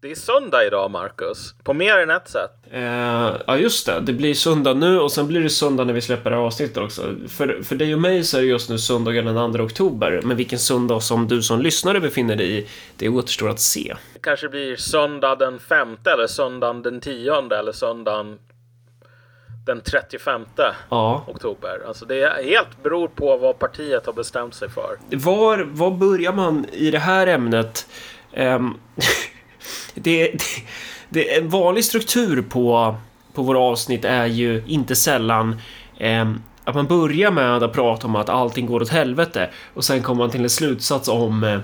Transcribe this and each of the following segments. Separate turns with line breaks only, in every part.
Det är söndag idag, Marcus. På mer än ett sätt.
Eh, ja, just det. Det blir söndag nu och sen blir det söndag när vi släpper det här avsnittet också. För, för dig och mig så är det just nu söndagen den 2 oktober. Men vilken söndag som du som lyssnare befinner dig i, det återstår att se.
Det kanske blir söndag den femte eller söndagen den tionde eller söndagen den 35
Ja.
oktober. Alltså det är helt beror på vad partiet har bestämt sig för.
Var, var börjar man i det här ämnet? Ehm, det, det, det, en vanlig struktur på, på våra avsnitt är ju inte sällan eh, att man börjar med att prata om att allting går åt helvete och sen kommer man till en slutsats om eh,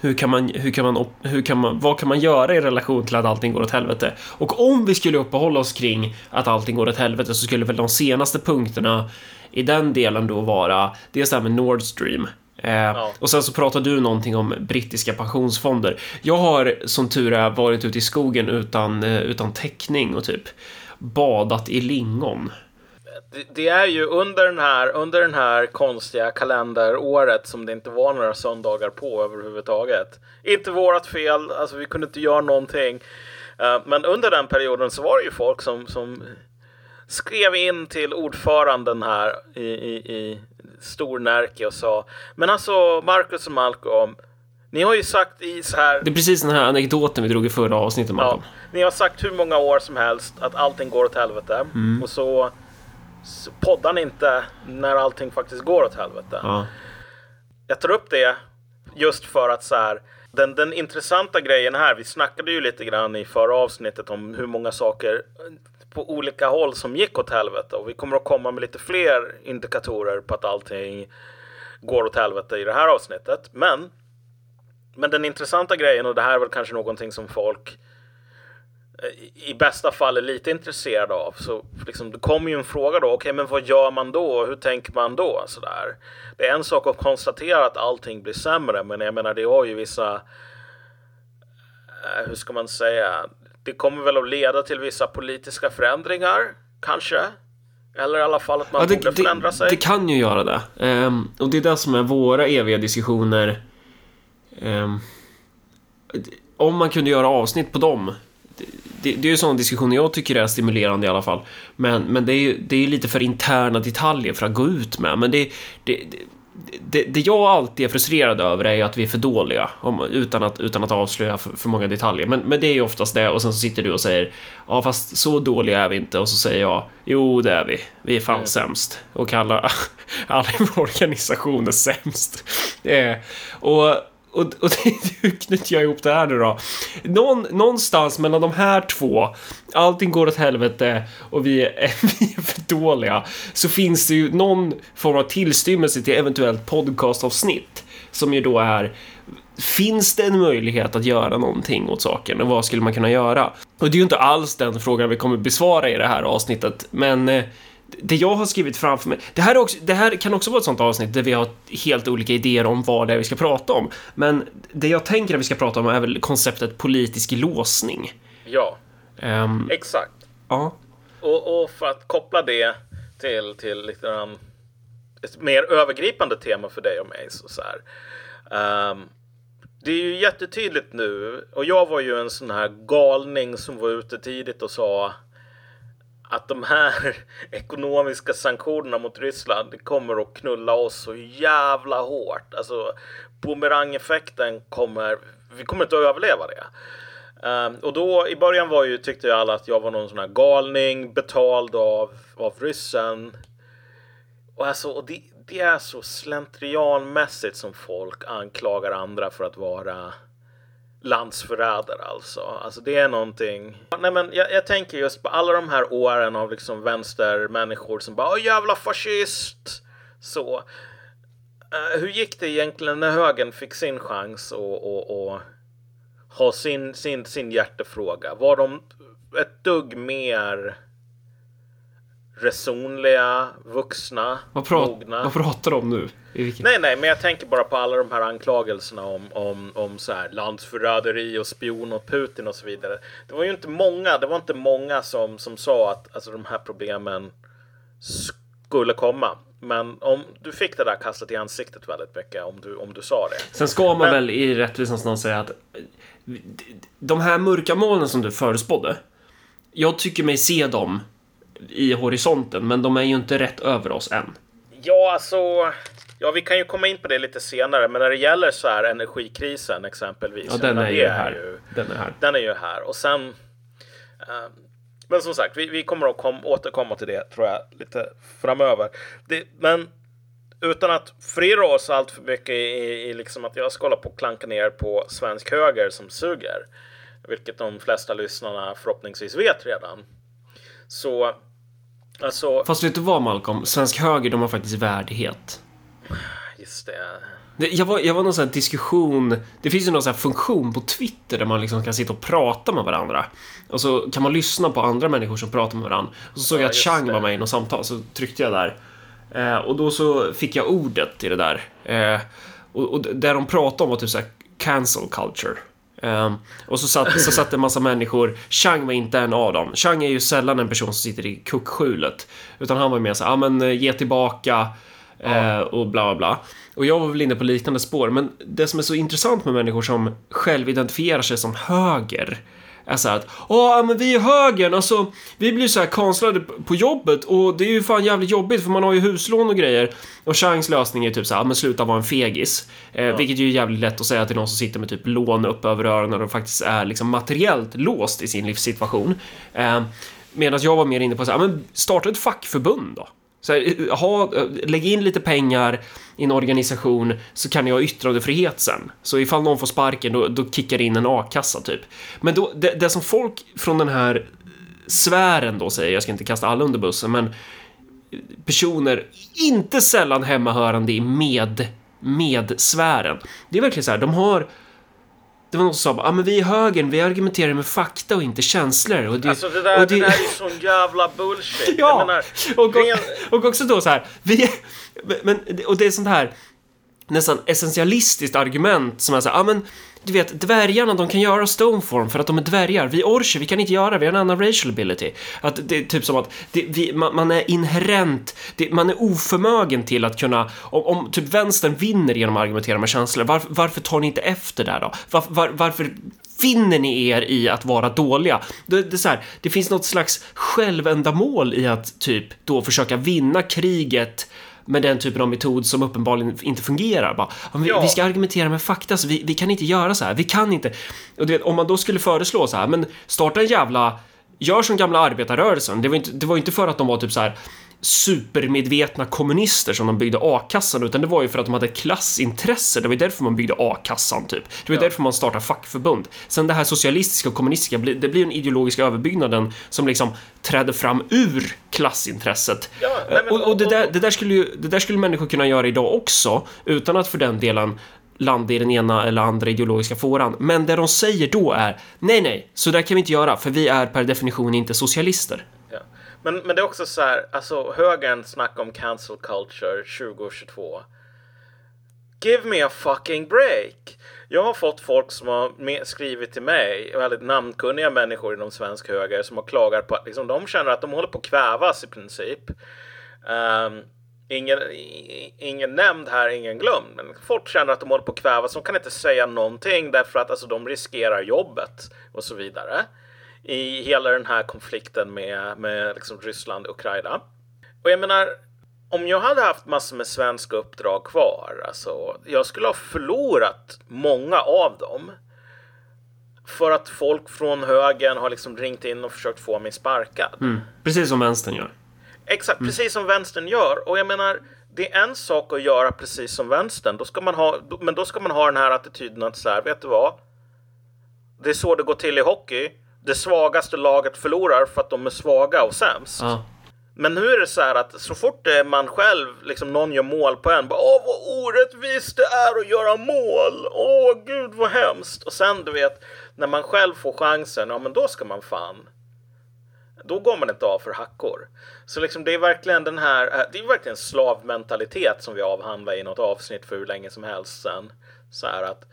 hur kan man, hur kan man, hur kan man, vad kan man göra i relation till att allting går åt helvete? Och om vi skulle uppehålla oss kring att allting går åt helvete så skulle väl de senaste punkterna i den delen då vara dels det här med Nord Stream. Eh, Och sen så pratar du någonting om brittiska pensionsfonder. Jag har som tur är varit ute i skogen utan, eh, utan täckning och typ badat i lingon.
Det, det är ju under den här, under den här konstiga kalenderåret som det inte var några söndagar på överhuvudtaget. Inte vårat fel, alltså vi kunde inte göra någonting. Eh, men under den perioden så var det ju folk som, som skrev in till ordföranden här i, i, i Stornärke och sa Men alltså Marcus och Malcolm, ni har ju sagt i så här
Det är precis den här anekdoten vi drog i förra avsnittet, Malcolm.
Ja, ni har sagt hur många år som helst att allting går åt helvete. Och så, så poddar ni inte när allting faktiskt går åt helvete.
Ja.
Jag tar upp det just för att så här, den, den intressanta grejen här, vi snackade ju lite grann i förra avsnittet om hur många saker på olika håll som gick åt helvete och vi kommer att komma med lite fler indikatorer på att allting går åt helvete i det här avsnittet. Men, men den intressanta grejen, och det här är väl kanske någonting som folk eh, i bästa fall är lite intresserade av. Så liksom, det kommer ju en fråga då, okej men vad gör man då? Hur tänker man då? Sådär. Det är en sak att konstatera att allting blir sämre, men jag menar det har ju vissa, eh, hur ska man säga, det kommer väl att leda till vissa politiska förändringar, kanske? Eller i alla fall att man
Ja, det,
borde förändra
det,
sig.
det kan ju göra det. Ehm, och det är det som är våra eviga diskussioner. Ehm, om man kunde göra avsnitt på dem. Det, det, det är ju sådana diskussioner jag tycker är stimulerande i alla fall. Men, men det är ju det är lite för interna detaljer för att gå ut med. Men det, det, det, det, jag alltid är frustrerad över är ju att vi är för dåliga om, utan, att, utan att avslöja för, för många detaljer. Men, men det är ju oftast det och sen så sitter du och säger ja fast så dåliga är vi inte och så säger jag jo det är vi. Vi är fan
Mm.
sämst och kallar alla i vår organisation är sämst. Eh, och och, och hur knyter jag ihop det här nu då? Någon, någonstans mellan de här två, allting går åt helvete och vi är, vi är för dåliga, så finns det ju någon form av tillstymmelse till eventuellt podcastavsnitt som ju då är Finns det en möjlighet att göra någonting åt saken och vad skulle man kunna göra? Och det är ju inte alls den frågan vi kommer besvara i det här avsnittet, men eh, det jag har skrivit framför mig, det här, är också, det här kan också vara ett sånt avsnitt där vi har helt olika idéer om vad det är vi ska prata om. Men det jag tänker att vi ska prata om är väl konceptet politisk låsning.
Ja,
Ehm,
exakt.
ja.
Och, och för att koppla det till, till grann ett mer övergripande tema för dig och mig. Så, så här. Ehm, det är ju jättetydligt nu, och jag var ju en sån här galning som var ute tidigt och sa att de här ekonomiska sanktionerna mot Ryssland kommer att knulla oss så jävla hårt. Alltså bumerangeffekten kommer, vi kommer inte att överleva det. Ehm, och då i början var ju, tyckte ju alla att jag var någon sån här galning betald av, av ryssen. Och alltså, och det, det är så slentrianmässigt som folk anklagar andra för att vara landsförrädare alltså. Alltså det är någonting. Nej men jag, jag tänker just på alla de här åren av liksom vänstermänniskor som bara Åh jävla fascist! Så. Uh, hur gick det egentligen när högern fick sin chans och, och, och ha sin, sin, sin hjärtefråga? Var de ett dugg mer resonliga, vuxna,
Vad,
mogna?
vad pratar du om nu?
Nej, nej, men jag tänker bara på alla de här anklagelserna om, om, om så här landsförräderi och spion och Putin och så vidare. Det var ju inte många, det var inte många som, som sa att alltså, de här problemen skulle komma. men om du fick det där kastat i ansiktet väldigt mycket om du, om du sa det.
Sen ska man
Men-
väl i rättvisans namn säga att de här mörka molnen som du förutspådde. Jag tycker mig se dem i horisonten, men de är ju inte rätt över oss än.
Ja, alltså. Ja, vi kan ju komma in på det lite senare, men när det gäller så här energikrisen exempelvis.
Ja, den är ju här.
ju-
Den är här.
den är ju här och sen. eh, men som sagt, vi, vi kommer att kom, återkomma till det tror jag lite framöver. Det, men utan att förirra oss allt för mycket i, i liksom att jag ska hålla på och klanka ner på svensk höger som suger. Vilket de flesta lyssnarna förhoppningsvis vet redan. Så alltså,
Fast vet du vad Malcolm? Svensk höger, de har faktiskt värdighet.
just det.
Jag var, jag var någon sån här diskussion. Det finns ju någon sån här funktion på Twitter där man liksom kan sitta och prata med varandra. Och så kan man lyssna på andra människor som pratar med varandra. Och så såg
Ja,
jag att Chang
det.
var med i något samtal, så tryckte jag där. Eh, och då så fick jag ordet i det där. Eh, och, och där de pratade om var typ såhär cancel culture. Eh, och så satt, så satt en massa människor. Chang var inte en av dem. Chang är ju sällan en person som sitter i kuckskjulet. Utan han var ju mer såhär, ja men eh, ge tillbaka. Eh, och bla bla bla. Och jag var väl inne på liknande spår, men det som är så intressant med människor som själv identifierar sig som höger är så här att Åh, men vi är högern, alltså vi blir så här kanslade på jobbet och det är ju fan jävligt jobbigt för man har ju huslån och grejer. Och Changs lösning är typ så här, "Ja, men sluta vara en fegis. Eh, Vilket ju är jävligt lätt att säga till någon som sitter med typ lån upp över öronen och faktiskt är liksom materiellt låst i sin livssituation. Eh, Medan jag var mer inne på så här, "Ja, men starta ett fackförbund då. Så här, ha, lägg in lite pengar i en organisation så kan ni ha yttrandefrihet sen. Så ifall någon får sparken då, då kickar det in en a-kassa typ. Men då, det, det som folk från den här sfären då säger, jag ska inte kasta alla under bussen, men personer inte sällan hemmahörande i med-sfären. Det är verkligen så här, de har det var någon som sa, ah, men vi är högern, vi argumenterar med fakta och inte känslor. Och det,
Alltså det där,
och
det... där är ju sån jävla bullshit.
Ja,
menar,
och,
ren-
och också då så här, vi, men, och det är sånt här nästan essentialistiskt argument som är så här, ja men du vet, dvärgarna de kan göra stoneform för att de är dvärgar. Vi orcher, vi kan inte göra, vi har en annan racial ability. Att det är typ som att det, vi, man, man är inherent, det, man är oförmögen till att kunna, om, om typ vänstern vinner genom att argumentera med känslor, varför, varför tar ni inte efter där då? Var, var, varför finner ni er i att vara dåliga? Det, det, är så här, det finns något slags självändamål i att typ då försöka vinna kriget med den typen av metod som uppenbarligen inte fungerar. Bara, "Ja, men vi,
Ja.
vi ska argumentera med fakta, så vi, vi kan inte göra så här. Vi kan inte. Och vet, om man då skulle föreslå så här, men starta en jävla... Gör som gamla arbetarrörelsen. Det var inte, det var inte för att de var typ så här supermedvetna kommunister som de byggde a-kassan utan det var ju för att de hade klassintresse. Det var ju därför man byggde a-kassan typ. Det var
Ja.
därför man startade fackförbund. Sen det här socialistiska och kommunistiska, det blir en ideologisk överbyggnaden som liksom träder fram ur klassintresset.
Ja, nej, men-
och, och det, där, det, där skulle ju, det där skulle människor kunna göra idag också utan att för den delen landa i den ena eller andra ideologiska fåran. Men det de säger då är nej, nej, så där kan vi inte göra för vi är per definition inte socialister.
Men, men det är också så här, alltså högern snackar om cancel culture 2022. Give me a fucking break! Jag har fått folk som har skrivit till mig, väldigt namnkunniga människor inom svensk höger, som har klagat på att liksom, de känner att de håller på att kvävas i princip. Um, ingen, ingen nämnd här, ingen glömd. Men folk känner att de håller på att kvävas. De kan inte säga någonting därför att alltså, de riskerar jobbet och så vidare. I hela den här konflikten med, med liksom Ryssland och Ukraina. Och jag menar, om jag hade haft massor med svenska uppdrag kvar, alltså, jag skulle ha förlorat många av dem. För att folk från högern har liksom ringt in och försökt få mig sparkad.
Precis som vänstern gör.
Exakt, precis som vänstern gör. Och jag menar, det är en sak att göra precis som vänstern. Då ska man ha, men då ska man ha den här attityden att så här, vet du vad? Det är så det går till i hockey. Det svagaste laget förlorar för att de är svaga och sämst.
Ja.
Men nu är det så här att så fort är man själv, liksom någon gör mål på en, bara åh vad orättvist det är att göra mål, åh gud vad hemskt. Och sen du vet, när man själv får chansen, ja men då ska man fan då går man inte av för hackor. Så liksom det är verkligen den här, eh, det är verkligen slavmentalitet som vi avhandlar i något avsnitt för hur länge som helst sen. Så här att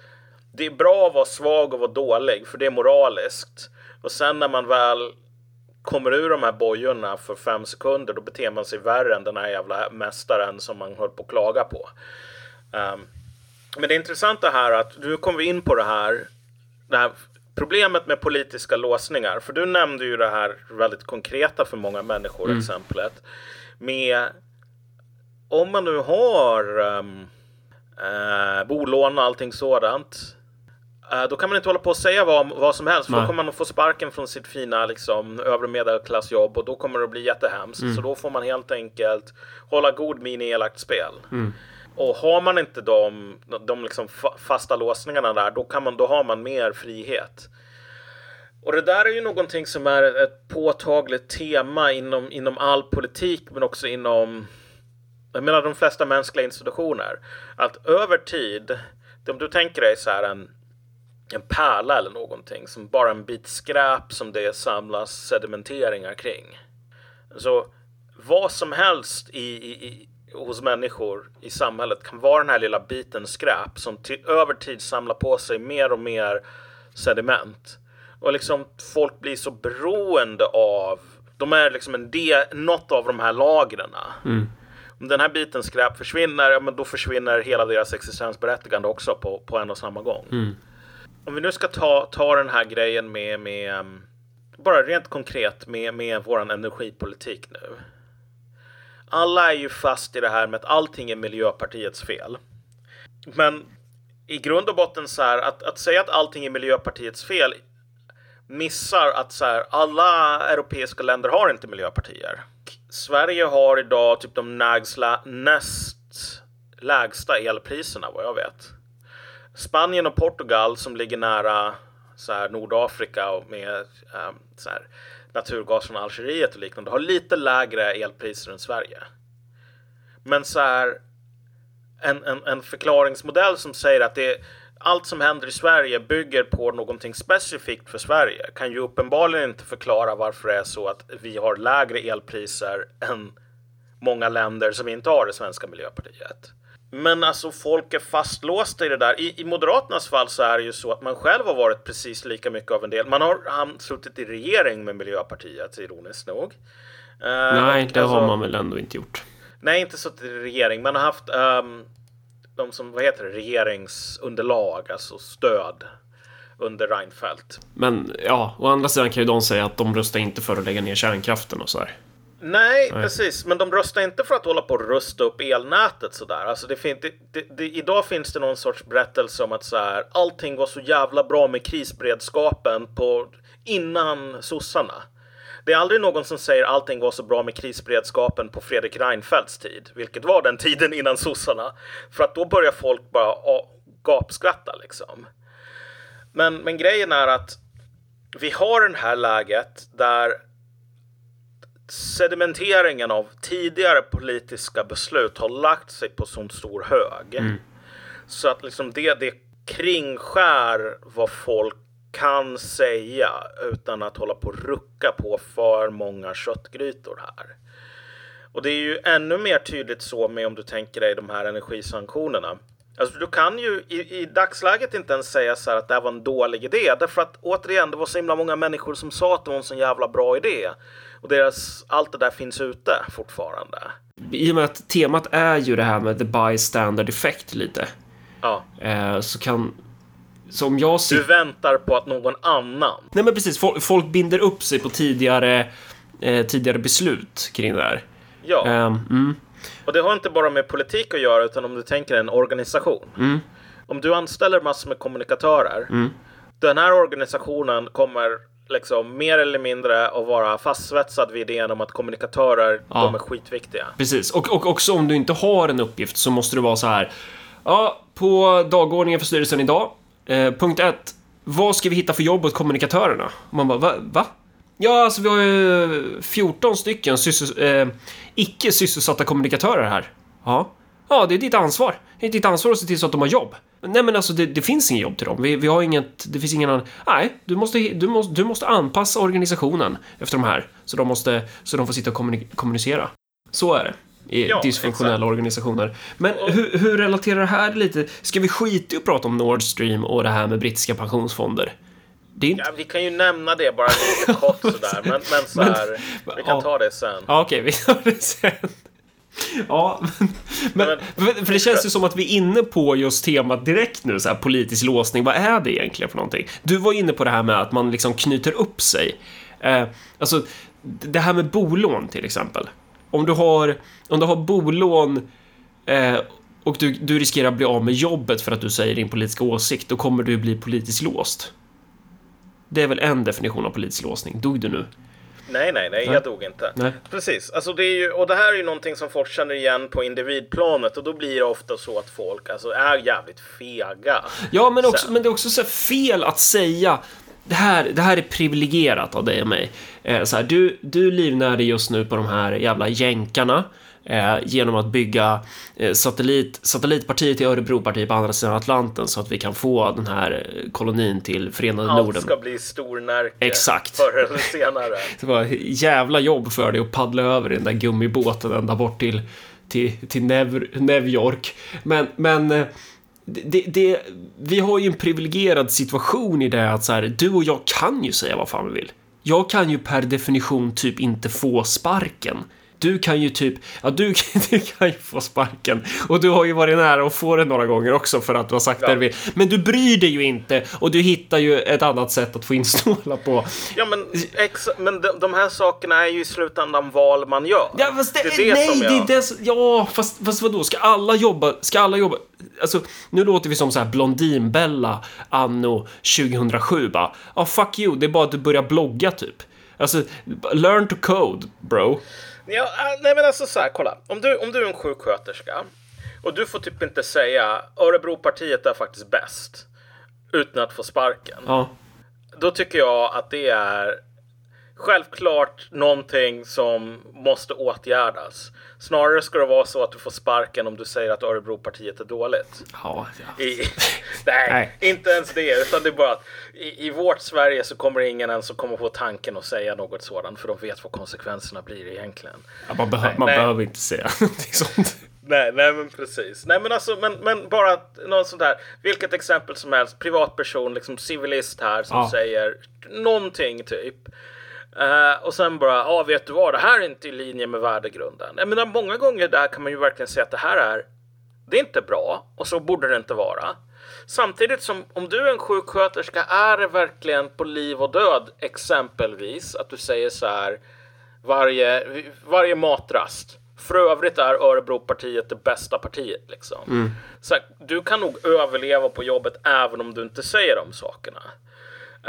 det är bra att vara svag och vara dålig för det är moraliskt. Och sen när man väl kommer ur de här bojorna för fem sekunder då beter man sig värre än den här jävla mästaren som man höll på att klaga på. Um, men det intressanta här är att nu kommer vi in på det här, det här problemet med politiska låsningar. För du nämnde ju det här väldigt konkreta för många människor, mm. exemplet. Med om man nu har um, uh, bolån och allting sådant. Uh, då kan man inte hålla på och säga vad, vad som helst. För då kommer man att få sparken från sitt fina liksom, övre medelklassjobb och då kommer det att bli jättehemskt. Mm. Så då får man helt enkelt hålla god min i elakt spel. Mm. Och har man inte de, de liksom fasta låsningarna där, då, kan man, då har man mer frihet. Och det där är ju någonting som är ett påtagligt tema inom, inom all politik, men också inom jag menar de flesta mänskliga institutioner. Att över tid, om du tänker dig så här en, en pärla eller någonting som bara en bit skräp som det samlas sedimenteringar kring. Så vad som helst i, i, hos människor i samhället kan vara den här lilla biten skräp som över tid samlar på sig mer och mer sediment. Och liksom folk blir så beroende av, de är liksom en del, något av de här lagren. Mm. Om den här biten skräp försvinner, ja, men då försvinner hela deras existensberättigande också på, på en och samma gång. Mm. Om vi nu ska ta, ta den här grejen med, med ehm, bara rent konkret med, med vår energipolitik nu alla är ju fast i det här med att allting är Miljöpartiets fel. Men i grund och botten så här att, att säga att allting är Miljöpartiets fel missar att så här, alla europeiska länder har inte miljöpartier. Sverige har idag typ de nägsla, näst lägsta elpriserna vad jag vet. Spanien och Portugal som ligger nära så här, Nordafrika och med um, så här, naturgas från Algeriet och liknande har lite lägre elpriser än Sverige. Men så här en, en, en förklaringsmodell som säger att det allt som händer i Sverige bygger på någonting specifikt för Sverige kan ju uppenbarligen inte förklara varför det är så att vi har lägre elpriser än många länder som inte har det svenska miljöpartiet. Men alltså folk är fastlåsta i det där. I, I Moderaternas fall så är det ju så att man själv har varit precis lika mycket av en del. Man har han, suttit i regering med Miljöpartiet, ironiskt nog.
Uh, nej, det alltså, har man väl ändå inte gjort.
Nej, inte suttit i regering. Man har haft um, de som, vad heter det, regeringsunderlag, alltså stöd under Reinfeldt.
Men ja, å andra sidan kan ju de säga att de röstar inte för att lägga ner kärnkraften och så här.
Nej, Nej, precis. Men de röstar inte för att hålla på och rusta upp elnätet sådär. Alltså det fin det, det, det, idag finns det någon sorts berättelse om att så här, allting var så jävla bra med krisberedskapen på, innan sossarna. Det är aldrig någon som säger allting var så bra med krisberedskapen på Fredrik Reinfeldts tid, vilket var den tiden innan sossarna. För att då börjar folk bara gapskratta liksom. Men, men grejen är att vi har det här läget där sedimenteringen av tidigare politiska beslut har lagt sig på sån stor hög. Mm. Så att liksom det, det kringskär vad folk kan säga utan att hålla på och rucka på för många köttgrytor här. Och det är ju ännu mer tydligt så med om du tänker dig de här energisanktionerna. Alltså du kan ju i, i dagsläget inte ens säga så här att det här var en dålig idé. Därför att återigen, det var så himla många människor som sa att det var en så jävla bra idé. Och deras, allt det där finns ute fortfarande.
I och med att temat är ju det här med the bystander effect lite. Ja. Eh, så kan som jag
ser... Du väntar på att någon annan...
Nej men precis, folk, folk binder upp sig på tidigare, eh, tidigare beslut kring det här.
Ja. Um, mm. Och det har inte bara med politik att göra, utan om du tänker en organisation. Mm. Om du anställer massor med kommunikatörer, mm. den här organisationen kommer liksom mer eller mindre att vara fastsvetsad vid idén om att kommunikatörer, ja. de är skitviktiga.
Precis, och, och också om du inte har en uppgift så måste du vara så här. Ja, på dagordningen för styrelsen idag Eh, punkt ett. Vad ska vi hitta för jobb åt kommunikatörerna? Och man bara, va? va? Ja, alltså vi har ju 14 stycken syssels eh, icke sysselsatta kommunikatörer här. Ja. Ja, det är ditt ansvar. Det är ditt ansvar att se till så att de har jobb. Nej, men alltså det, det finns inget jobb till dem. Vi, vi, har inget, det finns ingen annan... Nej, du måste, du, måste, du måste anpassa organisationen efter de här. Så de, måste, så de får sitta och kommunicera. Så är det i ja, dysfunktionella exakt. organisationer. Men hur, hur, relaterar det här lite? Ska vi skita i att prata om Nord Stream och det här med brittiska pensionsfonder? Inte...
Ja, vi kan ju nämna det bara lite kort sådär. Men, men så här, vi kan
ja.
ta det sen.
Ja, okej, vi tar det sen. Ja, men, men, för det känns ju som att vi är inne på just temat direkt nu, så här politisk låsning. Vad är det egentligen för någonting? Du var inne på det här med att man liksom knyter upp sig. Eh, alltså, det här med bolån till exempel. Om du har, om du har bolån eh, och du, du riskerar att bli av med jobbet för att du säger din politiska åsikt, då kommer du bli politiskt låst. Det är väl en definition av politisk låsning. Dog du nu?
Nej, nej, nej, jag dog inte.
Nej.
Precis, alltså det är ju, och det här är ju någonting som folk känner igen på individplanet och då blir det ofta så att folk alltså är jävligt fega.
Ja, men, också,
Sen.
men det är också så fel att säga det här, det här är privilegierat av dig och mig. Eh, så här, du, du livnär dig just nu på de här jävla jänkarna eh, genom att bygga eh, satellit, satellitpartiet till Örebropartiet på andra sidan Atlanten så att vi kan få den här eh, kolonin till Förenade
Allt
Norden.
ska bli stornärke
Exakt.
förr eller senare.
Det var jävla jobb för dig att paddla över i den där gummibåten ända bort till, till, till New York. Men, men eh, det, det, vi har ju en privilegierad situation i det att så här, du och jag kan ju säga vad fan vi vill. Jag kan ju per definition typ inte få sparken. Du kan ju typ, ja du, du kan ju få sparken och du har ju varit nära att få det några gånger också för att du har sagt
Ja.
det du vill. Men du bryr dig ju inte och du hittar ju ett annat sätt att få in stålar på.
Ja, men, ex, men de, de här sakerna är ju i slutändan val man gör.
Ja, fast det,
det är det
nej,
som
det är
jag...
det som, Ja, fast, fast vadå? Ska alla jobba? Ska alla jobba? Alltså, nu låter vi som så här Blondinbella anno 2007 bara. Ja, fuck you, det är bara att du börjar blogga typ. Alltså, learn to code, bro.
Ja, äh, nej men alltså så här, kolla. Om du, om du är en sjuksköterska och du får typ inte säga Örebropartiet är faktiskt bäst utan att få sparken.
Ja.
Då tycker jag att det är självklart någonting som måste åtgärdas. Snarare ska det vara så att du får sparken om du säger att Örebropartiet är dåligt.
Ja, ja.
I, nej,
Nej.
inte ens det. Utan det är bara att i, i vårt Sverige så kommer ingen ens att komma på tanken att säga något sådant. För de vet vad konsekvenserna blir egentligen.
Ja, man, behö-
Nej,
man
nej.
behöver inte säga någonting sånt.
Nej, nej men precis. Nej men alltså, men, men bara något sånt där. Vilket exempel som helst. Privatperson, liksom civilist här som
Ja.
säger någonting typ. Eh, och sen bara, ja vet du vad, det här är inte i linje med värdegrunden. Jag menar många gånger där kan man ju verkligen säga att det här är, det är inte bra och så borde det inte vara. Samtidigt som om du är en sjuksköterska är det verkligen på liv och död exempelvis att du säger så här varje, varje matrast. För övrigt är Örebropartiet det bästa partiet liksom. Så här, du kan nog överleva på jobbet även om du inte säger de sakerna.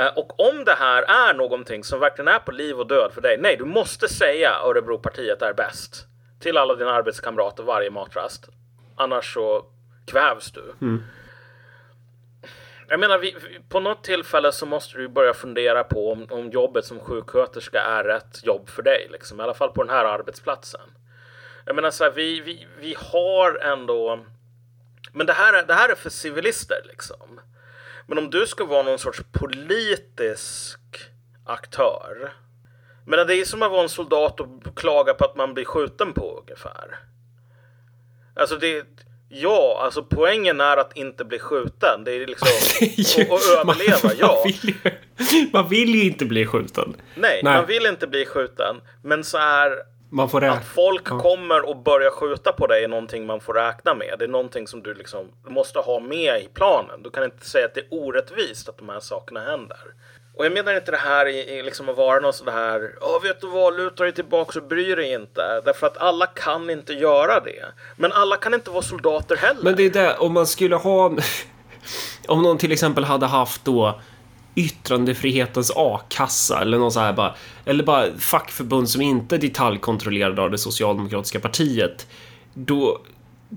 Eh, Och om det här är någonting som verkligen är på liv och död för dig, nej, du måste säga Örebropartiet är bäst till alla dina arbetskamrater varje matrast. Annars så kvävs du. Jag menar, vi, vi- på något tillfälle så måste du börja fundera på om, om jobbet som sjuksköterska är rätt jobb för dig. Liksom. I alla fall på den här arbetsplatsen. Jag menar, så här, vi, vi, vi har ändå... Men det här, är, det här är för civilister liksom. Men om du ska vara någon sorts politisk aktör. Men det är som att vara en soldat och klaga på att man blir skjuten på ungefär. Alltså det... Ja, alltså poängen är att inte bli skjuten. Det är liksom... och, och överleva,
man,
ja.
Man vill, ju, man vill ju inte bli skjuten.
Nej,
Nej.
man vill inte bli skjuten. Men så är
Man får räkna.
att folk kommer och börjar skjuta på dig är någonting man får räkna med. Det är någonting som du liksom måste ha med i planen. Du kan inte säga att det är orättvist att de här sakerna händer. Och jag menar inte det här i, i liksom att vara någon sån här, ja vet du vad, luta dig tillbaka och bry dig inte. Därför att alla kan inte göra det. Men alla kan inte vara soldater heller.
Men det är det, om man skulle ha... Om någon till exempel hade haft då yttrandefrihetens a-kassa eller någon så här bara... Eller bara fackförbund som inte är detaljkontrollerade av det socialdemokratiska partiet. Då,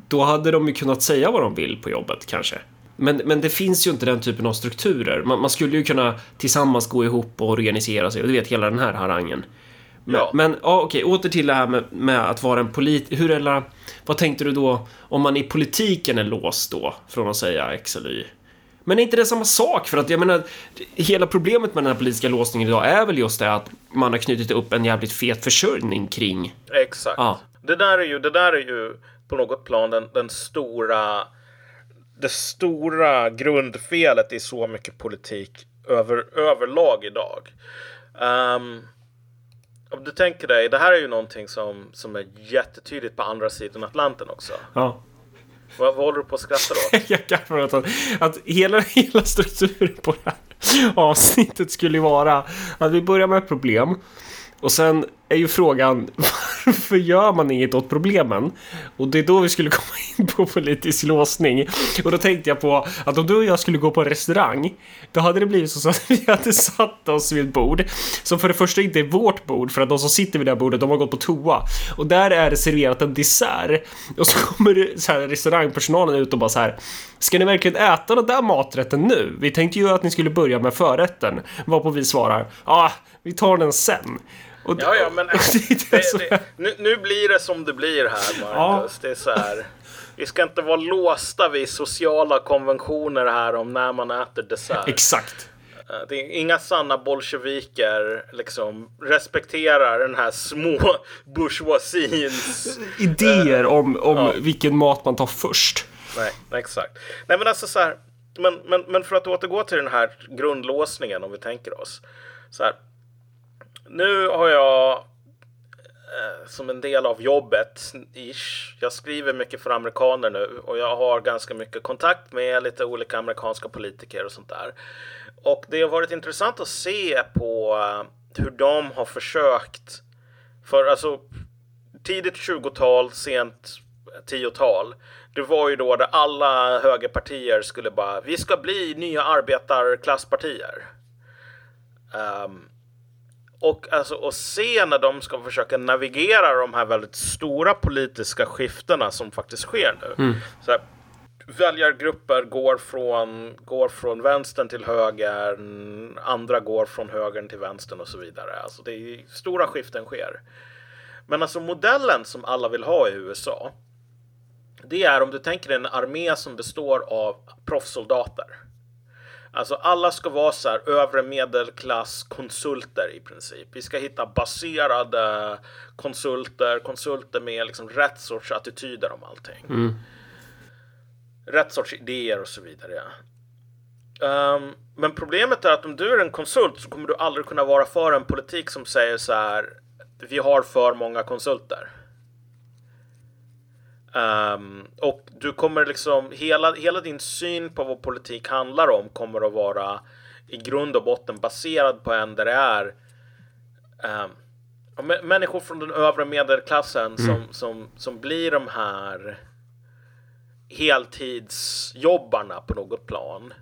då hade de ju kunnat säga vad de vill på jobbet kanske. Men, men det finns ju inte den typen av strukturer. Man, man skulle ju kunna tillsammans gå ihop och organisera sig och du vet hela den här harangen. Men,
Ja.
men ja, okej, åter till det här med, med att vara en polit... Hur eller, vad tänkte du då om man i politiken är låst då från att säga X eller Y? Men är inte det samma sak? För att jag menar, hela problemet med den här politiska låsningen idag är väl just det att man har knutit upp en jävligt fet försörjning kring...
Exakt.
Ja.
Det, där är ju, det där är ju på något plan den, den stora det stora grundfelet i så mycket politik över, överlag idag. Um, om du tänker dig, det här är ju någonting som, som är jättetydligt på andra sidan Atlanten också.
Ja.
Vad, vad håller du på att skratta åt?
Jag kan att, att hela, hela strukturen på det här avsnittet skulle ju vara att vi börjar med ett problem och sen är ju frågan varför gör man inget åt problemen? Och det är då vi skulle komma in på politisk låsning. Och då tänkte jag på att om du och jag skulle gå på en restaurang då hade det blivit så att vi hade satt oss vid ett bord som för det första inte är vårt bord för att de som sitter vid det här bordet de har gått på toa. Och där är det serverat en dessert. Och så kommer så här, restaurangpersonalen ut och bara så här Ska ni verkligen äta den där maträtten nu? Vi tänkte ju att ni skulle börja med förrätten. Varpå vi svarar Ja, ah, vi tar den sen.
Och, ja, ja, men det, det, det, nu, nu, blir det som det blir här, Marcus. Ja. Det är så här. Vi ska inte vara låsta vid sociala konventioner här om när man äter dessert.
Exakt.
Eh, det är inga sanna bolsjeviker liksom respekterar den här små bourgeoisiens
idéer uh, om, om ja. vilken mat man tar först.
Nej, exakt. Nej, men alltså så här. Men, men, men för att återgå till den här grundlåsningen om vi tänker oss. Så här, nu har jag eh, som en del av jobbet, ish, jag skriver mycket för amerikaner nu och jag har ganska mycket kontakt med lite olika amerikanska politiker och sånt där. Och det har varit intressant att se på eh, hur de har försökt. För alltså tidigt 20-tal, sent 10-tal. Det var ju då där alla högerpartier skulle bara, vi ska bli nya arbetarklasspartier. Um, och alltså att se när de ska försöka navigera de här väldigt stora politiska skiftena som faktiskt sker nu. Mm. Så här, väljargrupper går från, går från vänstern till högern, andra går från högern till vänstern och så vidare. Alltså det är stora skiften sker. Men alltså modellen som alla vill ha i USA. Det är om du tänker en armé som består av proffssoldater. Alltså alla ska vara så här övre medelklass konsulter i princip. Vi ska hitta baserade konsulter, konsulter med liksom rätt sorts attityder om allting. Mm. Rätt sorts idéer och så vidare. Um, men problemet är att om du är en konsult så kommer du aldrig kunna vara för en politik som säger så här. Vi har för många konsulter. Um, och du kommer liksom, hela, hela din syn på vad politik handlar om kommer att vara i grund och botten baserad på en där det är um, människor från den övre medelklassen mm. som, som, som blir de här heltidsjobbarna på något plan.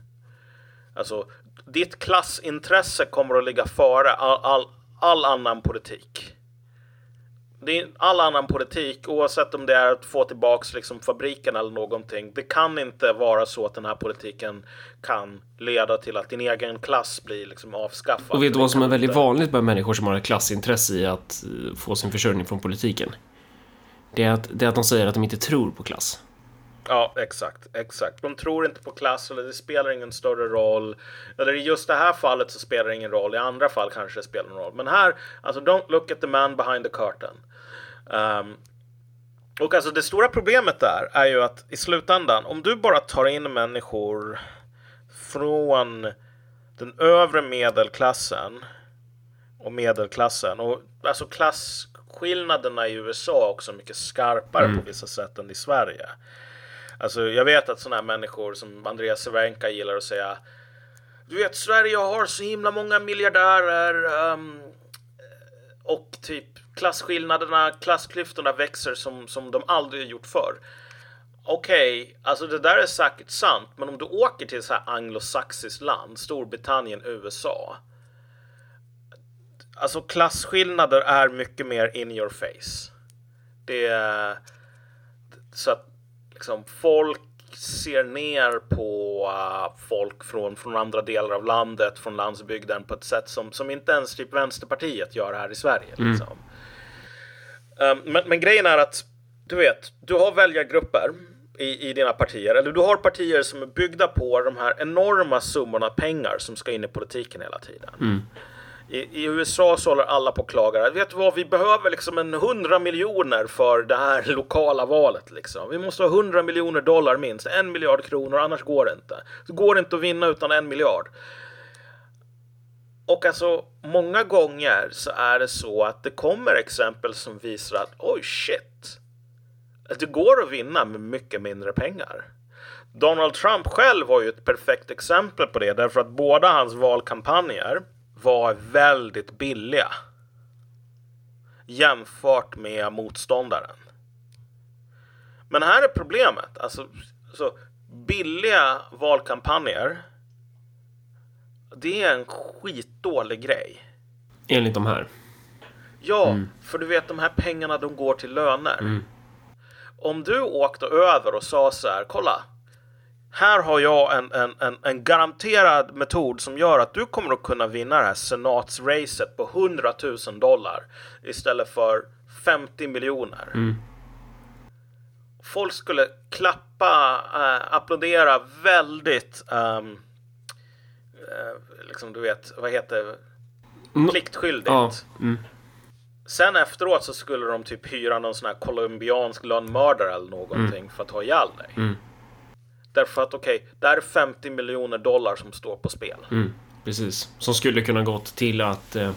Alltså, ditt klassintresse kommer att ligga före all, all, all annan politik det är all annan politik, oavsett om det är att få tillbaks liksom fabriken eller någonting. Det kan inte vara så att den här politiken kan leda till att din egen klass blir liksom avskaffad.
Och vet du vad som är väldigt vanligt med människor som har ett klassintresse i att eh, få sin försörjning från politiken? Det är att, det är att de säger att de inte tror på klass.
Ja, exakt, exakt. De tror inte på klass eller det spelar ingen större roll. Eller i just det här fallet så spelar det ingen roll. I andra fall kanske det spelar någon roll. Men här, alltså don't look at the man behind the curtain. Um, och alltså det stora problemet där är ju att i slutändan, om du bara tar in människor från den övre medelklassen och medelklassen och alltså klasskillnaderna i USA är också mycket skarpare mm. på vissa sätt än i Sverige. Alltså jag vet att sådana här människor som Andreas Cervenka gillar att säga Du vet Sverige har så himla många miljardärer um, och typ klasskillnaderna, klassklyftorna växer som, som de aldrig gjort förr. Okej, okay, alltså det där är säkert sant, men om du åker till så här anglosaxiskt land, Storbritannien, USA. Alltså klasskillnader är mycket mer in your face. Det är så att liksom folk ser ner på uh, folk från, från andra delar av landet, från landsbygden på ett sätt som, som inte ens typ Vänsterpartiet gör här i Sverige. Mm. Liksom. Um, men, men grejen är att du vet, du har väljargrupper i, i dina partier, eller du har partier som är byggda på de här enorma summorna pengar som ska in i politiken hela tiden. Mm. I, I, USA så håller alla på och klagar. Vet du vad, vi behöver liksom en hundra miljoner för det här lokala valet. Liksom. Vi måste ha hundra miljoner dollar minst, en miljard kronor, annars går det inte. Det går inte att vinna utan en miljard. Och alltså många gånger så är det så att det kommer exempel som visar att oj shit. Att det går att vinna med mycket mindre pengar. Donald Trump själv var ju ett perfekt exempel på det därför att båda hans valkampanjer var väldigt billiga. Jämfört med motståndaren. Men här är problemet. Alltså, så billiga valkampanjer. Det är en skitdålig grej.
Enligt de här.
Ja, mm. för du vet de här pengarna de går till löner. Mm. Om du åkte över och sa så här, kolla. Här har jag en, en, en, en, garanterad metod som gör att du kommer att kunna vinna det här senatsracet på 100 000 dollar istället för 50 miljoner. Mm. Folk skulle klappa, äh, applådera väldigt um, äh, liksom du vet, vad heter det? Pliktskyldigt. Ja. Mm. Sen efteråt så skulle de typ hyra någon sån här colombiansk lönnmördare eller någonting mm. för att ta ihjäl dig. Därför att okej, okay, det är 50 miljoner dollar som står på spel.
Mm, precis. Som skulle kunna gått till att eh,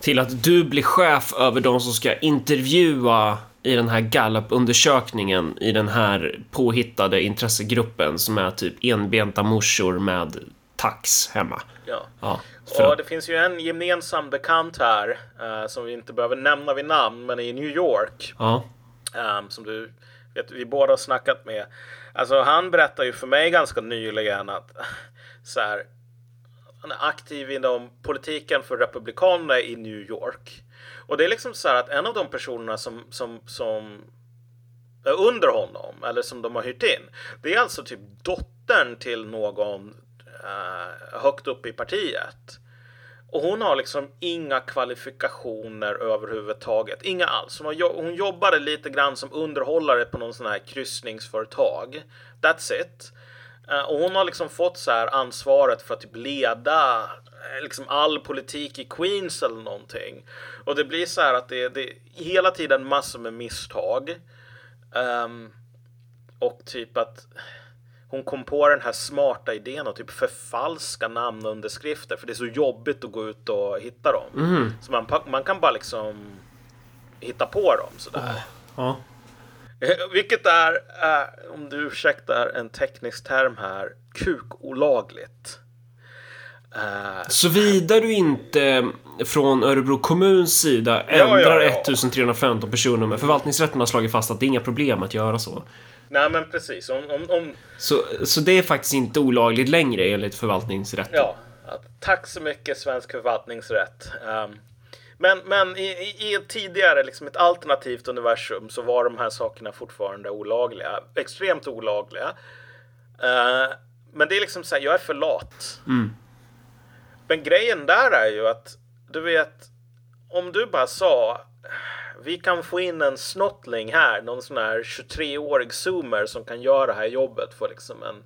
till att du blir chef över de som ska intervjua i den här Gallup-undersökningen i den här påhittade intressegruppen som är typ enbenta morsor med tax hemma.
Ja. ja och det finns ju en gemensam bekant här uh, som vi inte behöver nämna vid namn, men i New York. Ja. Um, som du vet, vi båda har snackat med. Alltså han berättar ju för mig ganska nyligen att så här, han är aktiv inom politiken för Republikanerna i New York. Och det är liksom så här att en av de personerna som, som, som är under honom, eller som de har hyrt in, det är alltså typ dottern till någon uh, högt upp i partiet. Och hon har liksom inga kvalifikationer överhuvudtaget. Inga alls. Hon, har, hon jobbade lite grann som underhållare på någon sån här kryssningsföretag. That's it. Uh, och hon har liksom fått så här ansvaret för att typ leda eh, liksom all politik i Queens eller någonting. Och det blir så här att det, det är hela tiden massor med misstag. Um, och typ att hon kom på den här smarta idén att typ förfalska namnunderskrifter för det är så jobbigt att gå ut och hitta dem. Mm. Så man, man kan bara liksom hitta på dem sådär. Oh. Oh. Vilket är, äh, om du ursäktar en teknisk term här, kukolagligt.
Uh, Såvida du inte från Örebro kommuns sida ändrar ja, ja, ja. 1315 personnummer. Förvaltningsrätten har slagit fast att det är inga problem att göra så.
Nej men precis. Om, om, om...
Så, så det är faktiskt inte olagligt längre enligt förvaltningsrätten?
Ja. Tack så mycket svensk förvaltningsrätt. Um, men, men i, i ett tidigare, liksom ett alternativt universum så var de här sakerna fortfarande olagliga. Extremt olagliga. Uh, men det är liksom så här, jag är för lat. Mm. Men grejen där är ju att, du vet, om du bara sa vi kan få in en snottling här, någon sån här 23-årig zoomer som kan göra det här jobbet för liksom en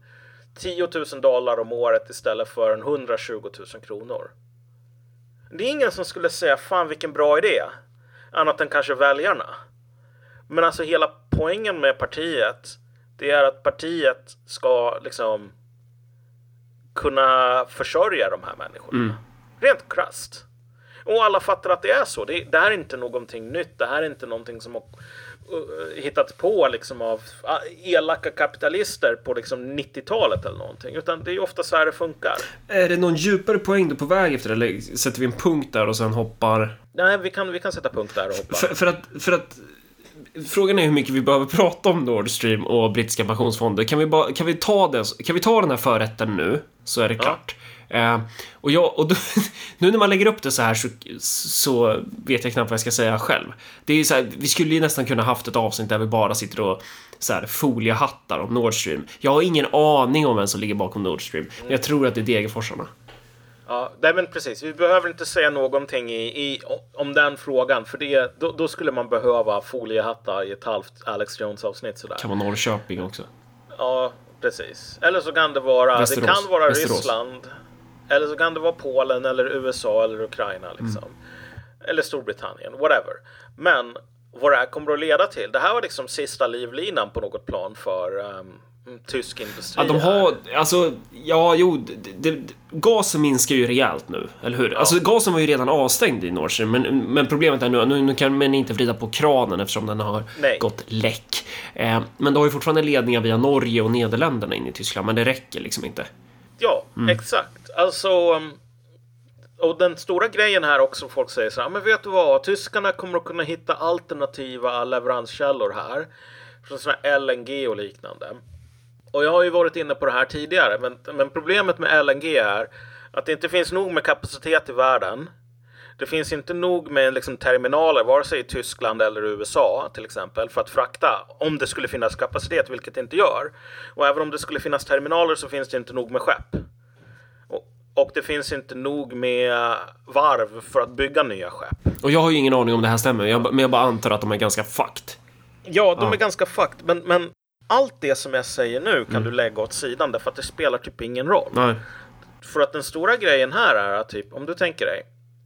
10 000 dollar om året istället för en 120 000 kronor. Det är ingen som skulle säga fan vilken bra idé. Annat än kanske väljarna. Men alltså hela poängen med partiet det är att partiet ska liksom kunna försörja de här människorna. Mm. Rent krasst. Och alla fattar att det är så. Det, det här är inte någonting nytt. Det här är inte någonting som har uh, hittats på liksom av uh, elaka kapitalister på liksom 90-talet eller någonting. Utan det är ofta så här det funkar.
Är det någon djupare poäng du på väg efter eller sätter vi en punkt där och sen hoppar?
Nej, vi kan, vi kan sätta punkt där och hoppa.
För, för att, för att Frågan är hur mycket vi behöver prata om Nord Stream och brittiska pensionsfonder. Kan vi, bara, kan vi, ta, det, kan vi ta den här förrätten nu, så är det klart. Eh, och jag, och då, nu när man lägger upp det så här så, så, vet jag knappt vad jag ska säga själv. Det är så här, vi skulle ju nästan kunna haft ett avsnitt där vi bara sitter och så här, foliehattar om Nord Stream. Jag har ingen aning om vem som ligger bakom Nord Stream, men jag tror att det är Degerforsarna.
Ja, nej men precis. Vi behöver inte säga någonting i, i, om den frågan, för det, då, då, skulle man behöva foliehatta i ett halvt Alex Jones avsnitt sådär.
Kan vara Norrköping också.
Ja, precis. Eller så kan det vara, Västerås. det kan vara Västerås. Ryssland. Eller så kan det vara Polen eller USA eller Ukraina liksom. Mm. Eller Storbritannien, whatever. Men vad det här kommer att leda till. Det här var liksom sista livlinan på något plan för um, mm, tysk industri.
Ja, de har, alltså, ja, jo, det, det, gasen minskar ju rejält nu, eller hur? Alltså, gasen var ju redan avstängd i Nord Stream, men, men problemet är nu, nu, nu kan man inte vrida på kranen eftersom den har
Nej.
gått läck. Eh, men du har ju fortfarande ledningar via Norge och Nederländerna in i Tyskland, men det räcker liksom inte.
Mm. exakt. Alltså... Um, och den stora grejen här också, folk säger så här, ah, men vet du vad? Tyskarna kommer att kunna hitta alternativa leveranskällor här. Från sådana här LNG och liknande. Och jag har ju varit inne på det här tidigare, men, men problemet med LNG är att det inte finns nog med kapacitet i världen. Det finns inte nog med liksom, terminaler, vare sig i Tyskland eller USA till exempel, för att frakta om det skulle finnas kapacitet, vilket det inte gör. Och även om det skulle finnas terminaler så finns det inte nog med skepp. Och, det finns inte nog med varv för att bygga nya skepp.
Och jag har ju ingen aning om det här stämmer, jag, men jag bara antar att de är ganska fucked.
Ja, de
Ja.
är ganska fucked, men, men allt det som jag säger nu kan du lägga åt sidan därför att det spelar typ ingen roll.
Nej.
För att den stora grejen här är att typ, om du tänker dig,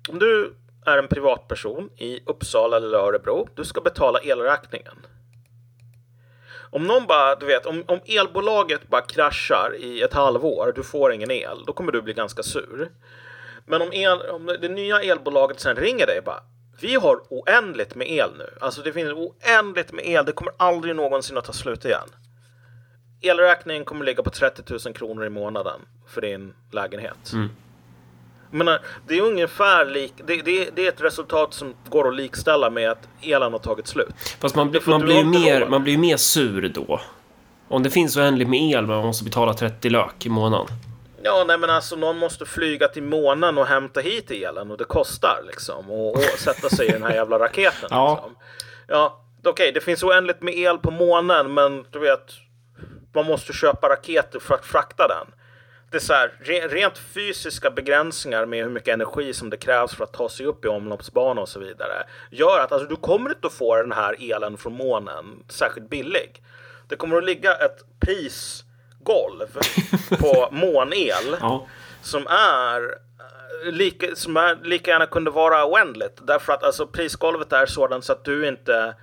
om du är en privatperson i Uppsala eller Örebro, du ska betala elräkningen. Om någon bara, du vet, om, om elbolaget bara kraschar i ett halvår, du får ingen el, då kommer du bli ganska sur. Men om, el, om det nya elbolaget sen ringer dig och bara vi har oändligt med el nu. Alltså det finns oändligt med el. Det kommer aldrig någonsin att ta slut igen. Elräkningen kommer ligga på 30 000 kronor i månaden för din lägenhet. Mm menar, det är ungefär lik, det, det, det är ett resultat som går att likställa med att elen har tagit slut.
Fast man, man,
du
blir mer,
råd.
man blir mer sur då. Om det finns oändligt med el men man måste betala 30 lök i månaden.
Ja, nej men alltså någon måste flyga till månen och hämta hit elen och det kostar liksom. Och, och sätta sig i den här jävla raketen.
Ja.
Liksom. Ja, okej, det finns oändligt med el på månen, men du vet, man måste köpa raketer för att frakta den. Det är så här, re, rent fysiska begränsningar med hur mycket energi som det krävs för att ta sig upp i omloppsbana och så vidare. Gör att alltså, du kommer inte att få den här elen från månen särskilt billig. Det kommer att ligga ett prisgolv på månel
Ja.
som är eh, lika, som är, lika gärna kunde vara oändligt. Därför att alltså, prisgolvet är sådant så att du inte...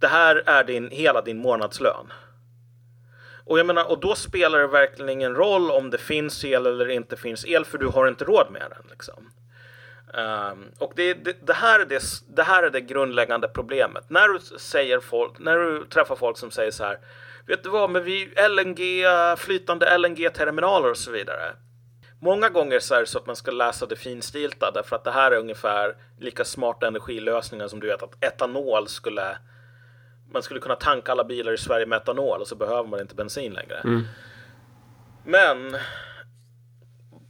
Det här är din, hela din månadslön. Och jag menar, och då spelar det verkligen ingen roll om det finns el eller inte finns el, för du har inte råd med den. Liksom. Um, och det, det, det, här är det, det här är det grundläggande problemet. När du, säger folk, när du träffar folk som säger så här, vet du vad, men vi LNG, flytande LNG-terminaler och så vidare. Många gånger så är det så att man ska läsa det finstilta därför att det här är ungefär lika smarta energilösningar som du vet att etanol skulle man skulle kunna tanka alla bilar i Sverige med etanol och så behöver man inte bensin längre. Men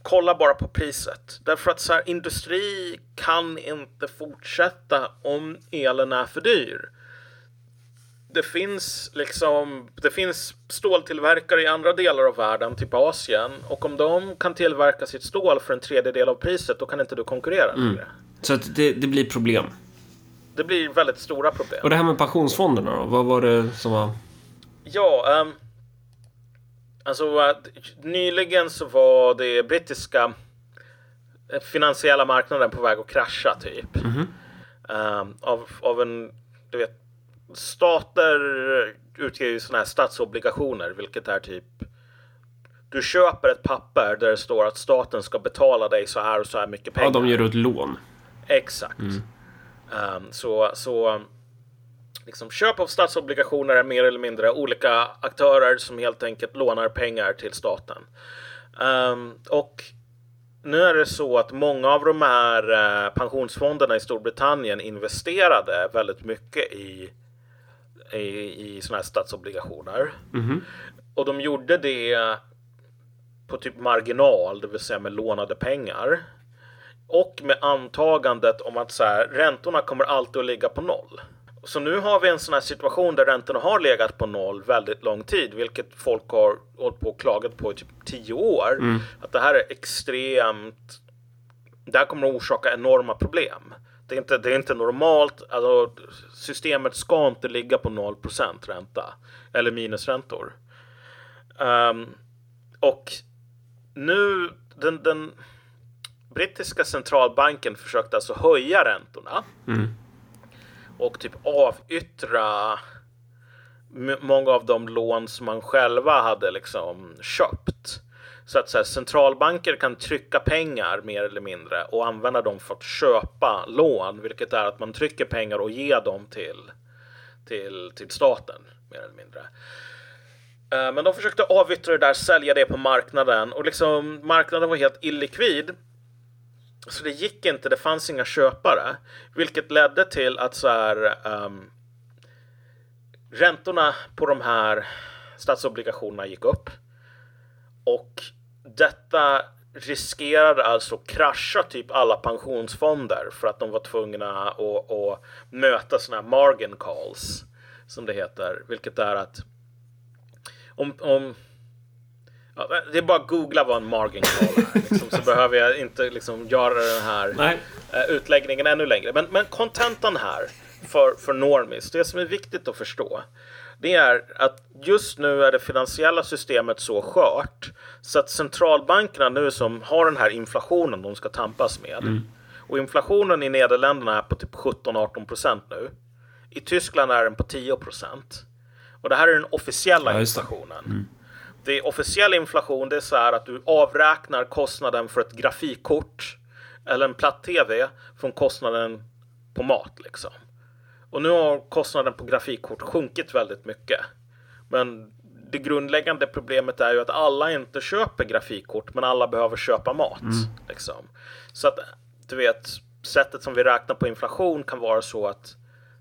kolla bara på priset. Därför att så här, industri kan inte fortsätta om elen är för dyr. Det finns liksom, det finns ståltillverkare i andra delar av världen, typ Asien. Och om de kan tillverka sitt stål för en tredjedel av priset, då kan inte du konkurrera längre.
Så det, det blir problem.
Det blir väldigt stora problem.
Och det här med pensionsfonderna då? Vad var det som var...
Ja, ehm, alltså nyligen så var det brittiska eh, finansiella marknaden på väg att krascha typ. Ehm, av, av en, du vet, stater utger ju sådana här statsobligationer, vilket är typ du köper ett papper där det står att staten ska betala dig så här och så här mycket pengar.
Ja, de ger ut lån.
Exakt. Ehm, så, så liksom, köp av statsobligationer är mer eller mindre olika aktörer som helt enkelt lånar pengar till staten. Ehm, och nu är det så att många av de här eh, pensionsfonderna i Storbritannien investerade väldigt mycket i, i, i sådana här statsobligationer. Och de gjorde det på typ marginal, det vill säga med lånade pengar. Och med antagandet om att så här, räntorna kommer alltid att ligga på noll. Så nu har vi en sån här situation där räntorna har legat på noll väldigt lång tid, vilket folk har hållit på och klagat på i typ tio år. Att det här är extremt... Det här kommer att orsaka enorma problem. Det är inte, det är inte normalt. Alltså, systemet ska inte ligga på 0% ränta eller minusräntor. Ehm, och nu den, den brittiska centralbanken försökte alltså höja räntorna och typ avyttra många av de lån som man själva hade liksom köpt. Så att så här, centralbanker kan trycka pengar mer eller mindre och använda dem för att köpa lån, vilket är att man trycker pengar och ger dem till, till, till staten mer eller mindre. Eh, Men de försökte avyttra det där, sälja det på marknaden och liksom marknaden var helt illikvid. Så det gick inte, det fanns inga köpare. Vilket ledde till att så här, um, räntorna på de här statsobligationerna gick upp. Och detta riskerade alltså krascha typ alla pensionsfonder för att de var tvungna att, att möta sådana här margin calls som det heter, vilket är att om, om ja, det är bara att googla vad en margin call är, liksom, så behöver jag inte liksom göra den här
Nej.
eh, utläggningen ännu längre. Men, men kontentan här för, för normis, det som är viktigt att förstå, det är att just nu är det finansiella systemet så skört så att centralbankerna nu som har den här inflationen de ska tampas med och inflationen i Nederländerna är på typ 17-18 procent nu. I Tyskland är den på 10 procent. Och det här är den officiella
Ja, just det.
är officiell inflation, det är så här att du avräknar kostnaden för ett grafikkort eller en platt-tv från kostnaden på mat liksom. Och nu har kostnaden på grafikkort sjunkit väldigt mycket. Men det grundläggande problemet är ju att alla inte köper grafikkort, men alla behöver köpa mat. Liksom. Så att du vet, sättet som vi räknar på inflation kan vara så att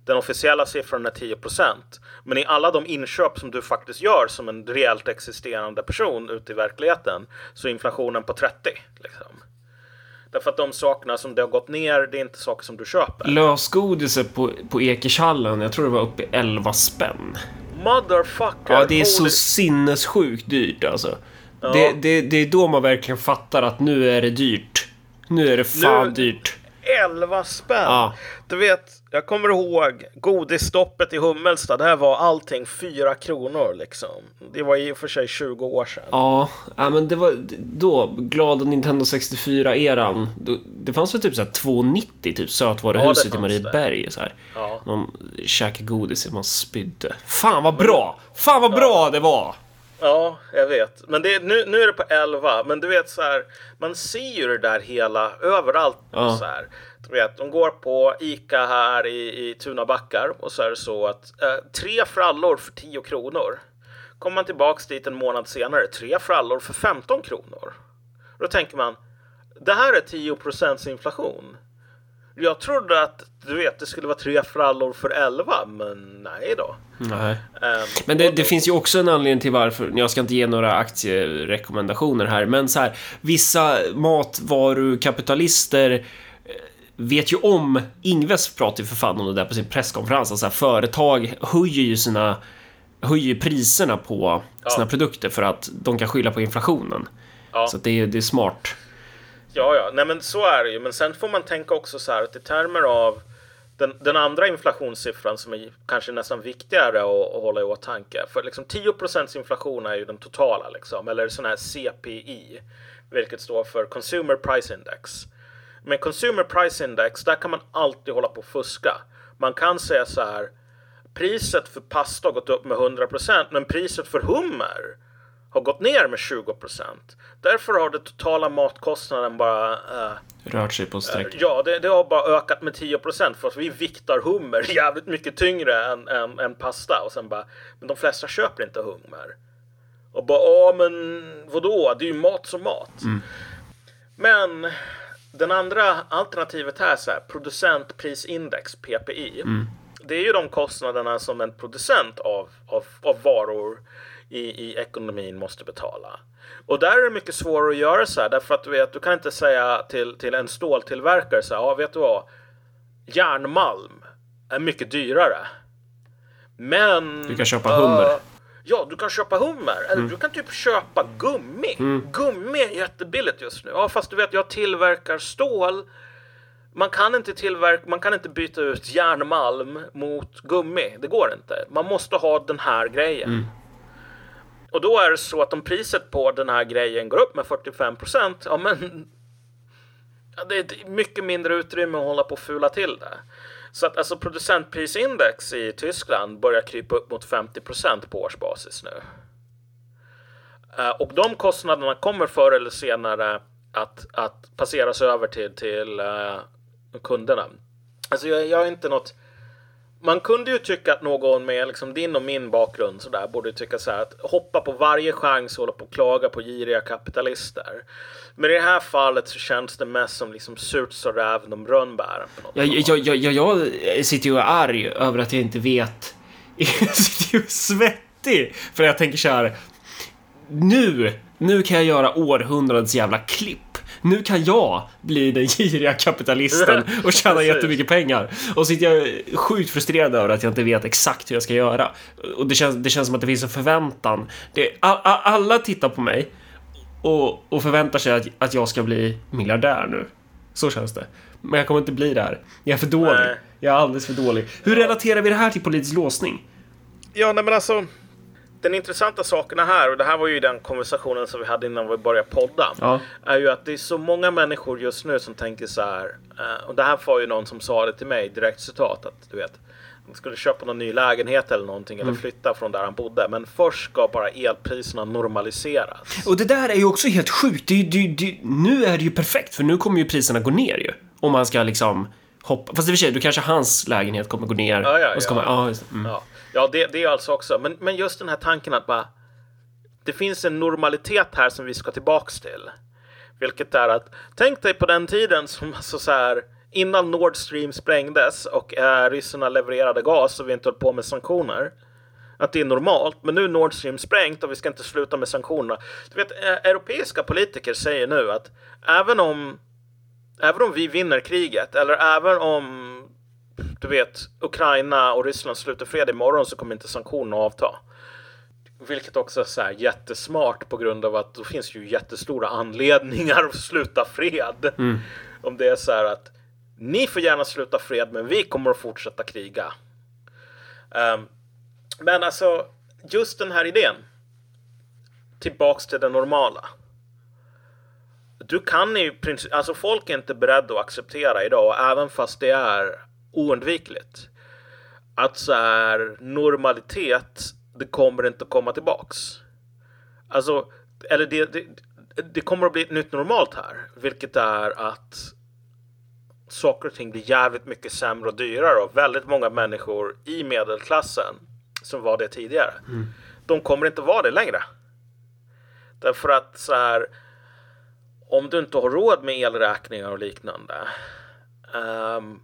den officiella siffran är 10% Men i alla de inköp som du faktiskt gör som en reellt existerande person ute i verkligheten så är inflationen på 30. Liksom. Därför att de sakerna som det har gått ner, det är inte saker som du köper.
Lösgodiset på, på Ekershallen, jag tror det var uppe i 11 spänn.
Motherfucker!
Ja, det är så sinnessjukt dyrt alltså. Det, det, det är då man verkligen fattar att nu är det dyrt. Nu är det fan
Nu-
dyrt.
11 spänn!
Ja.
Du vet, jag kommer ihåg godisstoppet i Hummelstad. Där var allting 4 kronor liksom. Det var i och för sig 20 år sedan.
Ja, ja, men det var då, glada Nintendo 64-eran. Då- Det fanns väl typ såhär 2,90 typ sötvaruhuset
Ja,
i Marieberg. Så här.
Ja.
Man käkade godis och man spydde. Fan vad bra! Fan vad bra det var!
Ja, jag vet. Men det, nu, nu är det på 11. Men du vet så här, man ser ju det där hela överallt.
Ja.
Så här. Du vet, de går på Ica här i, i Tunabackar och så är det så att eh, tre frallor för 10 kronor. Kommer man tillbaks dit en månad senare, tre frallor för 15 kronor. Då tänker man, det här är 10 inflation. Jag trodde att du vet, det skulle vara tre frallor för 11, men nej då.
Nej.
Ehm,
Men det, det finns ju också en anledning till varför, jag ska inte ge några aktierekommendationer här, men så här, vissa matvarukapitalister vet ju om, Ingves pratar ju för fan om det där på sin presskonferens, alltså här, företag höjer ju sina höjer priserna på sina produkter för att de kan skylla på inflationen.
Ja.
Så det, är, det är smart.
Ja, ja, nej men så är det ju. Men sen får man tänka också så här att i termer av den, den andra inflationssiffran som är kanske nästan viktigare att, att hålla i åtanke. För liksom 10% inflation är ju den totala liksom, eller sån här CPI, vilket står för Consumer Price Index. Med Consumer Price Index, där kan man alltid hålla på och fuska. Man kan säga så här, priset för pasta har gått upp med 100% men priset för hummer har gått ner med 20% Därför har den totala matkostnaden bara eh,
Rört sig på streck.
Ja, det, det har bara ökat med 10% för att vi viktar hummer jävligt mycket tyngre än, än, än pasta. Och sen bara, men de flesta köper inte hummer. Och bara, ja men vadå, det är ju mat som mat. Men den andra alternativet här, så här producentprisindex, PPI. Det är ju de kostnaderna som en producent av, av, av varor i, i ekonomin måste betala. Och där är det mycket svårare att göra så här, därför att du vet, du kan inte säga till, till en ståltillverkare så här, ja vet du vad, järnmalm är mycket dyrare. Men...
Du kan köpa hummer.
eh, ja, du kan köpa hummer. Eller du kan typ köpa gummi. Gummi är jättebilligt just nu. Ja, fast du vet, jag tillverkar stål. Man kan inte tillverka, man kan inte byta ut järnmalm mot gummi. Det går inte. Man måste ha den här grejen. Och då är det så att om priset på den här grejen går upp med 45 procent, ja men ja, det är mycket mindre utrymme att hålla på och fula till det. Så att alltså producentprisindex i Tyskland börjar krypa upp mot 50 procent på årsbasis nu. Eh, och de kostnaderna kommer förr eller senare att, att passeras över till, till eh, kunderna. Alltså jag, jag är inte något man kunde ju tycka att någon med liksom din och min bakgrund så där borde tycka så här att hoppa på varje chans och hålla på och klaga på giriga kapitalister. Men i det här fallet så känns det mest som liksom surt så räven om rönnbären.
Ja, ja, ja, ja, jag sitter ju och är arg över att jag inte vet. Jag sitter ju svettig för jag tänker så här. Nu, nu kan jag göra århundradets jävla klipp nu kan jag bli den giriga kapitalisten och tjäna jättemycket pengar. Och så sitter jag sjukt frustrerad över att jag inte vet exakt hur jag ska göra. Och det känns, det känns som att det finns en förväntan. Det, a, a, alla tittar på mig och, och förväntar sig att, att jag ska bli miljardär nu. Så känns det. Men jag kommer inte bli där. Jag är för dålig. Nej. Jag är alldeles för dålig. Hur relaterar vi det här till politisk låsning?
Ja, nej men alltså den intressanta sakerna här, och det här var ju den konversationen som vi hade innan vi började podda, ja. är ju att det är så många människor just nu som tänker så här, eh, och det här var ju någon som sa det till mig, direkt citat, att du vet, han skulle köpa någon ny lägenhet eller någonting mm. eller flytta från där han bodde. Men först ska bara elpriserna normaliseras.
Och det där är ju också helt sjukt. Det, det, det, nu är det ju perfekt för nu kommer ju priserna gå ner ju. Om man ska liksom hoppa. Fast i och för sig, då kanske hans lägenhet kommer gå ner.
Ja, ja,
och så
kommer,
ja.
mm. ja. Ja, det, det är alltså också. Men, men just den här tanken att bara det finns en normalitet här som vi ska tillbaks till. Vilket är att tänk dig på den tiden som alltså så här innan Nord Stream sprängdes och eh, ryssarna levererade gas och vi inte höll på med sanktioner. Att det är normalt, men nu är Nord Stream sprängt och vi ska inte sluta med sanktionerna. Du vet, eh, europeiska politiker säger nu att även om även om vi vinner kriget eller även om du vet, Ukraina och Ryssland sluter fred imorgon så kommer inte sanktionerna avta. Vilket också är så här jättesmart på grund av att då finns ju jättestora anledningar att sluta fred. Mm. Om det är så här att ni får gärna sluta fred men vi kommer att fortsätta kriga. Um, men alltså, just den här idén. Tillbaks till det normala. Du kan princip, alltså folk är inte beredda att acceptera idag, även fast det är oundvikligt. Att så här normalitet, det kommer inte att komma tillbaks. Alltså, eller det, det, det kommer att bli ett nytt normalt här, vilket är att saker och ting blir jävligt mycket sämre och dyrare och väldigt många människor i medelklassen som var det tidigare. Mm. De kommer inte vara det längre. Därför att så här, om du inte har råd med elräkningar och liknande um,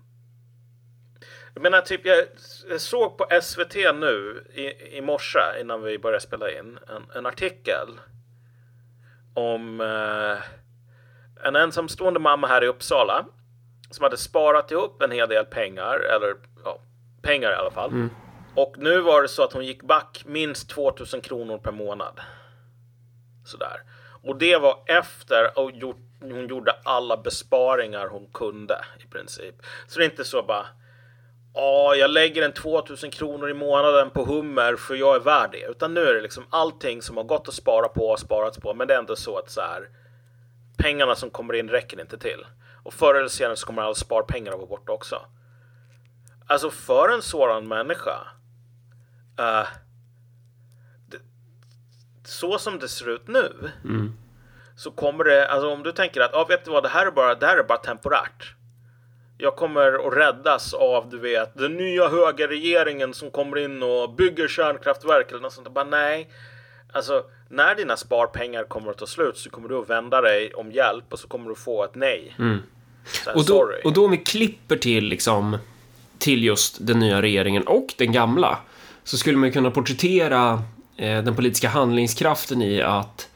jag menar, typ jag såg på SVT nu i, i morse innan vi började spela in en, en artikel om eh, en ensamstående mamma här i Uppsala som hade sparat ihop en hel del pengar, eller ja, pengar i alla fall. Mm. Och nu var det så att hon gick back minst 2000 kronor per månad. Sådär. Och det var efter att hon gjorde alla besparingar hon kunde i princip. Så det är inte så bara ja, jag lägger en 2000 kronor i månaden på hummer för jag är värd det. Utan nu är det liksom allting som har gått att spara på har sparats på. Men det är ändå så att så här, pengarna som kommer in räcker inte till. Och förr eller senare så kommer alla sparpengar att vara borta också. Alltså för en sådan människa. Uh, det, så som det ser ut nu. Mm. Så kommer det, alltså om du tänker att, ja vet du vad, det här är bara, det här är bara temporärt jag kommer att räddas av, du vet, den nya högerregeringen som kommer in och bygger kärnkraftverk eller något sånt. Bara nej. Alltså, när dina sparpengar kommer att ta slut så kommer du att vända dig om hjälp och så kommer du få ett nej. Mm.
Här, och, då, och då om vi klipper till liksom till just den nya regeringen och den gamla så skulle man kunna porträttera eh, den politiska handlingskraften i att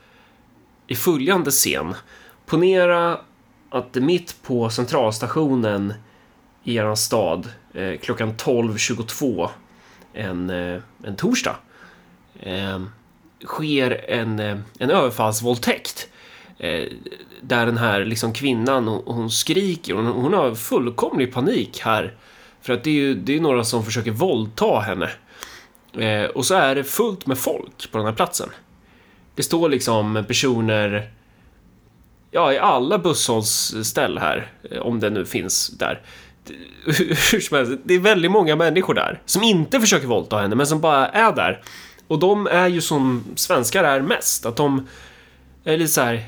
i följande scen ponera att mitt på centralstationen i er stad eh, klockan 12.22 en, eh, en torsdag eh, sker en, eh, en överfallsvåldtäkt eh, där den här liksom kvinnan hon, hon skriker hon, hon har fullkomlig panik här för att det är ju det är några som försöker våldta henne eh, och så är det fullt med folk på den här platsen. Det står liksom personer ja, i alla busshållsställ här, eh, om det nu finns där. hur som helst, det är väldigt många människor där som inte försöker våldta henne, men som bara är där. Och de är ju som svenskar är mest, att de är lite så här,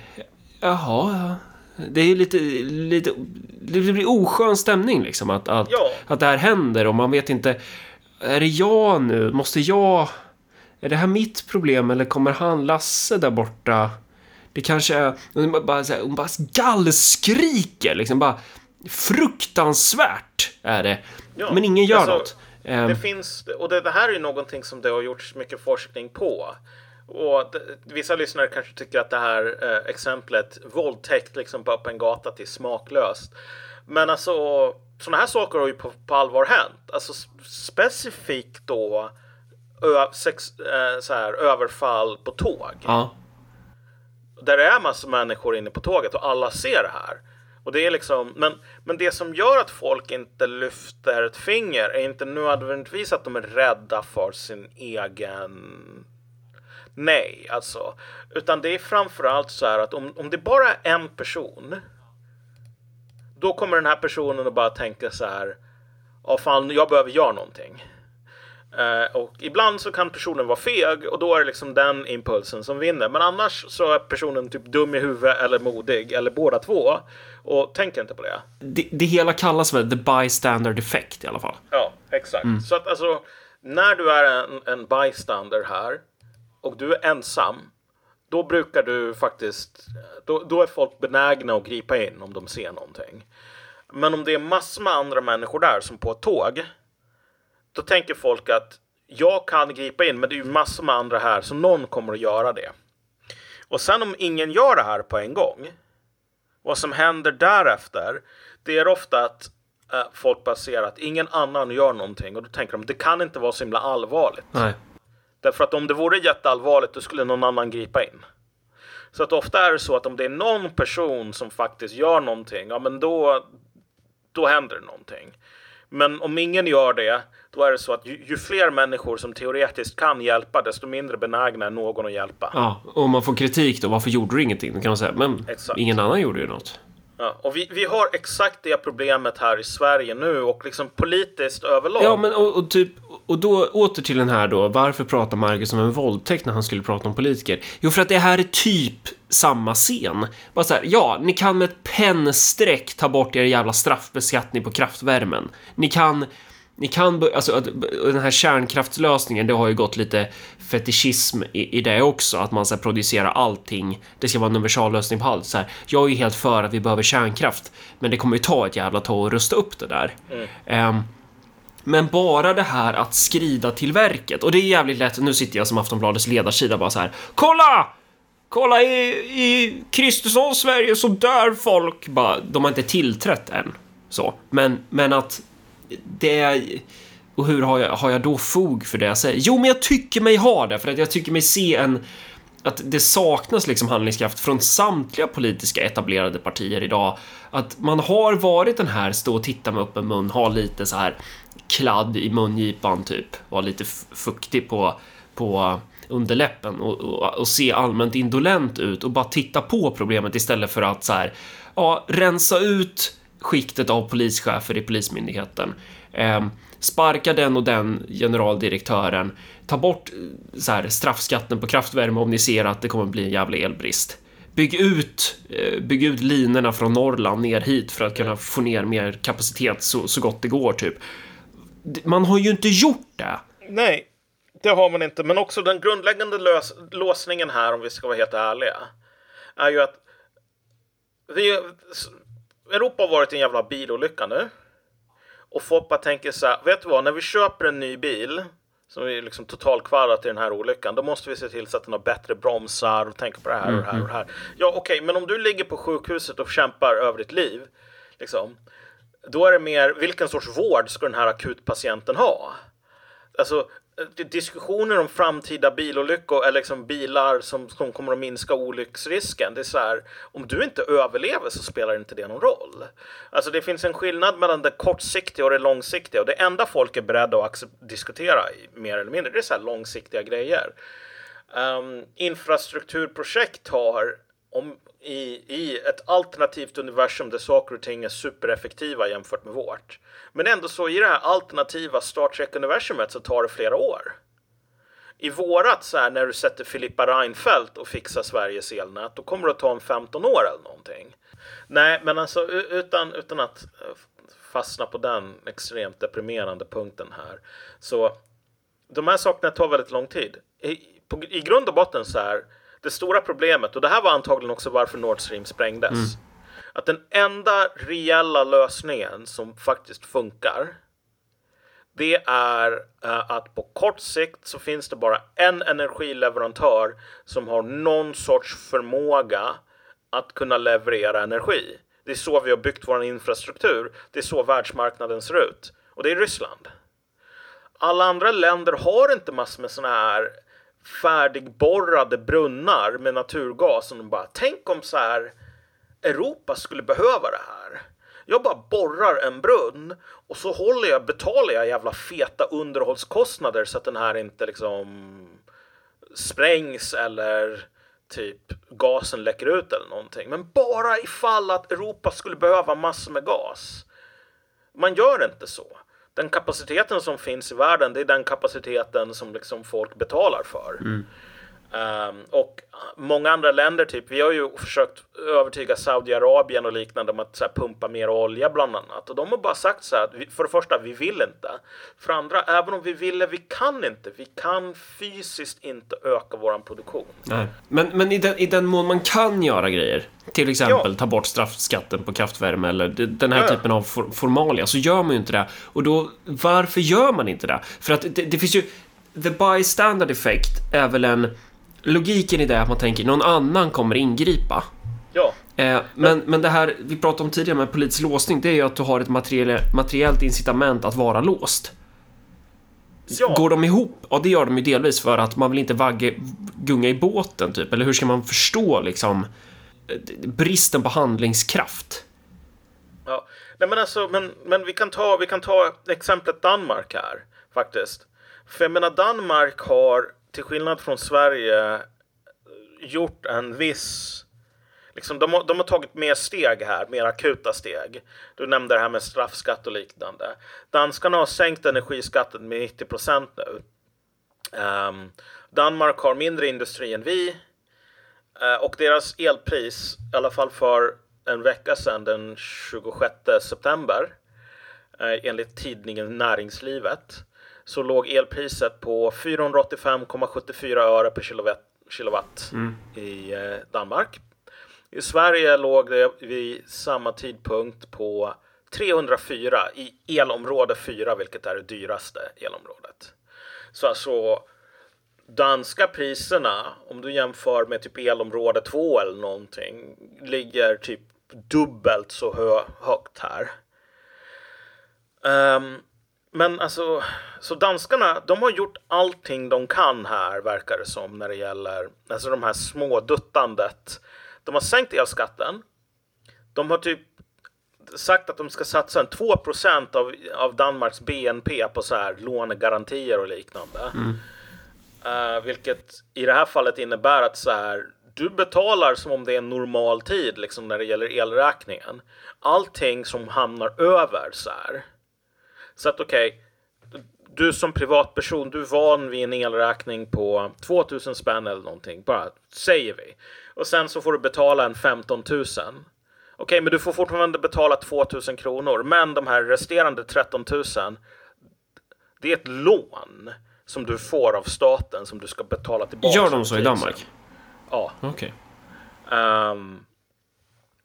jaha, ja. Det är lite, lite, det blir oskön stämning liksom att, att,
Ja.
att det här händer och man vet inte, är det jag nu? Måste jag? Är det här mitt problem eller kommer han Lasse där borta? Det kanske är, hon bara, så här, hon bara gallskriker liksom bara fruktansvärt är det.
Ja,
Men ingen gör
alltså,
något. Ehm,
Det finns, och det, det här är ju någonting som det har gjorts mycket forskning på. Och det, vissa lyssnare kanske tycker att det här eh, exemplet våldtäkt liksom på öppen gata till smaklöst. Men alltså sådana här saker har ju på, på allvar hänt. Alltså specifikt då ö, sex, eh, så här, överfall på tåg.
ja.
Där det är massor människor inne på tåget och alla ser det här. Och det är liksom, men, men det som gör att folk inte lyfter ett finger är inte nödvändigtvis att de är rädda för sin egen Nej, alltså. Utan det är framförallt så här att om, om det bara är en person då kommer den här personen att bara tänka så här Ja fan, jag behöver göra någonting. Eh, och ibland så kan personen vara feg och då är det liksom den impulsen som vinner. Men annars så är personen typ dum i huvudet eller modig eller båda två och tänker inte på det.
Det, det hela kallas väl the bystander defect i alla fall.
Ja, exakt. Så att alltså när du är en, en bystander här och du är ensam då brukar du faktiskt, då, då är folk benägna att gripa in om de ser någonting. Men om det är massor med andra människor där som på ett tåg då tänker folk att jag kan gripa in men det är ju massor med andra här så någon kommer att göra det. Och sen om ingen gör det här på en gång vad som händer därefter det är ofta att eh, folk bara ser att ingen annan gör någonting och då tänker de det kan inte vara så himla allvarligt.
Nej.
Därför att om det vore jätteallvarligt då skulle någon annan gripa in. Så att ofta är det så att om det är någon person som faktiskt gör någonting, ja men då, då händer det någonting. Men om ingen gör det, då är det så att ju, ju fler människor som teoretiskt kan hjälpa, desto mindre benägna är någon att hjälpa.
Ja, och man får kritik då, varför gjorde du ingenting? Då kan man säga, men
Exakt.
ingen annan gjorde ju något.
Ja, och vi, vi har exakt det problemet här i Sverige nu och liksom politiskt överlag.
Ja, men och, och typ, och då åter till den här då, varför pratar Marcus om en våldtäkt när han skulle prata om politiker? Jo, för att det här är typ samma scen. Bara så här, ja, ni kan med ett pennstreck ta bort er jävla straffbeskattning på kraftvärmen. Ni kan ni kan, alltså att- den här kärnkraftslösningen, det har ju gått lite fetischism i, i det också, att man ska producera allting. Det ska vara en universallösning på allt. Så här, jag är ju helt för att vi behöver kärnkraft, men det kommer ju ta ett jävla tag att rusta upp det där. Ehm, men bara det här att skrida till verket, och det är jävligt lätt, nu sitter jag som Aftonbladets ledarsida bara så här, kolla! Kolla i, i Kristerssons Sverige så dör folk! Bara, de har inte tillträtt än. Så. Men, men att det är... Och hur har jag, har jag då fog för det jag säger? Jo, men jag tycker mig ha det, för att jag tycker mig se en... Att det saknas liksom handlingskraft från samtliga politiska etablerade partier idag. Att man har varit den här stå och titta med öppen mun, ha lite så här kladd i mungipan typ, vara lite fuktig på, på underläppen och, och, och se allmänt indolent ut och bara titta på problemet istället för att så här, ja, rensa ut skiktet av polischefer i Polismyndigheten. Eh, sparka den och den generaldirektören. Ta bort eh, så här, straffskatten på kraftvärme om ni ser att det kommer bli en jävla elbrist. Bygg ut, eh, bygg ut linorna från Norrland ner hit för att kunna få ner mer kapacitet så, så gott det går, typ. Man har ju inte gjort det.
Nej, det har man inte. Men också den grundläggande lös låsningen här, om vi ska vara helt ärliga, är ju att vi, Europa har varit en jävla bilolycka nu. Och folk bara tänker så här, vet du vad, när vi köper en ny bil som är liksom totalkvadrat i den här olyckan, då måste vi se till så att den har bättre bromsar och tänka på det här och det här och det här. Ja, okej, men om du ligger på sjukhuset och kämpar över ditt liv, liksom, då är det mer, vilken sorts vård ska den här akutpatienten ha? Alltså, Eh, diskussioner om framtida bilolyckor eller liksom bilar som, som kommer att minska olycksrisken. Det är så här, om du inte överlever så spelar inte det någon roll. Alltså det finns en skillnad mellan det kortsiktiga och det långsiktiga och det enda folk är beredda att diskutera mer eller mindre, det är så här långsiktiga grejer. Um, infrastrukturprojekt har om i, i ett alternativt universum där saker och ting är supereffektiva jämfört med vårt. Men ändå så i det här alternativa Star Trek-universumet så tar det flera år. I vårat så här när du sätter Filippa Reinfeldt och fixar Sveriges elnät, då kommer det att ta en 15 år eller någonting. Nej, men alltså utan, utan att eh, fastna på den extremt deprimerande punkten här. Så de här sakerna tar väldigt lång tid. I, på, i grund och botten så här, det stora problemet, och det här var antagligen också varför Nord Stream sprängdes, mm. att den enda reella lösningen som faktiskt funkar, det är uh, att på kort sikt så finns det bara en energileverantör som har någon sorts förmåga att kunna leverera energi. Det är så vi har byggt vår infrastruktur. Det är så världsmarknaden ser ut. Och det är Ryssland. Alla andra länder har inte massor med sådana här färdigborrade brunnar med naturgas. och de bara, tänk om så här Europa skulle behöva det här. Jag bara borrar en brunn och så håller jag, betalar jag jävla feta underhållskostnader så att den här inte liksom sprängs eller typ gasen läcker ut eller någonting. Men bara ifall att Europa skulle behöva massor med gas. Man gör inte så. Den kapaciteten som finns i världen, det är den kapaciteten som liksom folk betalar för. Mm. Um, och många andra länder, typ, vi har ju försökt övertyga Saudiarabien och liknande om att här, pumpa mer olja bland annat. Och de har bara sagt så här, att vi, för det första, vi vill inte. För det andra, även om vi ville, vi kan inte. Vi kan fysiskt inte öka vår produktion.
Nej. Men, men i, den, i den mån man kan göra grejer, till exempel ja. ta bort straffskatten på kraftvärme eller den här ja. typen av for, formalia, så gör man ju inte det. Och då, varför gör man inte det? För att det, det finns ju, the bystander effect är väl en logiken i det är att man tänker någon annan kommer ingripa.
Ja.
Eh, men, men det här vi pratade om tidigare med politisk låsning, det är ju att du har ett materiell, materiellt incitament att vara låst. Ja. Går de ihop? Ja, det gör de ju delvis för att man vill inte vagga, gunga i båten, typ. Eller hur ska man förstå liksom bristen på handlingskraft?
Ja, nej men alltså, men, men vi kan ta, vi kan ta exemplet Danmark här faktiskt. För jag menar, Danmark har till skillnad från Sverige gjort en viss Liksom, de, har, de har tagit mer steg här, mer akuta steg. Du nämnde det här med straffskatt och liknande. Danskarna har sänkt energiskatten med 90 procent nu. Um, Danmark har mindre industri än vi. Uh, och deras elpris, i alla fall för en vecka sedan, den 26 september, uh, enligt tidningen Näringslivet, så låg elpriset på 485,74 öre per kilowatt, kilowatt mm. i eh, Danmark. I Sverige låg det vid samma tidpunkt på 304 i elområde 4, vilket är det dyraste elområdet. Så alltså danska priserna, om du jämför med typ elområde 2 eller någonting, ligger typ dubbelt så hö högt här. Um, men alltså, så danskarna, de har gjort allting de kan här verkar det som när det gäller alltså de här små duttandet. De har sänkt elskatten. De har typ sagt att de ska satsa en 2 av, av Danmarks BNP på så här lånegarantier och liknande. Mm. Uh, vilket i det här fallet innebär att så här, du betalar som om det är en normal tid liksom när det gäller elräkningen. Allting som hamnar över så här så att okej, okay, du som privatperson, du är van vid en elräkning på 2000 spänn eller någonting, bara säger vi. Och sen så får du betala en 15 000. Okej, men du får fortfarande betala 2000 kronor, men de här resterande 13 000, det är ett lån som du får av staten som du ska betala tillbaka.
Gör de så i Danmark?
Ja.
Okej.
Okay. Um, ehm,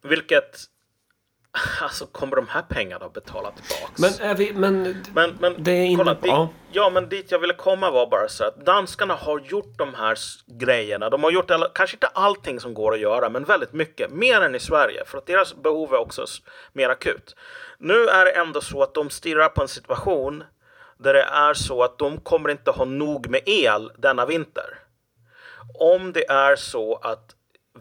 vilket Alltså kommer de här pengarna att betala tillbaks?
Men, är vi, men, men, men det är
kolla, dit, Ja, men dit jag ville komma var bara så att danskarna har gjort de här grejerna. De har gjort alla, kanske inte allting som går att göra, men väldigt mycket. Mer än i Sverige, för att deras behov är också mer akut. Nu är det ändå så att de stirrar på en situation där det är så att de kommer inte ha nog med el denna vinter. Om det är så att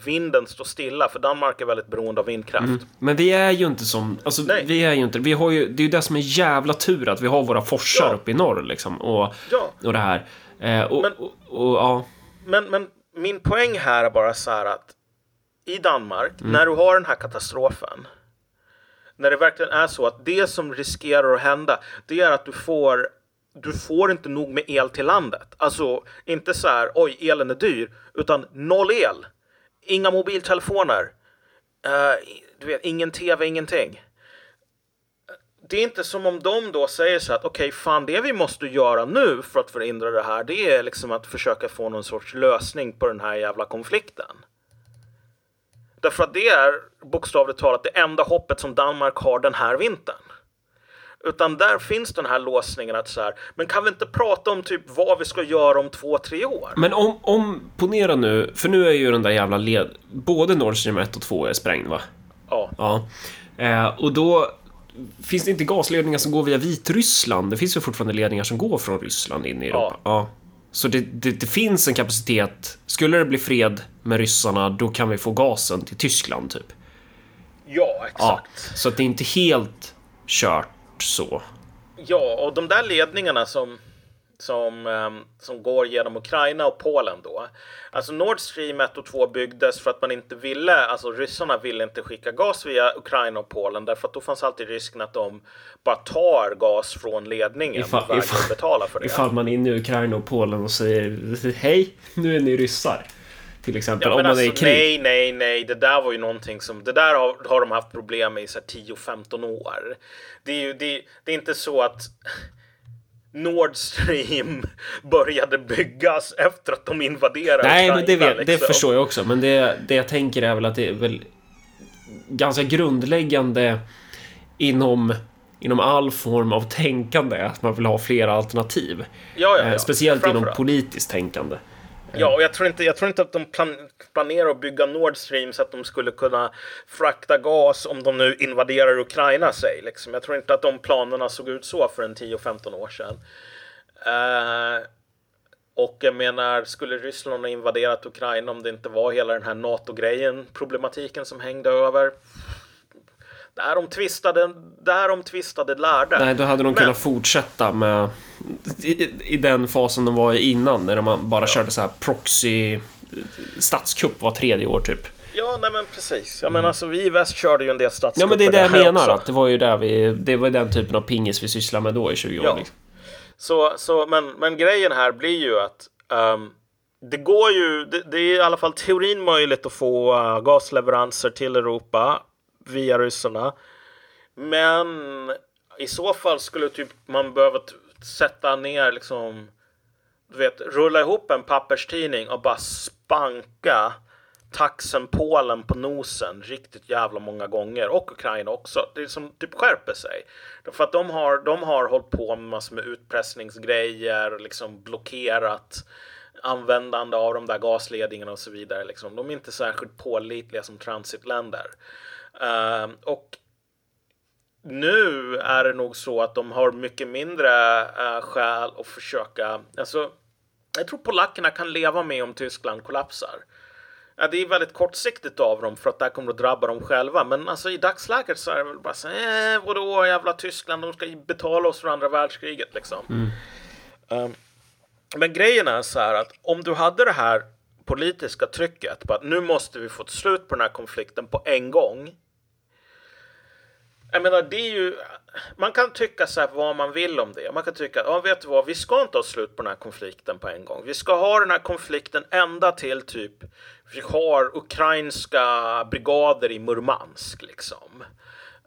vinden står stilla, för Danmark är väldigt beroende av vindkraft. Mm.
Men vi är ju inte som, alltså Nej. vi är ju inte, vi har ju, det är ju det som är jävla tur att vi har våra forsar ja. uppe i norr liksom och, ja. och det här. Eh, och, men, och, och, ja.
Men, men min poäng här är bara så här att i Danmark, när du har den här katastrofen. När det verkligen är så att det som riskerar att hända, det är att du får du får inte nog med el till landet. Alltså inte så här, oj, elen är dyr, utan noll el. Inga mobiltelefoner. Uh, du vet, ingen tv, ingenting. Det är inte som om de då säger så att okej, fan, det vi måste göra nu för att förhindra det här, det är liksom att försöka få någon sorts lösning på den här jävla konflikten. Därför att det är bokstavligt talat det enda hoppet som Danmark har den här vintern. Utan där finns den här låsningen att så här, men kan vi inte prata om typ vad vi ska göra om två, tre år?
Men om, om, ponera nu, för nu är ju den där jävla led... Både Nord Stream 1 och 2 är sprängd va?
Ja,
Ja. Eh, och då finns det inte gasledningar som går via Vitryssland. Det finns ju fortfarande ledningar som går från Ryssland in i Europa. Ja. Så det, det, det finns en kapacitet. Skulle det bli fred med ryssarna, då kan vi få gasen till Tyskland typ.
ja
Ja,
exakt.
så att det är inte helt kört så.
Ja, och de där ledningarna som, som, ehm, som går genom Ukraina och Polen då. Alltså Nord Stream 1 och 2 byggdes för att man inte ville, alltså ryssarna ville inte skicka gas via Ukraina och Polen därför att då fanns alltid risken att de bara tar gas från ledningen
Ifall-
och
ifall-
betala för det.
Ifall man är inne i Ukraina och Polen och säger hej, nu är ni ryssar. Till exempel
Ja,
om man
alltså,
är i krig.
nej, nej, nej. Det där var ju någonting som... Det där har, har de haft problem med i så här 10-15 år. Det är ju det, det är inte så att Nord Stream började byggas efter att de invaderade
Nej, men det, vet, det
liksom.
förstår jag också. Men det, det jag tänker är väl att det är väl ganska grundläggande inom, inom all form av tänkande att man vill ha flera alternativ.
Ja, ja,
Eh,
ja.
Speciellt inom politiskt tänkande.
Ja, och jag tror inte, jag tror inte att de plan, planerar att bygga Nord Stream så att de skulle kunna frakta gas om de nu invaderar Ukraina, säg. Liksom. Jag tror inte att de planerna såg ut så för en 10-15 år sedan. Eh, och jag menar, skulle Ryssland ha invaderat Ukraina om det inte var hela den här NATO-grejen, problematiken som hängde över? Där de tvistade, där de tvistade lärde.
Nej, då hade de
Men-
kunnat fortsätta med i, i den fasen de var i innan, när man bara körde så här proxy statskupp var tredje år typ.
Ja, nej men precis. Jag menar, alltså, vi i väst körde ju en del statskupper
Ja, men det är det jag menar.
också.
Att det var ju där vi, det var den typen av pingis vi sysslade med då i 20 år.
Ja.
Liksom.
Så, så, men, men grejen här blir ju att ehm, det går ju, det, det är i alla fall teorin möjligt att få eh, gasleveranser till Europa via ryssarna. Men i så fall skulle typ man behöva sätta ner liksom, du vet, rulla ihop en papperstidning och bara spanka taxen Polen på nosen riktigt jävla många gånger och Ukraina också. Det är som typ skärper sig. För att de har, de har hållit på med massor med utpressningsgrejer, liksom blockerat användande av de där gasledningarna och så vidare. Liksom. De är inte särskilt pålitliga som transitländer. Uh, och nu är det nog så att de har mycket mindre uh, skäl att försöka, alltså jag tror polackerna kan leva med om Tyskland kollapsar. Ja, det är väldigt kortsiktigt av dem för att det här kommer att drabba dem själva. Men alltså i dagsläget så är det väl bara så eh, vadå jävla Tyskland, de ska betala oss för andra världskriget liksom. Um, men grejen är så här att om du hade det här politiska trycket på att nu måste vi få ett slut på den här konflikten på en gång. Jag menar, det är ju... Man kan tycka så här vad man vill om det. Man kan tycka att, ja, vet du vad, vi ska inte ha slut på den här konflikten på en gång. Vi ska ha den här konflikten ända till typ vi har ukrainska brigader i Murmansk liksom.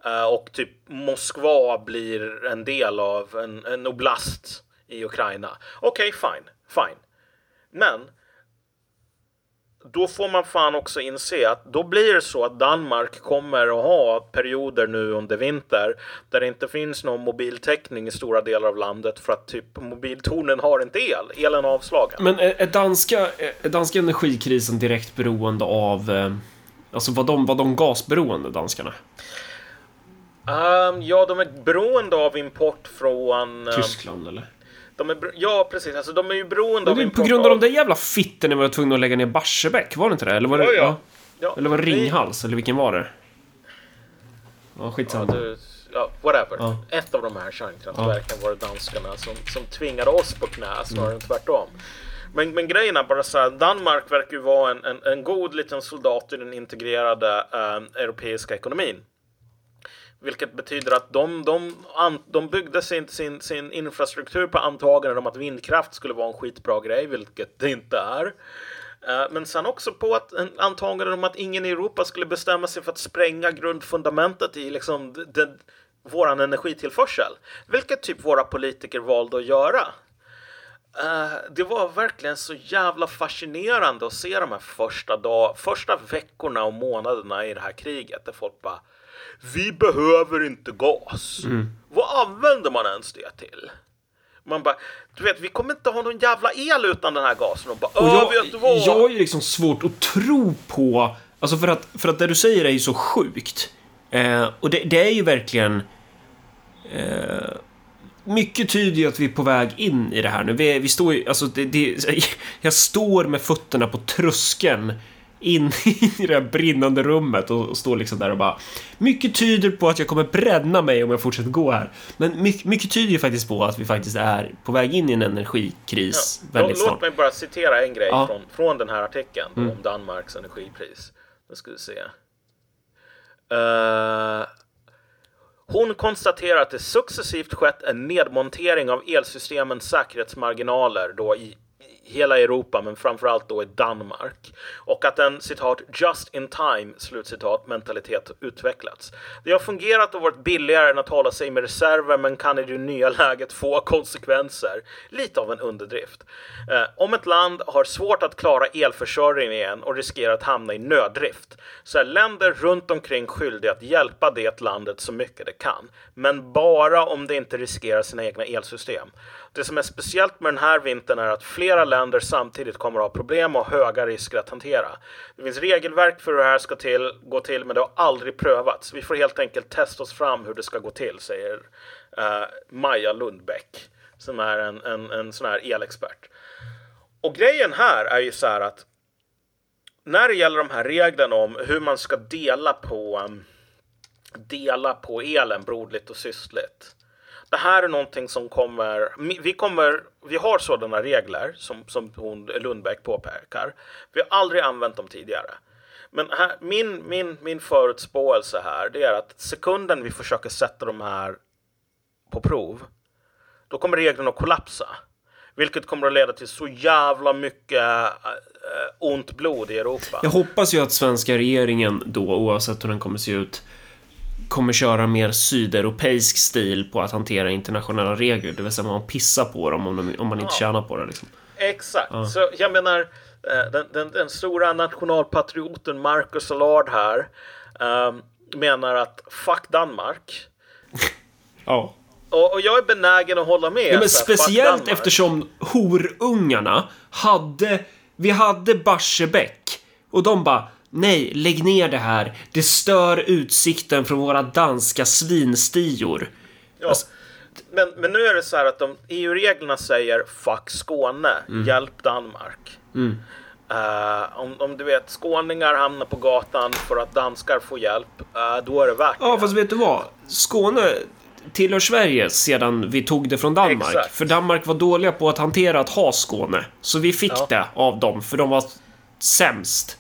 Eh, och typ Moskva blir en del av en, en oblast i Ukraina. Okej, fine, fine. Men då får man fan också inse att då blir det så att Danmark kommer att ha perioder nu under vinter där det inte finns någon mobiltäckning i stora delar av landet för att typ mobiltornen har inte el. Elen är avslagen.
Men är, är, danska, är danska energikrisen direkt beroende av... Eh, alltså var de, var de gasberoende, danskarna?
Ehm, ja, de är beroende av import från... ehm,
Tyskland, eller?
De är, ja, precis. Alltså, de är ju beroende av import
på grund av de där jävla fittorna vi var tvungna att lägga ner Barsebäck, var det inte det? Eller var det,
Ja, ja. Ja,
Eller var det Ringhals, eller vilken var det? Ja,
Ja,
skitsamma.
du, ja, whatever.
Ja.
Ett av de här kärnkraftverken var det danskarna som, som tvingade oss på knä snarare än tvärtom. Men, men grejen är bara så här, Danmark verkar ju vara en, en, en god liten soldat i den integrerade eh, europeiska ekonomin. Vilket betyder att de, de, de byggde sin, sin, sin infrastruktur på antaganden om att vindkraft skulle vara en skitbra grej, vilket det inte är. Eh, men sen också på att antaganden om att ingen i Europa skulle bestämma sig för att spränga grundfundamentet i liksom den, våran energitillförsel. Vilket typ våra politiker valde att göra. Uh, det var verkligen så jävla fascinerande att se de här första, dag, första veckorna och månaderna i det här kriget där folk bara vi behöver inte gas. Mm. Vad använder man ens det till? Man bara, du vet, vi kommer inte ha någon jävla el utan den här gasen. Och bara, och
jag, vet du vad? Jag har ju liksom svårt att tro på, alltså för att, för att det du säger är ju så sjukt. Eh, och det, det, är ju verkligen... Eh, mycket tyder ju att vi är på väg in i det här nu. Vi, vi står ju, alltså det, det, jag står med fötterna på tröskeln in i det här brinnande rummet och står liksom där och bara Mycket tyder på att jag kommer bränna mig om jag fortsätter gå här. Men mycket, mycket tyder ju faktiskt på att vi faktiskt är på väg in i en energikris ja. väldigt
Låt snart. Låt mig bara citera en grej ja. från, från den här artikeln mm. om Danmarks energipris. Nu ska vi se. Uh, hon konstaterar att det successivt skett en nedmontering av elsystemens säkerhetsmarginaler då i hela Europa, men framförallt då i Danmark. Och att en citat just in time slutcitat mentalitet utvecklats. Det har fungerat och varit billigare än att hålla sig med reserver men kan i det nya läget få konsekvenser. Lite av en underdrift. Eh, om ett land har svårt att klara elförsörjningen igen och riskerar att hamna i nöddrift så är länder runt omkring skyldiga att hjälpa det landet så mycket det kan. Men bara om det inte riskerar sina egna elsystem. Det som är speciellt med den här vintern är att flera länder samtidigt kommer att ha problem och höga risker att hantera. Det finns regelverk för hur det här ska till, gå till, men det har aldrig prövats. Vi får helt enkelt testa oss fram hur det ska gå till, säger uh, Maja Lundbäck, som är en, en, en sån här elexpert. Och grejen här är ju så här att när det gäller de här reglerna om hur man ska dela på um, dela på elen broderligt och systerligt det här är någonting som kommer, vi kommer, vi har sådana regler som, som hon Lundbäck påpekar. Vi har aldrig använt dem tidigare. Men här, min, min, min förutspåelse här, det är att sekunden vi försöker sätta de här på prov, då kommer reglerna att kollapsa. Vilket kommer att leda till så jävla mycket eh, eh, ont blod i Europa.
Jag hoppas ju att svenska regeringen då, oavsett hur den kommer se ut, kommer köra mer sydeuropeisk stil på att hantera internationella regler, det vill säga man pissar på dem om, de, om man inte ja. tjänar på det. Liksom.
Exakt, ja. så jag menar eh, den, den, den, stora nationalpatrioten Marcus Allard här um, menar att fuck Danmark.
ja.
Och, och, jag är benägen att hålla med. Ja,
men speciellt eftersom horungarna hade, vi hade Barsebäck och de bara Nej, lägg ner det här. Det stör utsikten från våra danska svinstior.
Ja. Alltså... Men, men nu är det så här att de EU-reglerna säger fuck Skåne, mm. hjälp Danmark. Mm. Uh, om, om du vet skåningar hamnar på gatan för att danskar får hjälp, uh, då är det värt det.
Ja, fast vet du vad? Skåne tillhör Sverige sedan vi tog det från Danmark. Exakt. För Danmark var dåliga på att hantera att ha Skåne. Så vi fick ja. det av dem, för de var sämst.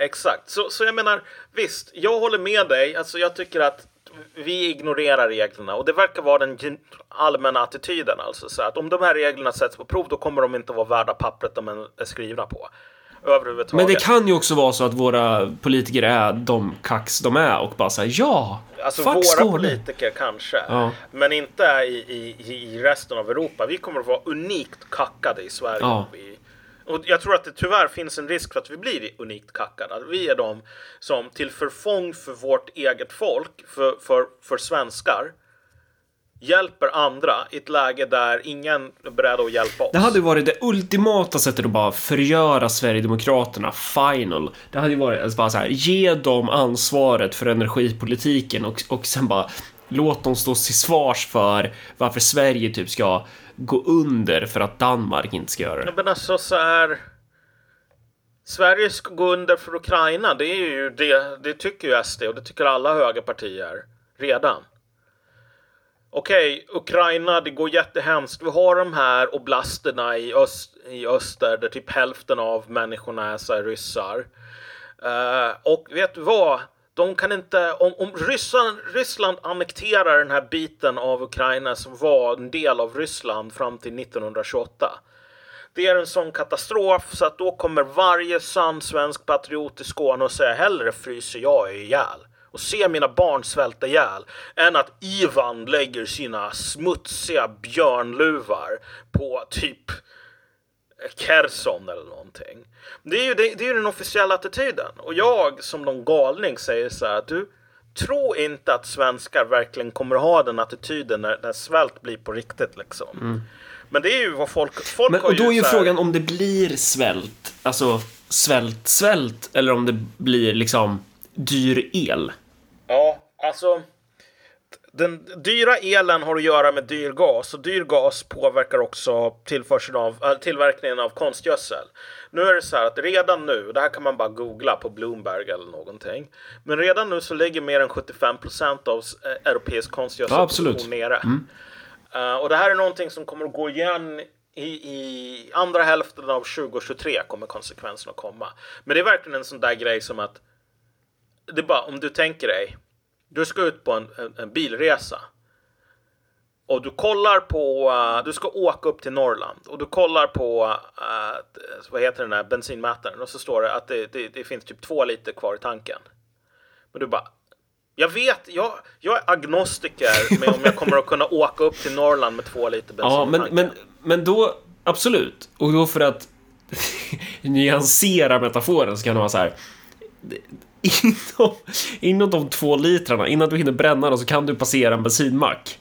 Exakt, så, så jag menar visst, jag håller med dig. Alltså jag tycker att vi ignorerar reglerna och det verkar vara den allmänna attityden. Alltså så att om de här reglerna sätts på prov då kommer de inte vara värda pappret de är skrivna på.
Men det kan ju också vara så att våra politiker är de kax de är och bara säger ja,
Alltså fuck våra Skåne. politiker kanske, ja. men inte i, i, i resten av Europa. Vi kommer att vara unikt kackade i Sverige ja. vi och jag tror att det tyvärr finns en risk för att vi blir unikt kackade. Vi är de som till förfång för vårt eget folk, för, för, för svenskar, hjälper andra i ett läge där ingen är beredd att hjälpa oss.
Det hade varit det ultimata sättet att bara förgöra Sverigedemokraterna, final. Det hade ju varit att bara så här, ge dem ansvaret för energipolitiken och, och sen bara låt dem stå till svars för varför Sverige typ ska gå under för att Danmark inte ska göra det.
Men alltså så här. Sverige ska gå under för Ukraina. Det är ju det. Det tycker ju SD och det tycker alla högerpartier redan. okej, Ukraina, det går jättehemskt. Vi har de här oblasterna i, öst, i öster där typ hälften av människorna är så här ryssar. Uh, och vet du vad? De kan inte, om, om Ryssland, Ryssland annekterar den här biten av Ukraina som var en del av Ryssland fram till 1928. Det är en sån katastrof så att då kommer varje sann svensk patriot i Skåne och säga hellre fryser jag ihjäl och ser mina barn svälta ihjäl än att Ivan lägger sina smutsiga björnluvar på typ Kherson eller någonting. Det är ju, det, det är ju den officiella attityden. Och jag som någon galning säger så här att du tror inte att svenskar verkligen kommer att ha den attityden när, när svält blir på riktigt liksom.
Mm.
Men det är ju vad folk, folk
Men,
har
och då är ju
här-
frågan om det blir svält, alltså svält, svält, eller om det blir liksom dyr el.
Ja, alltså. Den dyra elen har att göra med dyr gas och dyr gas påverkar också tillförseln av, äh, tillverkningen av konstgödsel. Nu är det så här att redan nu, det här kan man bara googla på Bloomberg eller någonting. Men redan nu så ligger mer än 75 procent av eh, europeisk
Ja, absolut.
konstgödselproduktion nere. Eh, och det här är någonting som kommer att gå igen i, i andra hälften av 2023 kommer konsekvenserna att komma. Men det är verkligen en sån där grej som att det är bara om du tänker dig. Du ska ut på en, en, en bilresa. Och du kollar på, eh, du ska åka upp till Norrland och du kollar på, eh, vad heter den här bensinmätaren och så står det att det, det, det finns typ två liter kvar i tanken. Men du bara, jag vet, jag, jag är agnostiker med om jag kommer att kunna åka upp till Norrland med två liter bensin
Ja, men, men, men då, absolut. Och då för att nyansera metaforen så kan det vara så här. Inom, inom de två litrarna, innan du hinner bränna dem, så kan du passera en bensinmack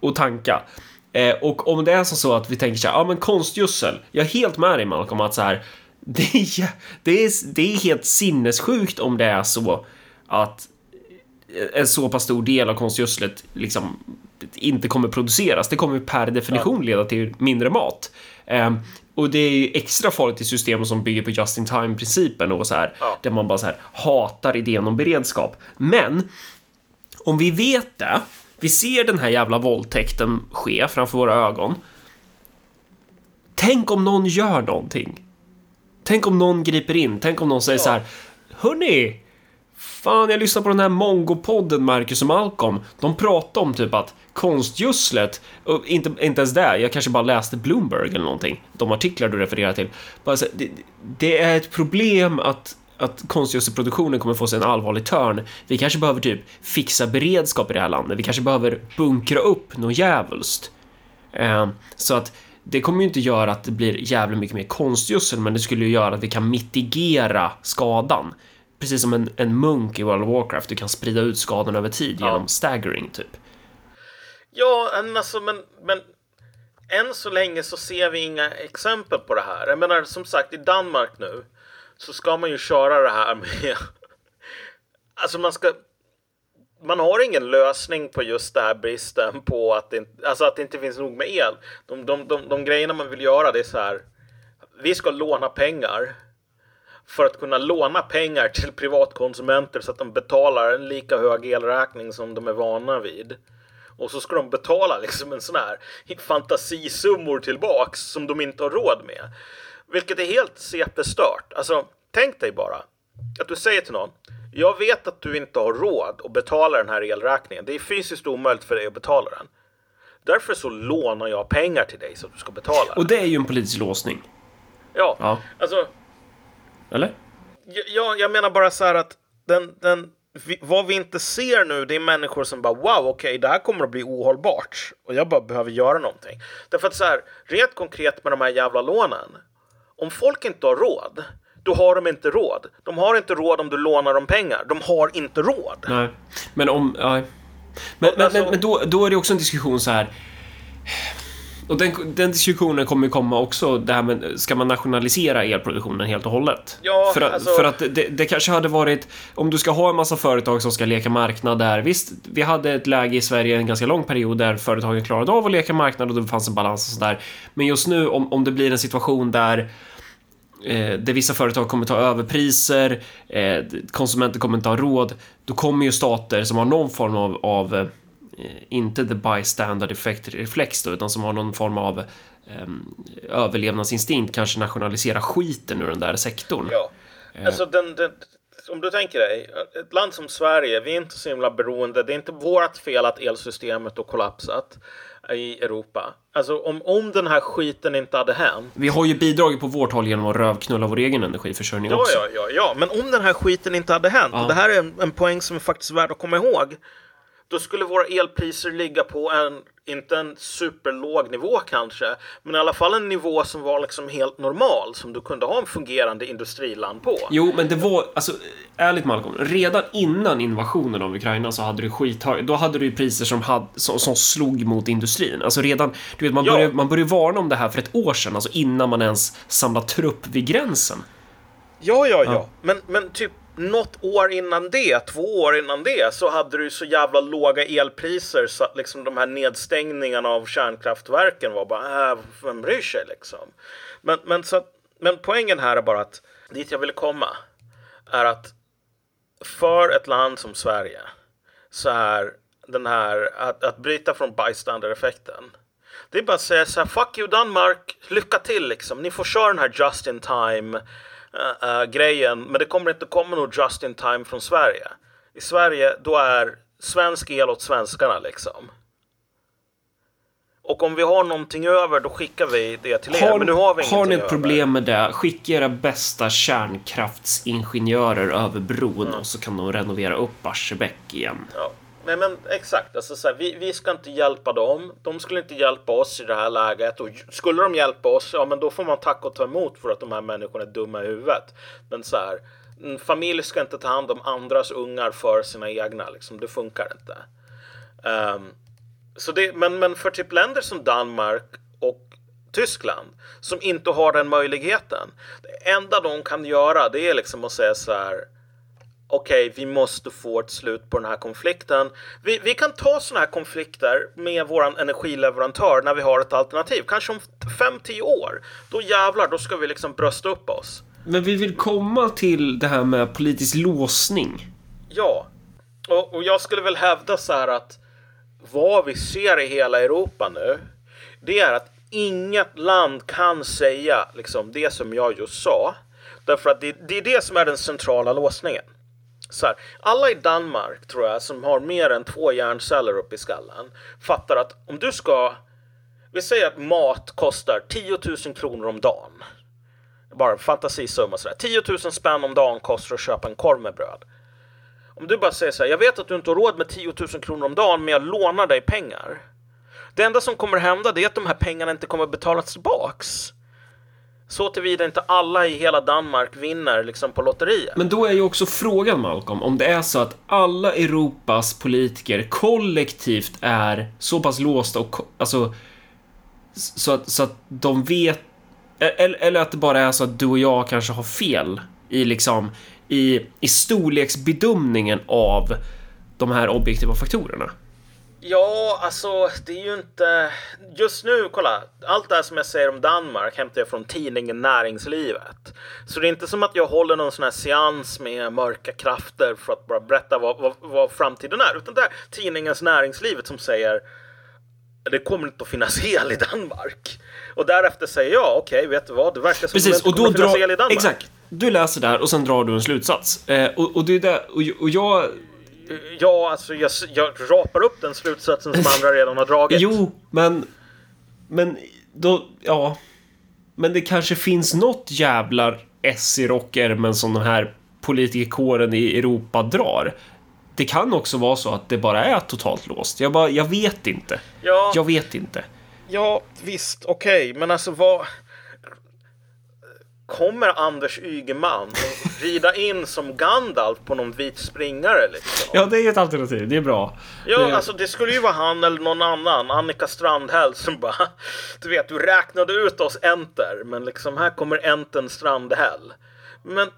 och tanka. Eh, och om det är så, så att vi tänker så här, ja men konstgödsel. Jag är helt med dig Malcolm att så här, det är, det, är, det är helt sinnessjukt om det är så att en så pass stor del av konstgödslet liksom inte kommer produceras. Det kommer per definition leda till mindre mat. Och det är ju extra farligt i system som bygger på just in time principen och så här,
Ja.
där man bara så här hatar idén om beredskap. Men om vi vet det, vi ser den här jävla våldtäkten ske framför våra ögon. Tänk om någon gör någonting. Tänk om någon griper in. Tänk om någon säger så här. Hörni! Fan, jag lyssnade på den här mongopodden Marcus och Malcolm. De pratade om typ att konstgödslet, inte, inte ens det, jag kanske bara läste Bloomberg eller någonting, de artiklar du refererar till. Bara så, det, det är ett problem att att konstgödselproduktionen kommer få sig en allvarlig törn. Vi kanske behöver typ fixa beredskap i det här landet. Vi kanske behöver bunkra upp något djävulskt. Eh, så att det kommer ju inte göra att det blir jävligt mycket mer konstgödsel, men det skulle ju göra att vi kan mitigera skadan. Precis som en, en munk i World of Warcraft, du kan sprida ut skadan över tid
Ja.
genom staggering typ.
Ja, men alltså, men, men än så länge så ser vi inga exempel på det här. Jag menar, som sagt, i Danmark nu så ska man ju köra det här med... Alltså man ska... Man har ingen lösning på just det här bristen på att det, inte- alltså att det inte finns nog med el. De, de, de, de grejerna man vill göra det är så här. Vi ska låna pengar för att kunna låna pengar till privatkonsumenter så att de betalar en lika hög elräkning som de är vana vid. Och så ska de betala liksom en sån här fantasisummor tillbaks som de inte har råd med. Vilket är helt CP-stört. Alltså, tänk dig bara att du säger till någon jag vet att du inte har råd att betala den här elräkningen. Det är fysiskt omöjligt för dig att betala den. Därför så lånar jag pengar till dig så att du ska betala.
Och det är ju en politisk låsning.
Ja,
Ja.
alltså
Eller?
Ja, jag menar bara så här att den, den, vi, vad vi inte ser nu, det är människor som bara wow, okej, det här kommer att bli ohållbart och jag bara behöver göra någonting. Därför att så här, rent konkret med de här jävla lånen. Om folk inte har råd, då har de inte råd. De har inte råd om du lånar dem pengar. De har inte råd.
Nej. Men om... Ja. Men, men,
alltså-
men, men då, då är det också en diskussion så här. Och den, den diskussionen kommer ju komma också, det här med, ska man nationalisera elproduktionen helt och hållet?
Ja,
för att,
alltså-
för att det, det kanske hade varit, om du ska ha en massa företag som ska leka marknad där, visst, vi hade ett läge i Sverige en ganska lång period där företagen klarade av att leka marknad och det fanns en balans och sådär. Men just nu, om, om det blir en situation där eh, där vissa företag kommer ta överpriser, eh, konsumenter kommer inte ha råd, då kommer ju stater som har någon form av, av inte the bystander effect reflex då, utan som har någon form av eh, överlevnadsinstinkt kanske nationalisera skiten ur den där sektorn.
Ja. Alltså den, den, om du tänker dig, ett land som Sverige, vi är inte så himla beroende. Det är inte vårt fel att elsystemet har kollapsat i Europa. Alltså om, om den här skiten inte hade hänt.
Vi har ju bidragit på vårt håll genom att rövknulla vår egen energiförsörjning
Ja,
också.
ja, ja, ja, men om den här skiten inte hade hänt,
Ja.
och det här är en, en poäng som är faktiskt värd att komma ihåg, då skulle våra elpriser ligga på en, inte en superlåg nivå kanske, men i alla fall en nivå som var liksom helt normal, som du kunde ha en fungerande industriland på.
Jo, men det var, alltså ärligt Malcolm, redan innan invasionen av Ukraina så hade du skithög, då hade du priser som, hade, som, som slog mot industrin. Alltså redan, du vet, man
Ja.
började, man började varna om det här för ett år sedan, alltså innan man ens samlade trupp vid gränsen.
Ja, ja, ja.
Ja.
Men, men typ något år innan det, två år innan det, så hade du så jävla låga elpriser så att liksom de här nedstängningarna av kärnkraftverken var bara, äh, vem bryr sig liksom? Men, men, så att, men poängen här är bara att dit jag ville komma är att för ett land som Sverige så är den här att, att bryta från bystander-effekten. Det är bara att säga så här, fuck you Danmark, lycka till liksom. Ni får köra den här just in time eh, eh, grejen, men det kommer inte komma något just in time från Sverige. I Sverige, då är svensk el åt svenskarna liksom. Och om vi har någonting över, då skickar vi det till er.
Har,
men nu har vi
har ni ett
över.
problem med det, skicka era bästa kärnkraftsingenjörer över bron och så kan de renovera upp Barsebäck igen.
Ja. Nej men exakt, alltså, så här, vi, vi ska inte hjälpa dem. De skulle inte hjälpa oss i det här läget. Och skulle de hjälpa oss, ja men då får man tacka och ta emot för att de här människorna är dumma i huvudet. Men så här, en familj ska inte ta hand om andras ungar för sina egna. Liksom. Det funkar inte. Um, så det, men, men för typ länder som Danmark och Tyskland som inte har den möjligheten. Det enda de kan göra det är liksom att säga så här okej, vi måste få ett slut på den här konflikten. Vi, vi kan ta sådana här konflikter med våran energileverantör när vi har ett alternativ. Kanske om 5-10 år. Då jävlar, då ska vi liksom brösta upp oss.
Men vi vill komma till det här med politisk låsning.
Ja, och, och jag skulle väl hävda så här att vad vi ser i hela Europa nu, det är att inget land kan säga liksom det som jag just sa. Därför att det, det är det som är den centrala låsningen. Så här, alla i Danmark tror jag som har mer än två hjärnceller uppe i skallen fattar att om du ska, vi säger att mat kostar 10 000 kronor om dagen. Bara en fantasisumma sådär. 10 000 spänn om dagen kostar att köpa en korv med bröd. Om du bara säger så här, jag vet att du inte har råd med 10 000 kronor om dagen, men jag lånar dig pengar. Det enda som kommer hända det är att de här pengarna inte kommer betalas tillbaks. Så tillvida inte alla i hela Danmark vinner liksom på lotteriet.
Men då är ju också frågan Malcolm, om det är så att alla Europas politiker kollektivt är så pass låsta och alltså så att, så att de vet e-, eller, eller att det bara är så att du och jag kanske har fel i liksom i, i storleksbedömningen av de här objektiva faktorerna.
Ja, alltså det är ju inte... Just nu, kolla. Allt det här som jag säger om Danmark hämtar jag från tidningen Näringslivet. Så det är inte som att jag håller någon sån här seans med mörka krafter för att bara berätta vad, vad, vad framtiden är. Utan det är tidningens Näringslivet som säger det kommer inte att finnas el i Danmark. Och därefter säger jag, okej, vet du vad? Det verkar som
Precis,
det inte kommer att finnas el i. Danmark.
Exakt. Du läser där och sen drar du en slutsats. Eh, och, och det är där, och, och jag...
Ja, alltså jag, jag rapar upp den slutsatsen som andra redan har dragit.
Jo, men... Men då... Ja. Men det kanske finns något jävlar S i rockärmen som den här politikerkåren i Europa drar. Det kan också vara så att det bara är totalt låst. Jag bara, jag vet inte.
Ja.
Jag vet inte.
Ja, visst, okej, men alltså vad... Kommer Anders Ygeman rida in som Gandalf på någon vit springare liksom?
Ja, det är ett alternativ. Det är bra.
Ja,
det...
alltså det skulle ju vara han eller någon annan, Annika Strandhäll som bara, du vet, du räknade ut oss enter, men liksom här kommer enten Strandhäll. Men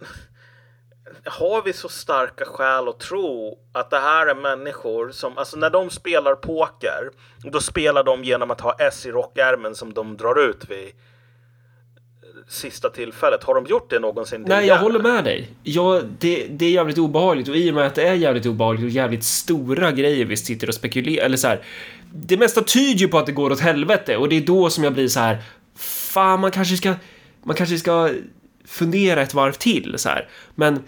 har vi så starka skäl att tro att det här är människor som, alltså när de spelar poker, då spelar de genom att ha S i rockärmen som de drar ut vid sista tillfället. Har de gjort det någonsin
Nej, jag håller med dig. Ja, det, det är jävligt obehagligt och i och med att det är jävligt obehagligt och jävligt stora grejer vi sitter och spekulerar, eller så här. Det mesta tyder ju på att det går åt helvete och det är då som jag blir så här. Fan, man kanske ska, man kanske ska fundera ett varv till så här. Men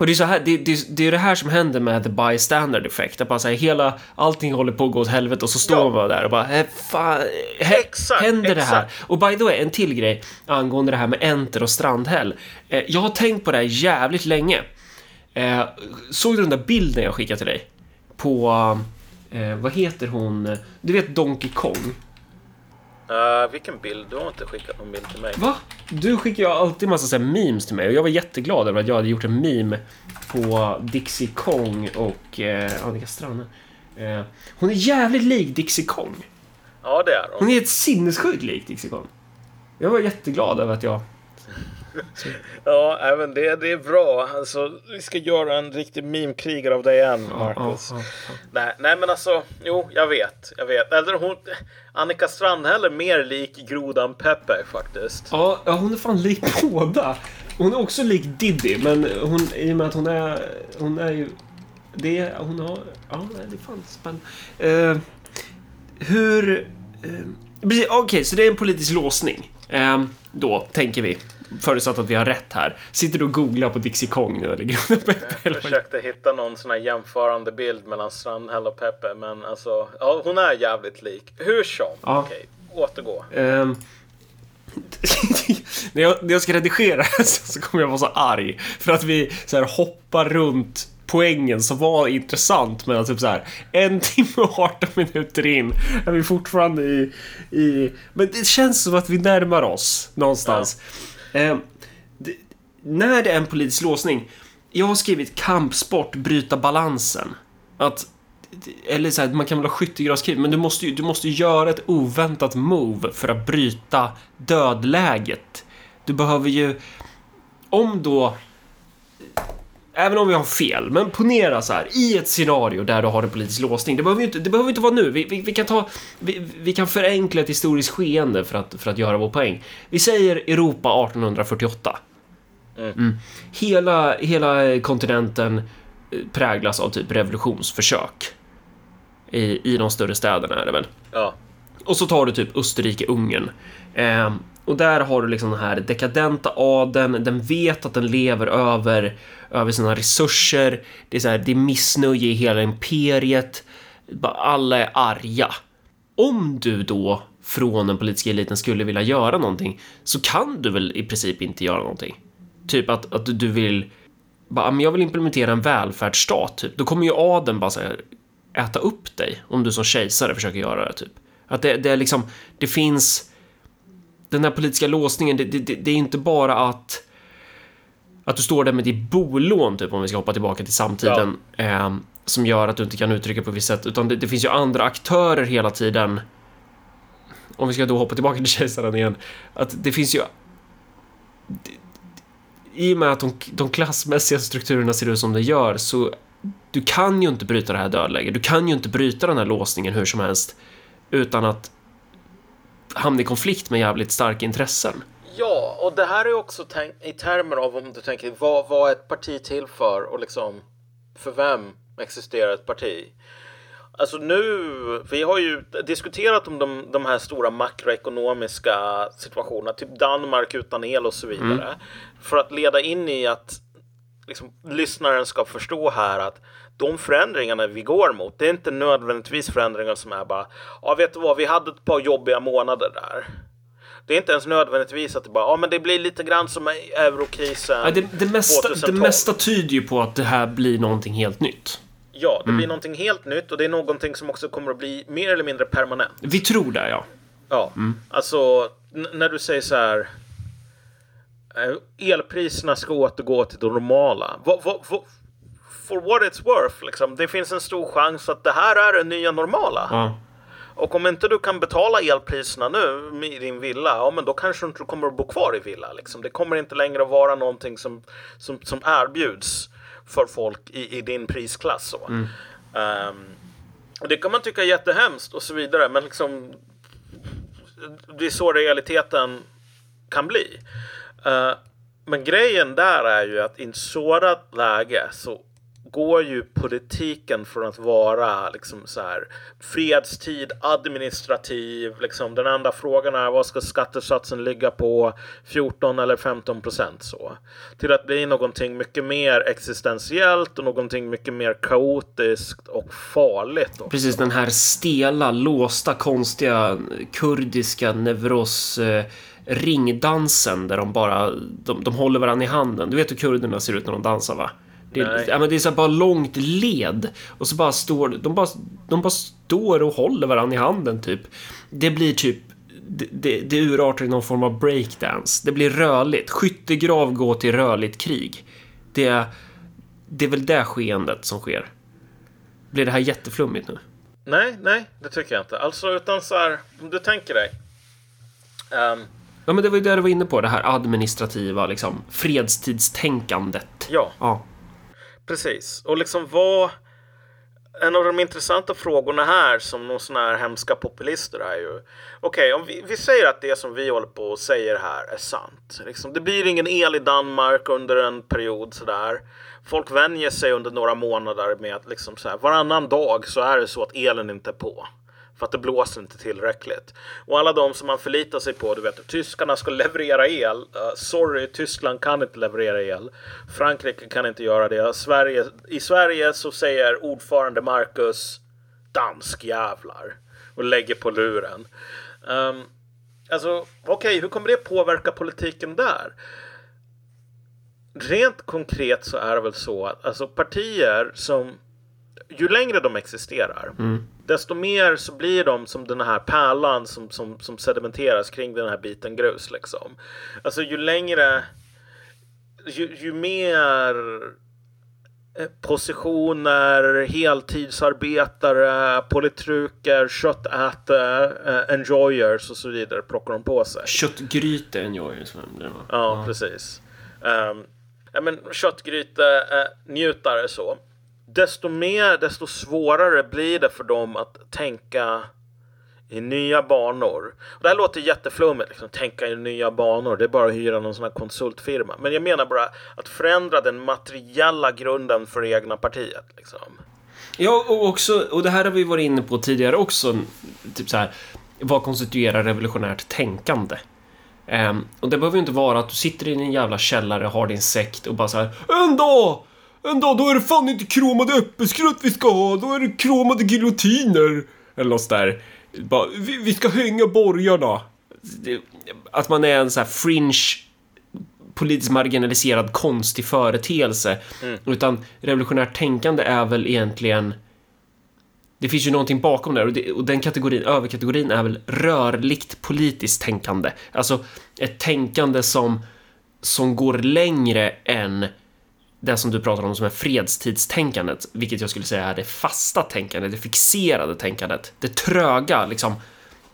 och det är så här, det, det, det är det här som händer med the bystander effect. Att bara säga hela, allting håller på att gå åt helvete och så står
Ja.
man där och bara, eh, fan, he,
Exakt,
händer det här? Och by the way, en till grej angående det här med Enter och Strandhäll. Eh, jag har tänkt på det här jävligt länge. Eh, såg du den där bilden jag skickade till dig? På, eh, vad heter hon? Du vet Donkey Kong?
Eh, vilken bild? Du har inte skickat någon bild till mig.
Va? Du skickar ju alltid massa så memes till mig och jag var jätteglad över att jag hade gjort en meme på Dixie Kong och eh, Annika Strandhäll. Eh, hon är jävligt lik Dixie Kong.
Ja, det är de.
Hon är ett sinnessjukt lik Dixie Kong. Jag var jätteglad över att jag...
Ja, även det, det är bra. Alltså, vi ska göra en riktig meme-krigare av dig igen, Marcus.
Ja, ja, ja.
Nej, nej, men alltså, jo, jag vet. Jag vet. Eller hon, Annika Strandhäll är mer lik grodan Peppe faktiskt.
Ja, ja, hon är fan lik båda. Hon är också lik Diddy, men hon, i och med att hon är... Hon är ju... Det är, hon har... Ja, det är fan spännande. Eh, hur... Precis, Okej, så det är en politisk låsning. Eh, då, tänker vi. Förutsatt att vi har rätt här. Sitter du och googlar på Dixie Kong nu eller? Grodan Peppe,
Jag försökte hitta någon sån här jämförande bild mellan Strandhäll och Peppe, men alltså, ja, hon är jävligt lik. Hur som,
Ja.
okej, återgå.
Ehm, när, jag, när jag ska redigera så kommer jag vara så arg för att vi så här hoppar runt poängen som var intressant men typ så här en timme och 18 minuter in är vi fortfarande i, i men det känns som att vi närmar oss någonstans. Eh, det, när det är en politisk låsning jag har skrivit kampsport, bryta balansen. Att eller så här, man kan väl ha skyttegravskrig, men du måste ju du måste ju göra ett oväntat move för att bryta dödläget. Du behöver ju... Om då... Även om vi har fel, men ponera så här, i ett scenario där du har en politisk låsning. Det behöver ju inte, det behöver inte vara nu. Vi, vi, vi kan ta... Vi, vi kan förenkla ett historiskt skeende för att, för att göra vår poäng. Vi säger Europa 1848. Mm. Hela, hela kontinenten eh, präglas av typ revolutionsförsök. I, I de större städerna är det väl.
Ja,
Och så tar du typ Österrike-Ungern. Eh, och där har du liksom den här dekadenta adeln, den vet att den lever över, över sina resurser. Det är, så här, det är missnöje i hela imperiet. Alla är arga. Om du då från den politiska eliten skulle vilja göra någonting så kan du väl i princip inte göra någonting. Typ att, att du vill bara, men jag vill implementera en välfärdsstat, typ. Då kommer ju adeln bara så här, äta upp dig om du som kejsare försöker göra det, typ. Att det, det är liksom, det finns den här politiska låsningen, det, det, det det är inte bara att att du står där med ditt bolån, typ om vi ska hoppa tillbaka till samtiden, eh, som gör att du inte kan uttrycka på ett visst sätt, utan det, det finns ju andra aktörer hela tiden. Om vi ska då hoppa tillbaka till kejsaren igen, att det finns ju i och med att de, de klassmässiga strukturerna ser ut som de gör så du kan ju inte bryta det här dödläget. Du kan ju inte bryta den här låsningen hur som helst utan att hamna i konflikt med jävligt starka intressen.
Ja, och det här är också i termer av om du tänker vad, vad är ett parti till för och liksom för vem existerar ett parti? Alltså nu, vi har ju diskuterat om de, de här stora makroekonomiska situationerna, typ Danmark utan el och så vidare. För att leda in i att liksom, lyssnaren ska förstå här att de förändringarna vi går mot, det är inte nödvändigtvis förändringar som är bara, ja vet du vad, vi hade ett par jobbiga månader där. Det är inte ens nödvändigtvis att det bara, ja men det blir lite grann som eurokrisen
Ja, det, det, mesta, det
2012.
mesta tyder ju på att det här blir någonting helt nytt.
Ja, det blir någonting helt nytt och det är någonting som också kommer att bli mer eller mindre permanent.
Vi tror det, ja.
Ja, alltså n- när du säger så här. eh, Elpriserna ska återgå till det normala. For what it's worth, liksom. Det finns en stor chans att det här är det nya normala.
ja.
Och om inte du kan betala elpriserna nu i din villa, ja men då kanske du inte kommer att bo kvar i villa. Liksom. Det kommer inte längre att vara någonting som, som, som erbjuds för folk i, i din prisklass. Så. Ehm, och det kan man tycka är jättehemskt och så vidare, men liksom det är så realiteten kan bli. Uh, men grejen där är ju att i ett sådant läge så går ju politiken från att vara liksom så här fredstid, administrativ, liksom den enda frågan är vad ska skattesatsen ligga på 14 eller 15 procent så till att bli någonting mycket mer existentiellt och någonting mycket mer kaotiskt och farligt. Också.
Precis den här stela, låsta, konstiga kurdiska neuros eh, ringdansen där de bara de, de håller varandra i handen. Du vet hur kurderna ser ut när de dansar va? Det, är, ja, men det är så bara långt led och så bara står de bara, de bara står och håller varandra i handen typ. Det blir typ det, det, det urartar i någon form av breakdance. Det blir rörligt. Skyttegrav går till rörligt krig. Det, det är väl det skeendet som sker. Blir det här jätteflummigt nu?
Nej, nej, det tycker jag inte. Alltså, utan så här, om du tänker dig. Um,
ja, men det var ju det du var inne på, det här administrativa, liksom, fredstidstänkandet.
Ja.
ja.
Precis. Och liksom vad... En av de intressanta frågorna här som någon sån här hemska populister är ju Okej, okay, om vi, vi, säger att det som vi håller på och säger här är sant. Liksom, det blir ingen el i Danmark under en period sådär. Folk vänjer sig under några månader med att liksom så här, varannan dag så är det så att elen inte är på. För att det blåser inte tillräckligt. Och alla de som man förlitar sig på, du vet, tyskarna ska leverera el. Uh, sorry, Tyskland kan inte leverera el. Frankrike kan inte göra det. Sverige, I Sverige så säger ordförande Marcus dansk jävlar och lägger på luren. Um, alltså, okej, okay, hur kommer det påverka politiken där? Rent konkret så är det väl så att alltså partier som ju längre de existerar, mm desto mer så blir de som den här pärlan som, som, som sedimenteras kring den här biten grus. Liksom. Alltså ju längre, ju, ju mer eh, positioner, heltidsarbetare, politruker, köttätare, uh, enjoyers och så vidare plockar de på sig.
Köttgryte enjoyers.
Ja, ja, precis. Um, ja, men köttgryte uh, njutare så desto mer, desto svårare blir det för dem att tänka i nya banor. Och det här låter jätteflummigt, liksom, tänka i nya banor. Det är bara att hyra någon sån här konsultfirma. Men jag menar bara att förändra den materiella grunden för det egna partiet. Liksom.
Ja, och också, och det här har vi varit inne på tidigare också, typ så här, vad konstituerar revolutionärt tänkande? Um, och det behöver ju inte vara att du sitter i din jävla källare, har din sekt och bara så här, En dag en dag då är det fan inte kromade äppelskrutt vi ska ha, då är det kromade giljotiner. Eller något där. Bara, vi, vi ska hänga borgarna. Att man är en sån här fringe politiskt marginaliserad konstig företeelse. Mm. Utan revolutionärt tänkande är väl egentligen det finns ju någonting bakom där och, det, och den kategorin, överkategorin är väl rörligt politiskt tänkande. Alltså ett tänkande som, som går längre än det som du pratar om som är fredstidstänkandet, vilket jag skulle säga är det fasta tänkandet, det fixerade tänkandet, det tröga, liksom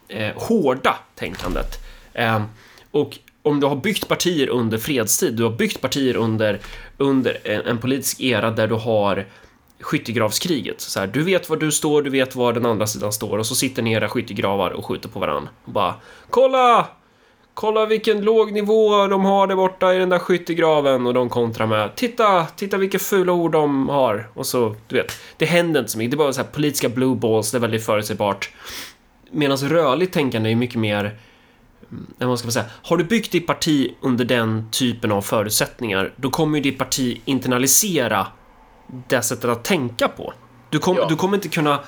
eh, hårda tänkandet. Eh, och om du har byggt partier under fredstid, du har byggt partier under, under en, en politisk era där du har skyttegravskriget. Så här, du vet var du står, du vet var den andra sidan står och så sitter ni i era skyttegravar och skjuter på varandra. Och bara “Kolla! Kolla vilken låg nivå de har där borta i den där skyttegraven och de kontrar med Titta, titta vilka fula ord de har. Och så, du vet, det händer inte så mycket. Det är bara så här politiska blue balls, det är väldigt förutsägbart. Medan rörligt tänkande är mycket mer mm, vad ska man säga, har du byggt ditt parti under den typen av förutsättningar, då kommer ju ditt parti internalisera det sättet att tänka på. Du, kom, ja. du kommer inte kunna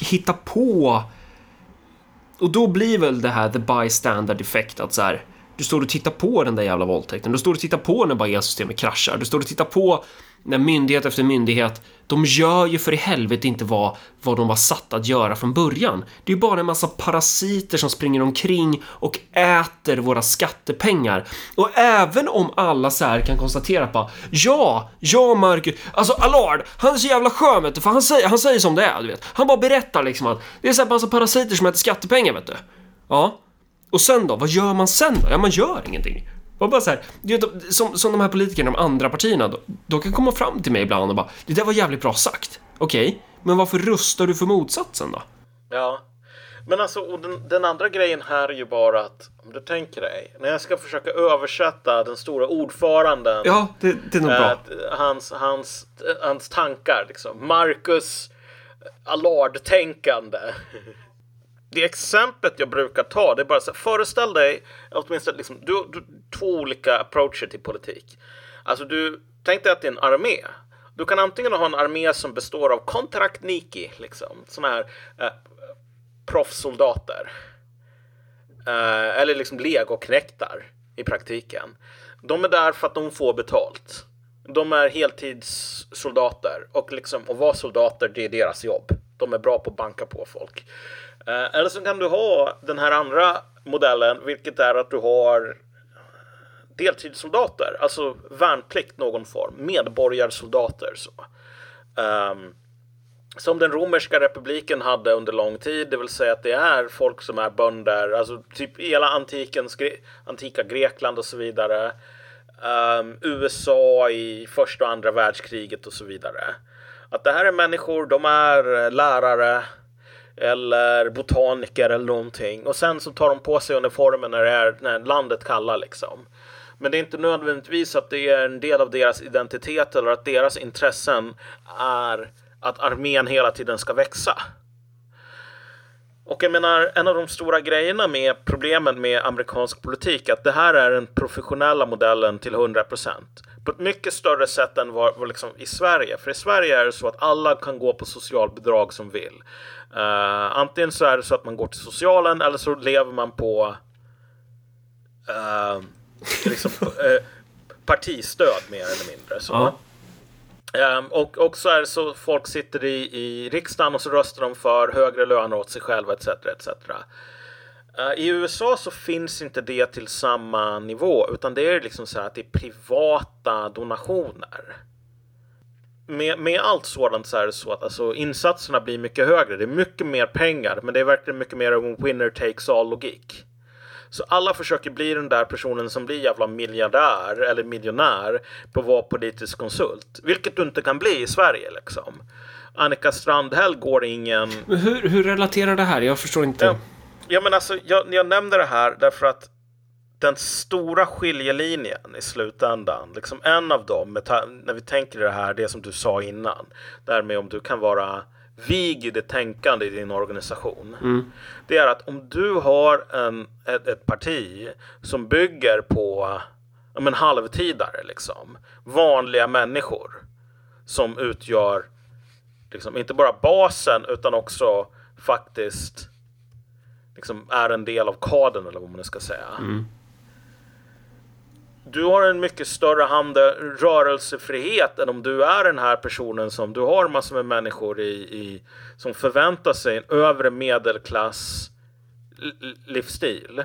hitta på och då blir väl det här the bystander effect att så här, du står och tittar på den där jävla våldtäkten, du står och tittar på när bara elsystemet kraschar, du står och tittar på när myndighet efter myndighet, de gör ju för i helvete inte vad, vad de var satta att göra från början. Det är ju bara en massa parasiter som springer omkring och äter våra skattepengar. Och även om alla så här kan konstatera på ja, ja Marcus, alltså Allard, han är så jävla skön vet du, för han säger, han säger som det är, du vet. Han bara berättar liksom att det är så här massa parasiter som äter skattepengar, vet du. Ja. Och sen då, vad gör man sen då? Ja, man gör ingenting. Och bara så här, vet, som, som de här politikerna, de andra partierna, de, de kan komma fram till mig ibland och bara Det där var jävligt bra sagt. Okej, okay, men varför röstar du för motsatsen då?
Ja, Men alltså, och den, den, andra grejen här är ju bara att om du tänker dig, när jag ska försöka översätta den stora ordföranden.
Ja, det, det är nog bra.
Hans, hans, hans tankar liksom. Marcus Allard-tänkande. Det exemplet jag brukar ta, det är bara så här, föreställ dig åtminstone liksom, du, du, två olika approacher till politik. Alltså du, tänk dig att det är en armé. Du kan antingen ha en armé som består av kontraktniki, liksom, sådana här eh, proffssoldater. Eh, eller liksom legoknektar i praktiken. De är där för att de får betalt. De är heltidssoldater och liksom att vara soldater, det är deras jobb. De är bra på att banka på folk. Eh, eller så kan du ha den här andra modellen, vilket är att du har deltidssoldater, alltså värnplikt någon form, medborgarsoldater. Så. Um, som den romerska republiken hade under lång tid, det vill säga att det är folk som är bönder, alltså typ hela antikens, antika Grekland och så vidare. Um, USA i första och andra världskriget och så vidare. Att det här är människor, de är eh, lärare eller botaniker eller någonting och sen så tar de på sig uniformen när, det är, när landet kallar liksom. Men det är inte nödvändigtvis att det är en del av deras identitet eller att deras intressen är att armén hela tiden ska växa. Och jag menar, en av de stora grejerna med problemen med amerikansk politik är att det här är den professionella modellen till 100 procent. På ett mycket större sätt än vad, vad liksom i Sverige. För i Sverige är det så att alla kan gå på socialbidrag som vill. Uh, antingen så är det så att man går till socialen eller så lever man på uh, liksom, uh, partistöd mer eller mindre. Så. Ja. Um, och, och så är det så folk sitter i, i riksdagen och så röstar de för högre löner åt sig själva etc. etc. Uh, I USA så finns inte det till samma nivå utan det är liksom så här att det är privata donationer. Med, med allt sådant så är det så att alltså, insatserna blir mycket högre. Det är mycket mer pengar men det är verkligen mycket mer en winner takes all logik. Så alla försöker bli den där personen som blir jävla miljardär eller miljonär på att vara politisk konsult. Vilket du inte kan bli i Sverige liksom. Annika Strandhäll går ingen...
Men hur, hur relaterar det här? Jag förstår inte.
Ja, ja men alltså, jag, jag nämner det här därför att den stora skiljelinjen i slutändan, liksom en av dem, när vi tänker det här, det som du sa innan, därmed om du kan vara vig i det tänkande i din organisation. Mm. Det är att om du har en, ett, ett parti som bygger på en halvtidare, liksom, vanliga människor som utgör liksom, inte bara basen utan också faktiskt liksom, är en del av kadern eller vad man ska säga. Mm du har en mycket större handel, rörelsefrihet än om du är den här personen som du har massor med människor i, i som förväntar sig en övre medelklass livsstil.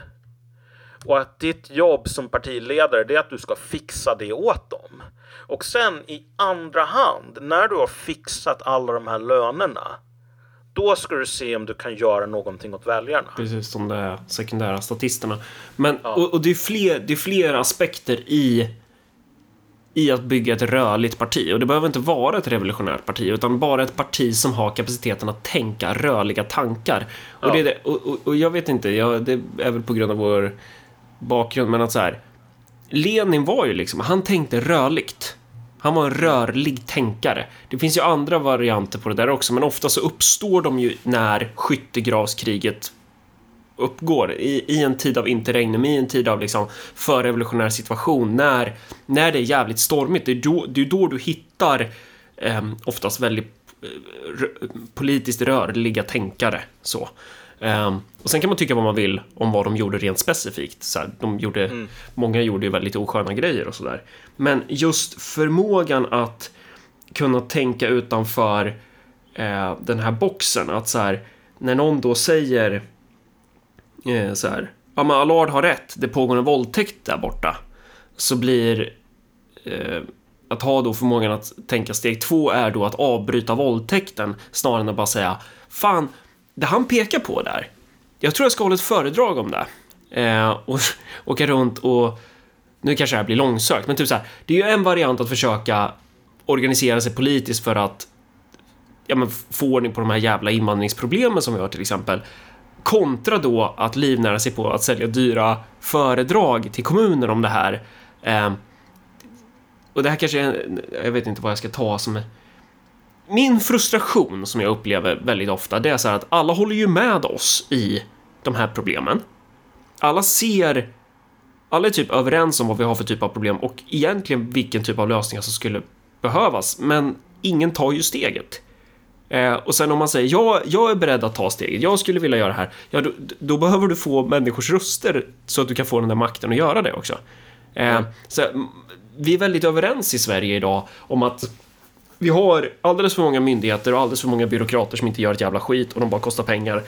Och att ditt jobb som partiledare det är att du ska fixa det åt dem. Och sen i andra hand, när du har fixat alla de här lönerna då ska du se om du kan göra någonting åt väljarna.
Precis som de sekundära statisterna. Men, ja. och, och, det, är fler, det är fler aspekter i, i att bygga ett rörligt parti. Och det behöver inte vara ett revolutionärt parti, utan bara ett parti som har kapaciteten att tänka rörliga tankar. Och, ja. det, och, och, och, jag vet inte, jag, det är väl på grund av vår bakgrund, men att så här. Lenin var ju liksom, han tänkte rörligt. Han var en rörlig tänkare. Det finns ju andra varianter på det där också, men ofta så uppstår de ju när skyttegravskriget uppgår i, i en tid av interregnum, i en tid av liksom förrevolutionär situation, när, när det är jävligt stormigt. Det är då, det är då du hittar eh, oftast väldigt eh, politiskt rörliga tänkare. Så. Um, och sen kan man tycka vad man vill om vad de gjorde rent specifikt. Så här, de gjorde, mm. Många gjorde ju väldigt osköna grejer och sådär. Men just förmågan att kunna tänka utanför uh, den här boxen. Att så här, när någon då säger uh, så här, ja men Allard har rätt, det pågår en våldtäkt där borta. Så blir uh, att ha då förmågan att tänka steg två är då att avbryta våldtäkten snarare än att bara säga Fan, det han pekar på där, jag tror jag ska hålla ett föredrag om det. Eh, och åka runt och, nu kanske det här blir långsökt, men typ så här, det är ju en variant att försöka organisera sig politiskt för att ja, men, få ordning på de här jävla invandringsproblemen som vi har till exempel. Kontra då att livnära sig på att sälja dyra föredrag till kommuner om det här. Eh, och det här kanske är, jag vet inte vad jag ska ta som min frustration som jag upplever väldigt ofta, det är så här att alla håller ju med oss i de här problemen. Alla ser, alla är typ överens om vad vi har för typ av problem och egentligen vilken typ av lösningar som skulle behövas, men ingen tar ju steget. Eh, och sen om man säger ja, jag är beredd att ta steget, jag skulle vilja göra det här, ja, då, då behöver du få människors röster så att du kan få den där makten att göra det också. Eh, så, mm, vi är väldigt överens i Sverige idag om att vi har alldeles för många myndigheter och alldeles för många byråkrater som inte gör ett jävla skit och de bara kostar pengar.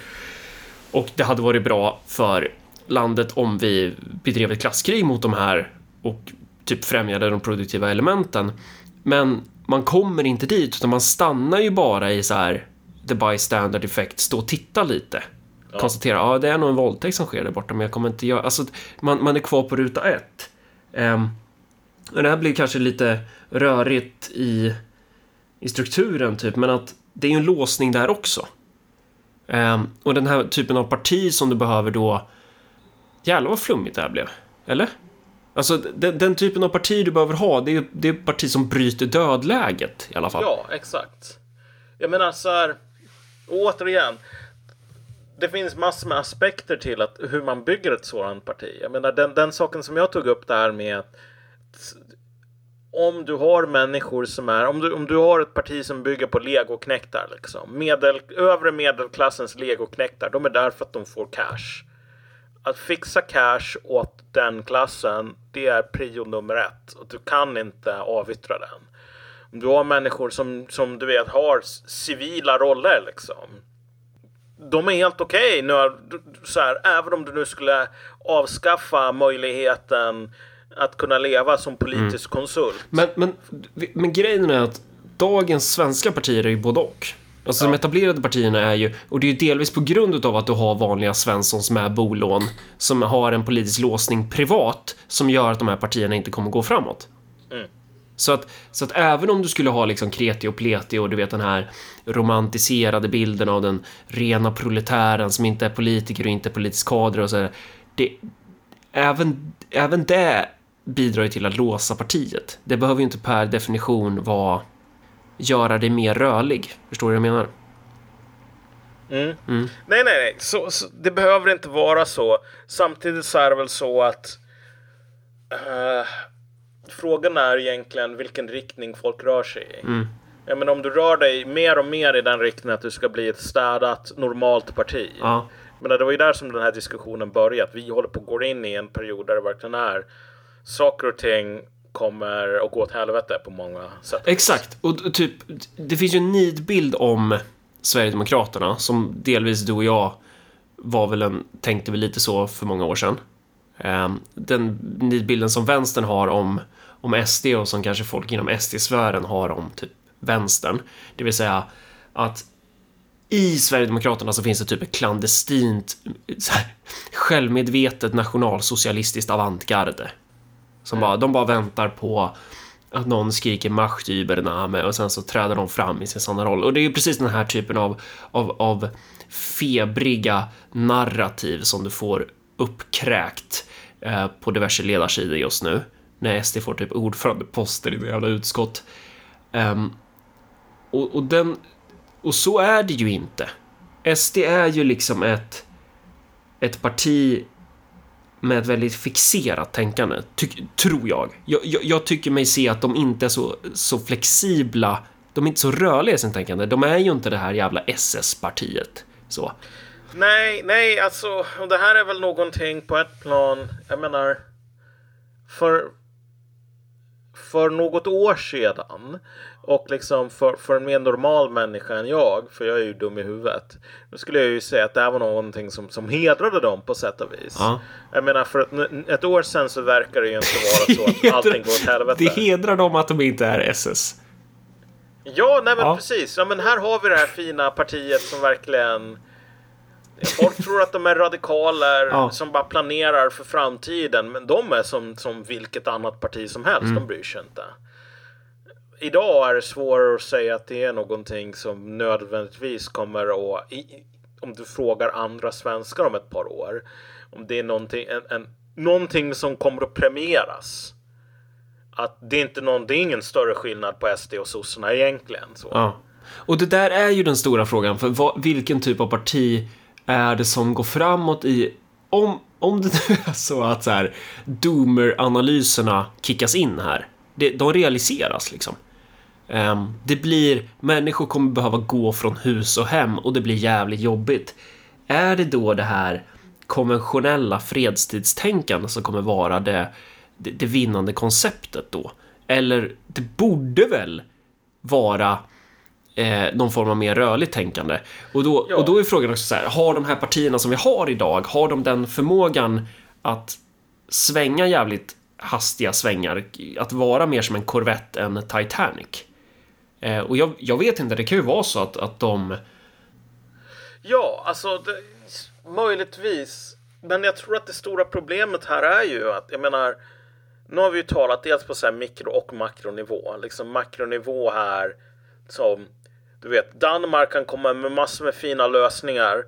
Och det hade varit bra för landet om vi bedrev ett klasskrig mot de här och typ främjade de produktiva elementen. Men man kommer inte dit utan man stannar ju bara i så här the bystander effect, stå och titta lite. Ja. Konstatera, ja det är nog en våldtäkt som sker där borta men jag kommer inte göra, alltså man, man är kvar på ruta ett. Um, och det här blir kanske lite rörigt i, i strukturen typ, men att det är ju en låsning där också. Um, och den här typen av parti som du behöver då, jävlar vad flummigt det här blev. Eller? Alltså den, den, typen av parti du behöver ha, det är, det är parti som bryter dödläget i alla fall.
Ja, exakt. Jag menar så här, återigen. Det finns massor med aspekter till att hur man bygger ett sådant parti. Jag menar den, den saken som jag tog upp där med att om du har människor som är, om du, om du har ett parti som bygger på legoknektar liksom. Medel, övre medelklassens legoknektar, de är där för att de får cash. Att fixa cash åt den klassen, det är prio nummer ett. Och du kan inte avyttra den. Om du har människor som, som du vet har civila roller liksom. De är helt okej okay, även om du nu skulle avskaffa möjligheten att kunna leva som politisk mm. konsult.
Men, men, men grejen är att dagens svenska partier är ju både och. Alltså ja. de etablerade partierna är ju, och det är ju delvis på grund av att du har vanliga Svenssons med bolån som har en politisk låsning privat som gör att de här partierna inte kommer gå framåt. Mm. Så att, så att även om du skulle ha liksom kreti och pleti och du vet den här romantiserade bilden av den rena proletären som inte är politiker och inte är politisk kader och så det, även, även det bidrar ju till att låsa partiet. Det behöver ju inte per definition vara göra dig mer rörlig. Förstår du vad jag menar?
Mm. Mm. Nej, nej, nej. Så, så, det behöver inte vara så. Samtidigt så är det väl så att uh, frågan är egentligen vilken riktning folk rör sig i. Mm. Jag menar om du rör dig mer och mer i den riktningen att du ska bli ett städat, normalt parti. Ja. Men det var ju där som den här diskussionen började. Vi håller på att gå in i en period där det verkligen är saker och ting kommer att gå åt helvete på många sätt.
Exakt, och typ det finns ju en nidbild om Sverigedemokraterna som delvis du och jag var väl en, tänkte vi lite så för många år sedan. Ehm, den nidbilden som vänstern har om, om SD och som kanske folk inom SD-sfären har om typ vänstern. Det vill säga att i Sverigedemokraterna så finns det typ ett klandestint, här, självmedvetet nationalsocialistiskt avantgarde. Som bara, de bara väntar på att någon skriker Macht über Name och sen så träder de fram i sin sanna roll. Och det är ju precis den här typen av, av, av febriga narrativ som du får uppkräkt eh, på diverse ledarsidor just nu. När SD får typ ordförandeposter i det jävla utskott. Um, och, och, den, och så är det ju inte. SD är ju liksom ett, ett parti med ett väldigt fixerat tänkande, tror jag. Jag, jag. jag, tycker mig se att de inte är så, så flexibla, de är inte så rörliga i sin tänkande. De är ju inte det här jävla SS-partiet. Så.
Nej, nej, alltså, och det här är väl någonting på ett plan, jag menar, för, för något år sedan och liksom för, för en mer normal människa än jag, för jag är ju dum i huvudet. Då skulle jag ju säga att det här var någonting som, som hedrade dem på sätt och vis. Ja. Jag menar för ett, ett år sedan så verkar det ju inte vara så att allting går åt helvete.
Det hedrar dem att de inte är SS.
Ja, nej men ja. precis. Ja, men här har vi det här fina partiet som verkligen Folk tror att de är radikaler ja. som bara planerar för framtiden. Men de är som, som vilket annat parti som helst. Mm. De bryr sig inte idag är det svårare att säga att det är någonting som nödvändigtvis kommer att om du frågar andra svenskar om ett par år. Om det är någonting, en, en, någonting som kommer att premieras. Att det är inte någon, det är ingen större skillnad på SD och sossarna egentligen. Så.
Ja. Och det där är ju den stora frågan, för vad, vilken typ av parti är det som går framåt i... Om, om det nu är så att så här, doomer-analyserna kickas in här, det, de realiseras liksom. Um, det blir, människor kommer behöva gå från hus och hem och det blir jävligt jobbigt. Är det då det här konventionella fredstidstänkande som kommer vara det, det, det vinnande konceptet då? Eller det borde väl vara eh, någon form av mer rörligt tänkande. Och då, ja. och då är frågan också så här, har de här partierna som vi har idag, har de den förmågan att svänga jävligt hastiga svängar, att vara mer som en korvett än Titanic? Eh, och jag, jag, vet inte, det kan ju vara så att, att de...
Ja, alltså det, möjligtvis. Men jag tror att det stora problemet här är ju att, jag menar, nu har vi ju talat dels på så mikro och makronivå. Liksom makronivå här som du vet, Danmark kan komma med massor med fina lösningar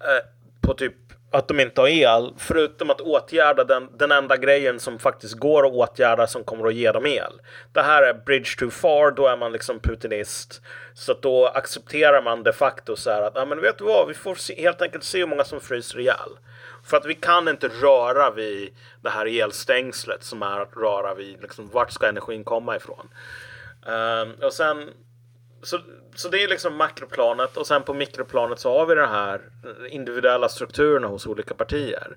eh, på typ att de inte har el, förutom att åtgärda den, den enda grejen som faktiskt går att åtgärda som kommer att ge dem el. Det här är bridge too far, då är man liksom putinist. Så att då accepterar man de facto så här att, ja men vet du vad, vi får se, helt enkelt se hur många som fryser ihjäl. För att vi kan inte röra vid det här elstängslet som är att röra vid, liksom, vart ska energin komma ifrån? Um, och sen så, så det är liksom makroplanet och sen på mikroplanet så har vi den här individuella strukturerna hos olika partier.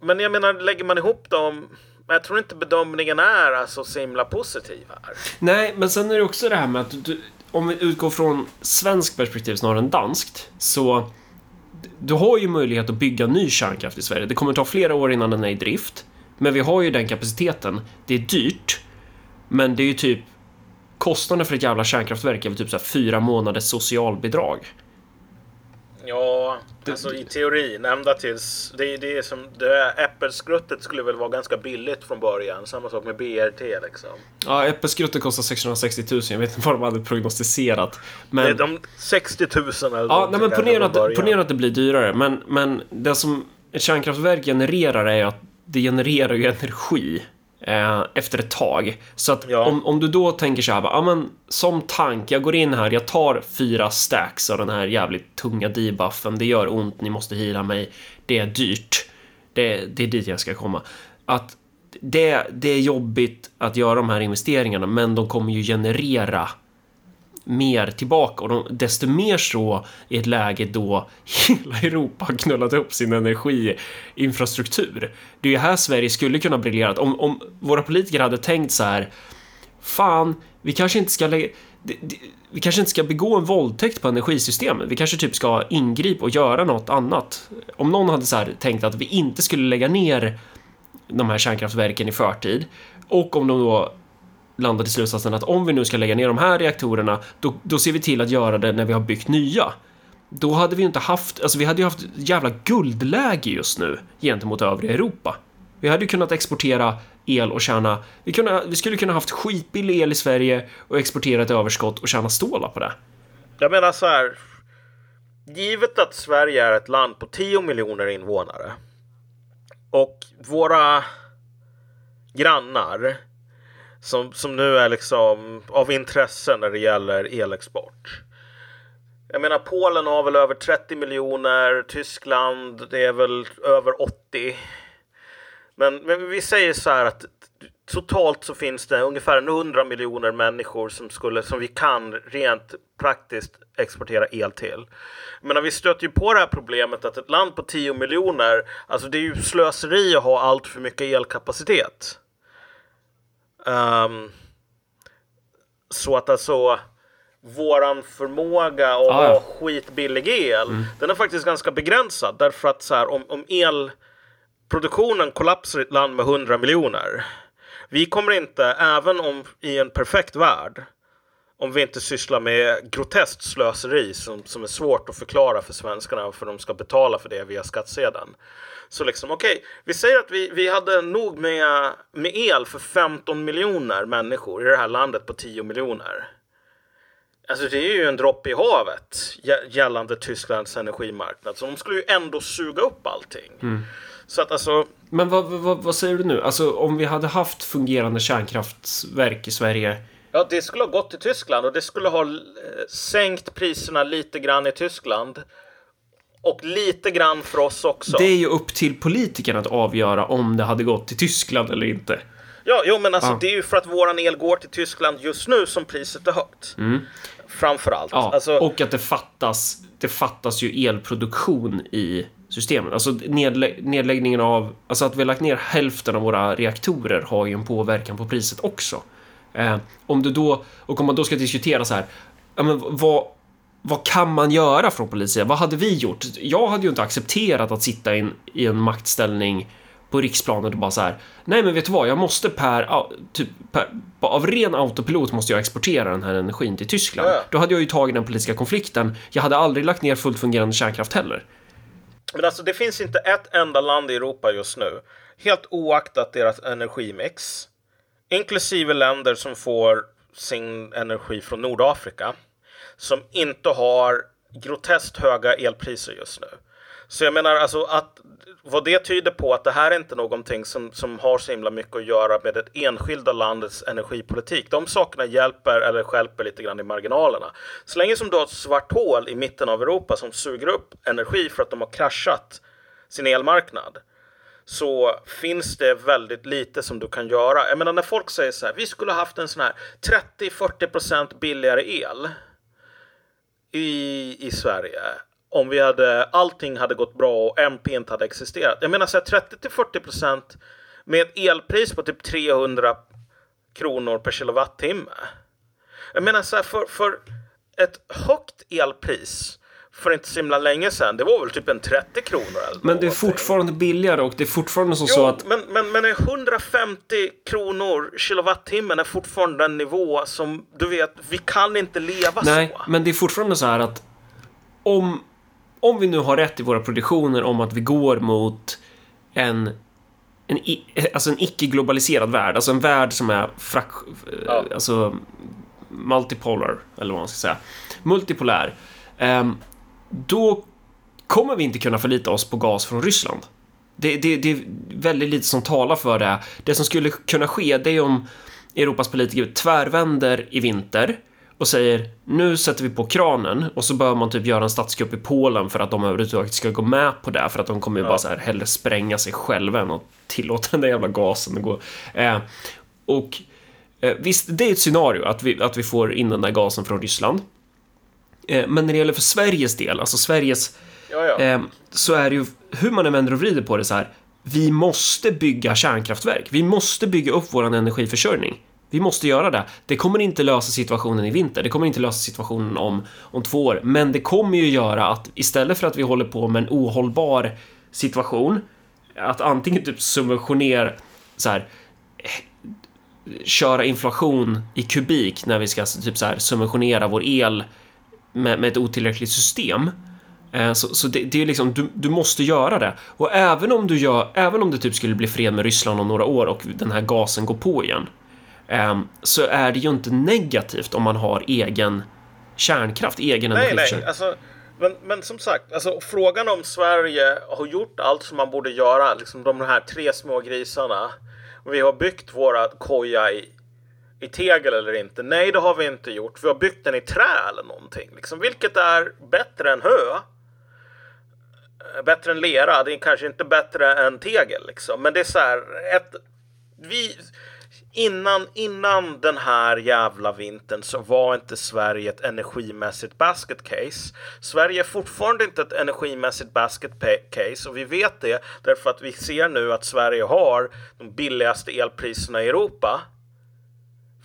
Men jag menar, lägger man ihop dem jag tror inte bedömningen är alltså så himla positiv här.
Nej, men sen är det också det här med att du, om vi utgår från svensk perspektiv snarare än danskt, så du har ju möjlighet att bygga ny kärnkraft i Sverige. Det kommer ta flera år innan den är i drift, men vi har ju den kapaciteten. Det är dyrt, men det är ju typ kostnaden för ett jävla kärnkraftverk är väl typ så fyra månaders socialbidrag.
Ja, alltså i teorin ända tills det, det är som det äppelskruttet skulle väl vara ganska billigt från början. Samma sak med BRT liksom.
Ja, äppelskruttet kostar 660 000. Jag vet inte vad de hade prognostiserat. Men... Det är
de 60 000 eller
Ja, nej, men ponera att, ponera att det blir dyrare. Men, men det som ett kärnkraftverk genererar är att det genererar ju energi eh, efter ett tag. Så att ja. om, om du då tänker så här, ja men som tank, jag går in här, jag tar fyra stacks av den här jävligt tunga debuffen, det gör ont, ni måste hila mig, det är dyrt. Det, det är dit jag ska komma. Att det, det är jobbigt att göra de här investeringarna, men de kommer ju generera mer tillbaka och de, desto mer så i ett läge då hela Europa har knullat upp sin energiinfrastruktur. Det är ju här Sverige skulle kunna briljera. Om, om våra politiker hade tänkt så här, fan, vi kanske inte ska lägga vi kanske inte ska begå en våldtäkt på energisystemet. Vi kanske typ ska ingripa och göra något annat. Om någon hade så tänkt att vi inte skulle lägga ner de här kärnkraftverken i förtid och om de då landade i slutsatsen att om vi nu ska lägga ner de här reaktorerna, då, då ser vi till att göra det när vi har byggt nya. Då hade vi inte haft, alltså vi hade ju haft jävla guldläge just nu gentemot övriga Europa. Vi hade ju kunnat exportera el och tjäna, vi, kunde, vi skulle kunna haft skitbillig el i Sverige och exportera ett överskott och tjäna stålar på det.
Jag menar så här, givet att Sverige är ett land på 10 miljoner invånare och våra grannar som, som nu är liksom av intresse när det gäller elexport. Jag menar Polen har väl över 30 miljoner, Tyskland det är väl över 80. Men, men vi säger så här att totalt så finns det ungefär 100 miljoner människor som, skulle, som vi kan rent praktiskt exportera el till. Men vi stöter ju på det här problemet att ett land på 10 miljoner, alltså det är ju slöseri att ha allt för mycket elkapacitet. Um, så att alltså våran förmåga att ah, ha skitbillig el, mm. den är faktiskt ganska begränsad. Därför att så här, om, om elproduktionen kollapsar i ett land med 100 miljoner. Vi kommer inte, även om i en perfekt värld, om vi inte sysslar med groteskt slöseri som, som är svårt att förklara för svenskarna för de ska betala för det via skattsedeln. Så liksom okej, okay, vi säger att vi, vi hade nog med, med el för 15 miljoner människor i det här landet på 10 miljoner. Alltså det är ju en droppe i havet gällande Tysklands energimarknad. Så de skulle ju ändå suga upp allting.
Mm.
Så att alltså...
Men vad, vad, vad säger du nu? Alltså om vi hade haft fungerande kärnkraftverk i Sverige.
Ja, det skulle ha gått till Tyskland och det skulle ha eh, sänkt priserna lite grann i Tyskland. Och lite grann för oss också.
Det är ju upp till politikerna att avgöra om det hade gått till Tyskland eller inte.
Ja, jo, men alltså ja. det är ju för att våran el går till Tyskland just nu som priset är högt.
Mm.
Framför allt.
Ja,
alltså...
och att det fattas. Det fattas ju elproduktion i systemet. Alltså nedlä nedläggningen av, alltså att vi har lagt ner hälften av våra reaktorer har ju en påverkan på priset också. Eh, om du då, och om man då ska diskutera så här, ja men vad, vad kan man göra från polisen? Vad hade vi gjort? Jag hade ju inte accepterat att sitta in, i en maktställning på riksplanet och bara så här. Nej, men vet du vad? Jag måste per, typ, per, av ren autopilot måste jag exportera den här energin till Tyskland. Ja. Då hade jag ju tagit den politiska konflikten. Jag hade aldrig lagt ner fullt fungerande kärnkraft heller.
Men alltså, det finns inte ett enda land i Europa just nu, helt oaktat deras energimix, inklusive länder som får sin energi från Nordafrika, som inte har groteskt höga elpriser just nu. Så jag menar alltså att vad det tyder på att det här är inte någonting som, som har så himla mycket att göra med det enskilda landets energipolitik. De sakerna hjälper eller skälper lite grann i marginalerna. Så länge som du har ett svart hål i mitten av Europa som suger upp energi för att de har kraschat sin elmarknad så finns det väldigt lite som du kan göra. Jag menar när folk säger så här, vi skulle ha haft en sån här 30-40% billigare el i, i Sverige om vi hade, allting hade gått bra och MP inte hade existerat. Jag menar så här 30 till 40 procent med ett elpris på typ 300 kronor per kilowattimme. Jag menar så här för, för ett högt elpris för inte så himla länge sedan. Det var väl typ en 30 kronor eller
Men det är fortfarande billigare och det är fortfarande som
jo,
så att...
Men, men, men 150 kronor kilowattimmen är fortfarande en nivå som du vet, vi kan inte leva
Nej,
så.
Nej, men det är fortfarande så här att om om vi nu har rätt i våra prediktioner om att vi går mot en en, alltså en icke-globaliserad värld, alltså en värld som är frak, ja. alltså multipolar, eller vad man ska säga, multipolär, um, då kommer vi inte kunna förlita oss på gas från Ryssland. Det, det, det, är väldigt lite som talar för det. Det som skulle kunna ske, det är om Europas politiker tvärvänder i vinter och säger nu sätter vi på kranen och så bör man typ göra en statskupp i Polen för att de överhuvudtaget ska gå med på det för att de kommer ju ja. bara så här hellre spränga sig själva än att tillåta den där jävla gasen att gå. Eh, och eh, visst, det är ett scenario att vi, att vi får in den där gasen från Ryssland. Eh, men när det gäller för Sveriges del, alltså Sveriges,
ja, ja.
Eh, så är det ju hur man än vänder och vrider på det så här. Vi måste bygga kärnkraftverk. Vi måste bygga upp vår energiförsörjning. Vi måste göra det. Det kommer inte lösa situationen i vinter. Det kommer inte lösa situationen om, om två år. Men det kommer ju göra att istället för att vi håller på med en ohållbar situation, att antingen typ subventionera så här köra inflation i kubik när vi ska typ så här subventionera vår el med, med ett otillräckligt system. Eh, så, så det, det, är liksom, du, du måste göra det. Och även om du gör, även om det typ skulle bli fred med Ryssland om några år och den här gasen går på igen, Ehm, så är det ju inte negativt om man har egen kärnkraft, egen
nej, Nej, alltså, men, men som sagt, alltså, frågan om Sverige har gjort allt som man borde göra, liksom de här tre små grisarna. Vi har byggt våra koja i, i tegel eller inte? Nej, det har vi inte gjort. Vi har byggt den i trä eller någonting, liksom, vilket är bättre än hö. Eh, bättre än lera, det är kanske inte bättre än tegel liksom. Men det är så här, ett, vi, innan, innan den här jävla vintern så var inte Sverige ett energimässigt basket case. Sverige är fortfarande inte ett energimässigt basket case och vi vet det därför att vi ser nu att Sverige har de billigaste elpriserna i Europa.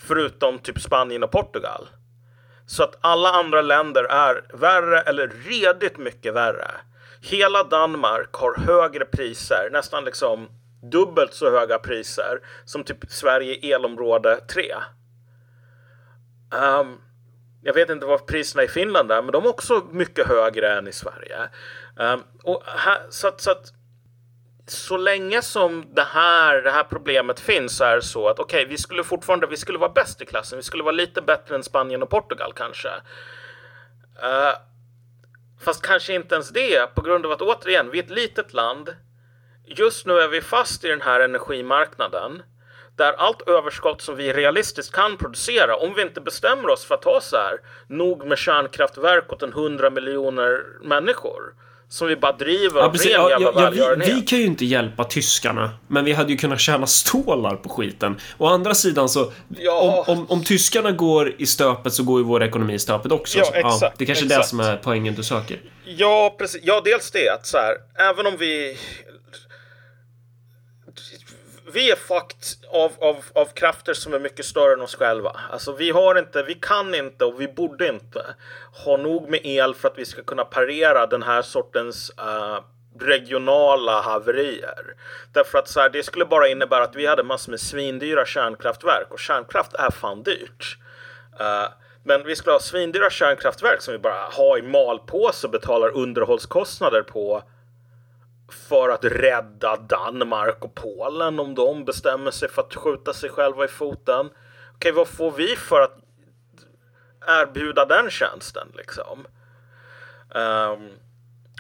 Förutom typ Spanien och Portugal. Så att alla andra länder är värre eller redigt mycket värre. Hela Danmark har högre priser, nästan liksom dubbelt så höga priser som typ Sverige elområde 3. Um, ehm, jag vet inte vad priserna i Finland är, men de är också mycket högre än i Sverige. Um, och här, så, att, så att så länge som det här, det här problemet finns så är det så att okej, okay, vi skulle fortfarande, vi skulle vara bäst i klassen. Vi skulle vara lite bättre än Spanien och Portugal kanske. Uh, fast kanske inte ens det på grund av att återigen, vi är ett litet land. Just nu är vi fast i den här energimarknaden där allt överskott som vi realistiskt kan producera, om vi inte bestämmer oss för att ta så här, nog med kärnkraftverk åt en hundra miljoner människor som vi bara driver
ja, precis. Ja, ja, ja, vi, vi, kan ju inte hjälpa tyskarna, men vi hade ju kunnat tjäna stålar på skiten. Å andra sidan så, om, om, om, tyskarna går i stöpet så går ju vår ekonomi i stöpet också.
Ja, exakt, ja,
det är kanske är det som är poängen du söker.
Ja, precis. Ja, dels det att så här, även om vi vi är fucked av, av, av krafter som är mycket större än oss själva. Alltså vi har inte, vi kan inte och vi borde inte ha nog med el för att vi ska kunna parera den här sortens uh, regionala haverier. Därför att så här, det skulle bara innebära att vi hade massor med svindyra kärnkraftverk och kärnkraft är fan dyrt. Uh, men vi skulle ha svindyra kärnkraftverk som vi bara har i malpåse och betalar underhållskostnader på för att rädda Danmark och Polen om de bestämmer sig för att skjuta sig själva i foten. Okej, vad får vi för att erbjuda den tjänsten liksom? Um,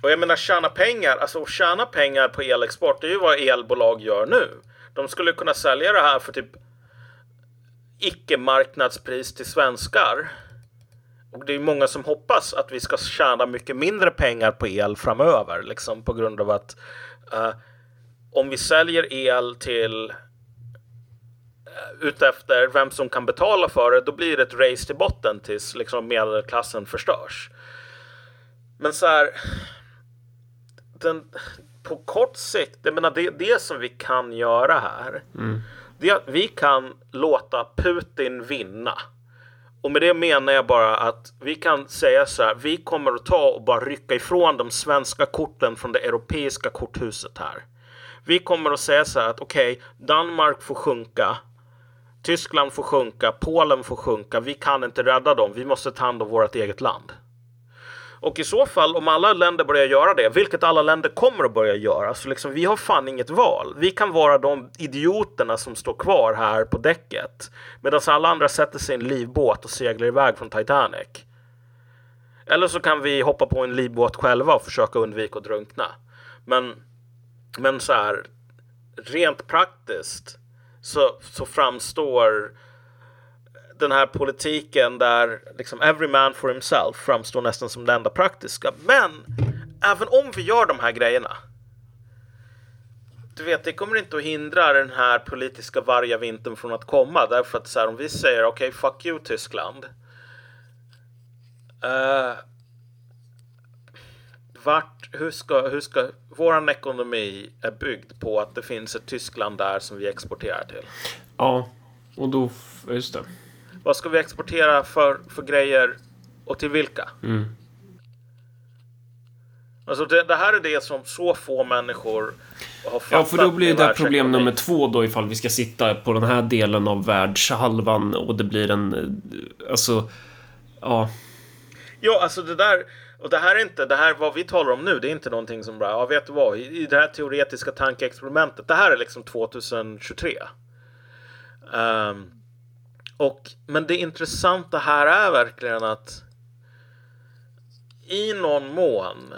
och jag menar tjäna pengar, alltså tjäna pengar på elexport, det är ju vad elbolag gör nu. De skulle kunna sälja det här för typ icke marknadspris till svenskar. Och det är många som hoppas att vi ska tjäna mycket mindre pengar på el framöver, liksom på grund av att uh, om vi säljer el till uh, utefter vem som kan betala för det, då blir det ett race till botten tills liksom medelklassen förstörs. Men så här, den, på kort sikt, jag menar det, det som vi kan göra här, mm. det är att vi kan låta Putin vinna. Och med det menar jag bara att vi kan säga så här. Vi kommer att ta och bara rycka ifrån de svenska korten från det europeiska korthuset här. Vi kommer att säga så här att okej, okay, Danmark får sjunka. Tyskland får sjunka, Polen får sjunka. Vi kan inte rädda dem. Vi måste ta hand om vårt eget land. Och i så fall, om alla länder börjar göra det, vilket alla länder kommer att börja göra, så liksom vi har fan inget val. Vi kan vara de idioterna som står kvar här på däcket medan alla andra sätter sig i en livbåt och seglar iväg från Titanic. Eller så kan vi hoppa på en livbåt själva och försöka undvika att drunkna. Men, men så här, rent praktiskt så, så framstår den här politiken där liksom every man for himself framstår nästan som det enda praktiska. Men även om vi gör de här grejerna. Du vet, det kommer inte att hindra den här politiska vargavintern från att komma. Därför att så här, om vi säger okej, okay, fuck you Tyskland. Uh, vart, hur ska, hur ska, våran ekonomi är byggd på att det finns ett Tyskland där som vi exporterar till.
Ja, och då, just det.
Vad ska vi exportera för, för grejer och till vilka? Mm. Alltså det, det, här är det som så få människor har fattat.
Ja, för då blir det problem nummer två då ifall vi ska sitta på den här delen av världshalvan och det blir en... Alltså... Ja.
Ja, alltså det där... Och det här är inte, det här vad vi talar om nu, det är inte någonting som bara, ja vet du vad, i, i det här teoretiska tankeexperimentet, det här är liksom 2023. Um, ehm, och, men det intressanta här är verkligen att i någon mån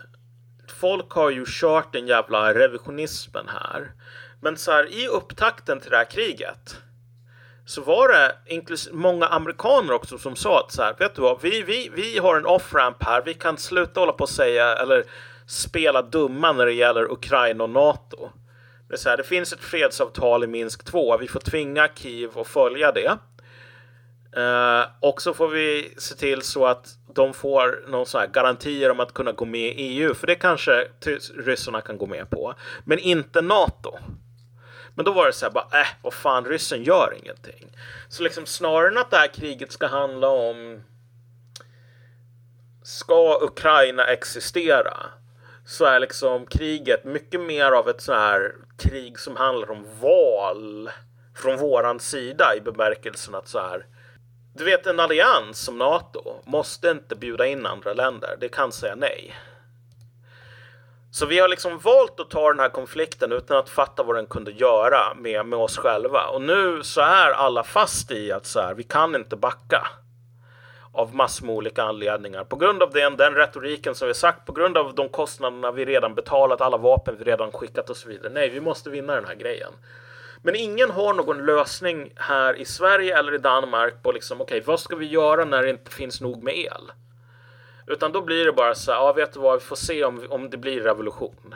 folk har ju kört den jävla revisionismen här. Men så här, i upptakten till det här kriget så var det många amerikaner också som sa att så här, vet du vad, vi, vi, vi har en off-ramp här, vi kan sluta hålla på och säga eller spela dumma när det gäller Ukraina och NATO. Det, är så här, det finns ett fredsavtal i Minsk 2, vi får tvinga Kiev att följa det. Uh, och så får vi se till så att de får någon sån här garantier om att kunna gå med i EU, för det kanske ryssarna kan gå med på, men inte NATO. Men då var det så här bara, äh, vad fan, ryssen gör ingenting. Så liksom snarare än att det här kriget ska handla om ska Ukraina existera? Så är liksom kriget mycket mer av ett så här krig som handlar om val från våran sida i bemärkelsen att så här du vet, en allians som NATO måste inte bjuda in andra länder. Det kan säga nej. Så vi har liksom valt att ta den här konflikten utan att fatta vad den kunde göra med, med oss själva. Och nu så är alla fast i att så här, vi kan inte backa. Av massor med olika anledningar. På grund av den, den retoriken som vi sagt, på grund av de kostnaderna vi redan betalat, alla vapen vi redan skickat och så vidare. Nej, vi måste vinna den här grejen. Men ingen har någon lösning här i Sverige eller i Danmark på liksom, okej, okay, vad ska vi göra när det inte finns nog med el? Utan då blir det bara så här, ja vet du vad, vi får se om, om det blir revolution.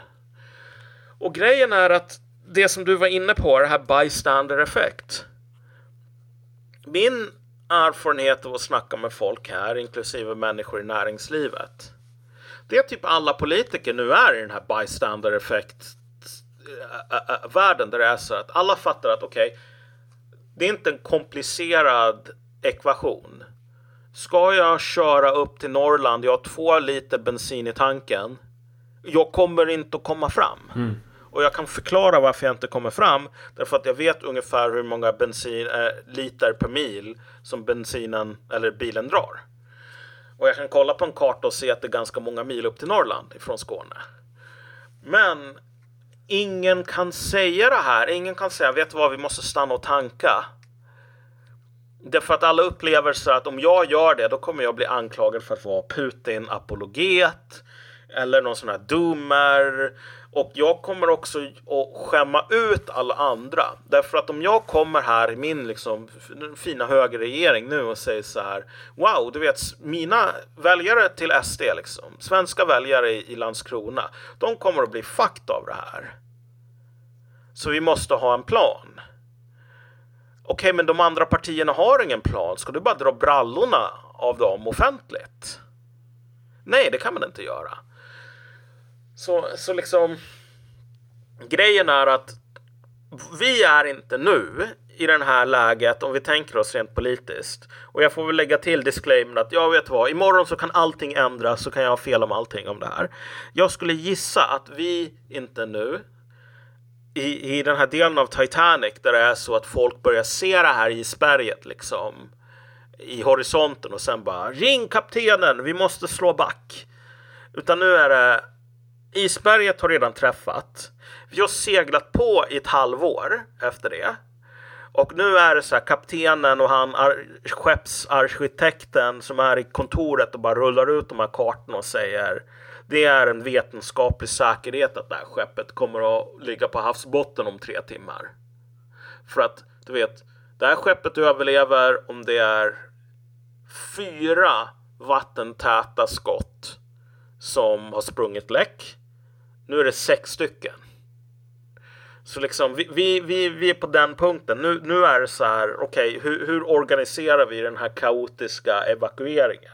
Och grejen är att det som du var inne på, det här bystander effect. Min erfarenhet av att snacka med folk här, inklusive människor i näringslivet. Det är typ alla politiker nu är i den här bystander effect världen där det är så att alla fattar att okej, okay, det är inte en komplicerad ekvation. Ska jag köra upp till Norrland, jag har två liter bensin i tanken. Jag kommer inte att komma fram. Mm. Och jag kan förklara varför jag inte kommer fram. Därför att jag vet ungefär hur många bensin, äh, liter per mil som bensinen eller bilen drar. Och jag kan kolla på en karta och se att det är ganska många mil upp till Norrland ifrån Skåne. Men ingen kan säga det här. Ingen kan säga, vet du vad, vi måste stanna och tanka. Därför att alla upplever så att om jag gör det, då kommer jag bli anklagad för att vara Putin-apologet eller någon sån här doomer. Och jag kommer också att skämma ut alla andra. Därför att om jag kommer här i min liksom, fina högerregering nu och säger så här. Wow, du vet mina väljare till SD, liksom, svenska väljare i, i Landskrona, de kommer att bli fucked av det här. Så vi måste ha en plan. Okej, okay, men de andra partierna har ingen plan. Ska du bara dra brallorna av dem offentligt? Nej, det kan man inte göra. Så, så liksom. Grejen är att vi är inte nu i det här läget om vi tänker oss rent politiskt. Och jag får väl lägga till disclaimer att jag vet vad, imorgon så kan allting ändras så kan jag ha fel om allting om det här. Jag skulle gissa att vi inte nu i, i den här delen av Titanic där det är så att folk börjar se det här isberget liksom i horisonten och sen bara ring kaptenen, vi måste slå back. Utan nu är det isberget har redan träffat. Vi har seglat på i ett halvår efter det. Och nu är det så här kaptenen och han skeppsarkitekten som är i kontoret och bara rullar ut de här kartorna och säger det är en vetenskaplig säkerhet att det här skeppet kommer att ligga på havsbotten om tre timmar. För att du vet, det här skeppet överlever om det är fyra vattentäta skott som har sprungit läck. Nu är det sex stycken. Så liksom, vi, vi, vi, vi är på den punkten. Nu, nu är det så här, okej, okay, hur, hur organiserar vi den här kaotiska evakueringen?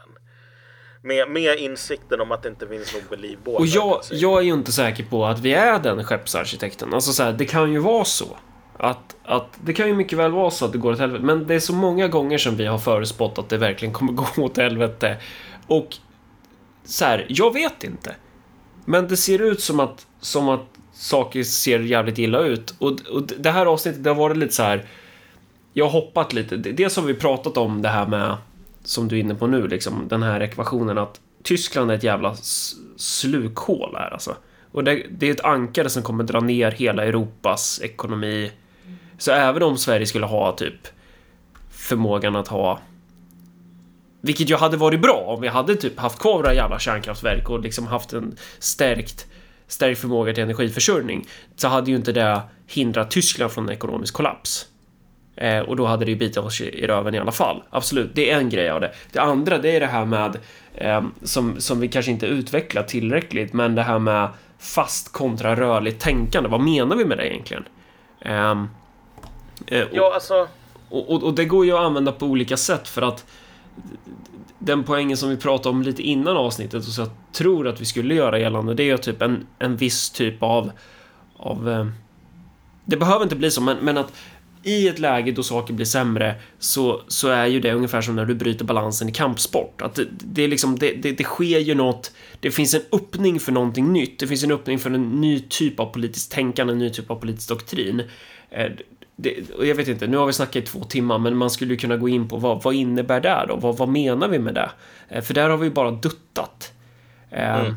Med, med insikten om att det inte finns nog med livbåtar.
Och jag, jag är ju inte säker på att vi är den skeppsarkitekten. Alltså så här, det kan ju vara så. Att, att det kan ju mycket väl vara så att det går åt helvete. Men det är så många gånger som vi har förutspått att det verkligen kommer gå åt helvete. Och så här, jag vet inte. Men det ser ut som att, som att saker ser jävligt illa ut. Och, och det här avsnittet, det har varit lite så här. Jag har hoppat lite. Dels har vi pratat om det här med som du är inne på nu, liksom den här ekvationen att Tyskland är ett jävla slukhål här alltså. Och det, det, är ett ankare som kommer dra ner hela Europas ekonomi. Så även om Sverige skulle ha typ förmågan att ha vilket ju hade varit bra om vi hade typ haft kvar våra jävla kärnkraftverk och liksom haft en stärkt stärkt förmåga till energiförsörjning så hade ju inte det hindrat Tyskland från en ekonomisk kollaps. Eh, och då hade det ju bitit oss i röven i alla fall. Absolut, det är en grej av det. Det andra, det är det här med eh, som, som vi kanske inte utvecklat tillräckligt, men det här med fast kontra rörligt tänkande. Vad menar vi med det egentligen?
Eh, ja, alltså.
Och, och, och, det går ju att använda på olika sätt för att den poängen som vi pratade om lite innan avsnittet och så jag tror att vi skulle göra gällande, det är ju typ en, en viss typ av, av eh, det behöver inte bli så, men, men att i ett läge då saker blir sämre så, så är ju det ungefär som när du bryter balansen i kampsport. Att det, det, är liksom, det, det, det sker ju något, det finns en öppning för någonting nytt, det finns en öppning för en ny typ av politiskt tänkande, en ny typ av politisk doktrin. Eh, det, jag vet inte, nu har vi snackat i två timmar, men man skulle ju kunna gå in på vad, vad innebär det då? Vad, vad menar vi med det? Eh, för där har vi bara duttat. Eh, mm.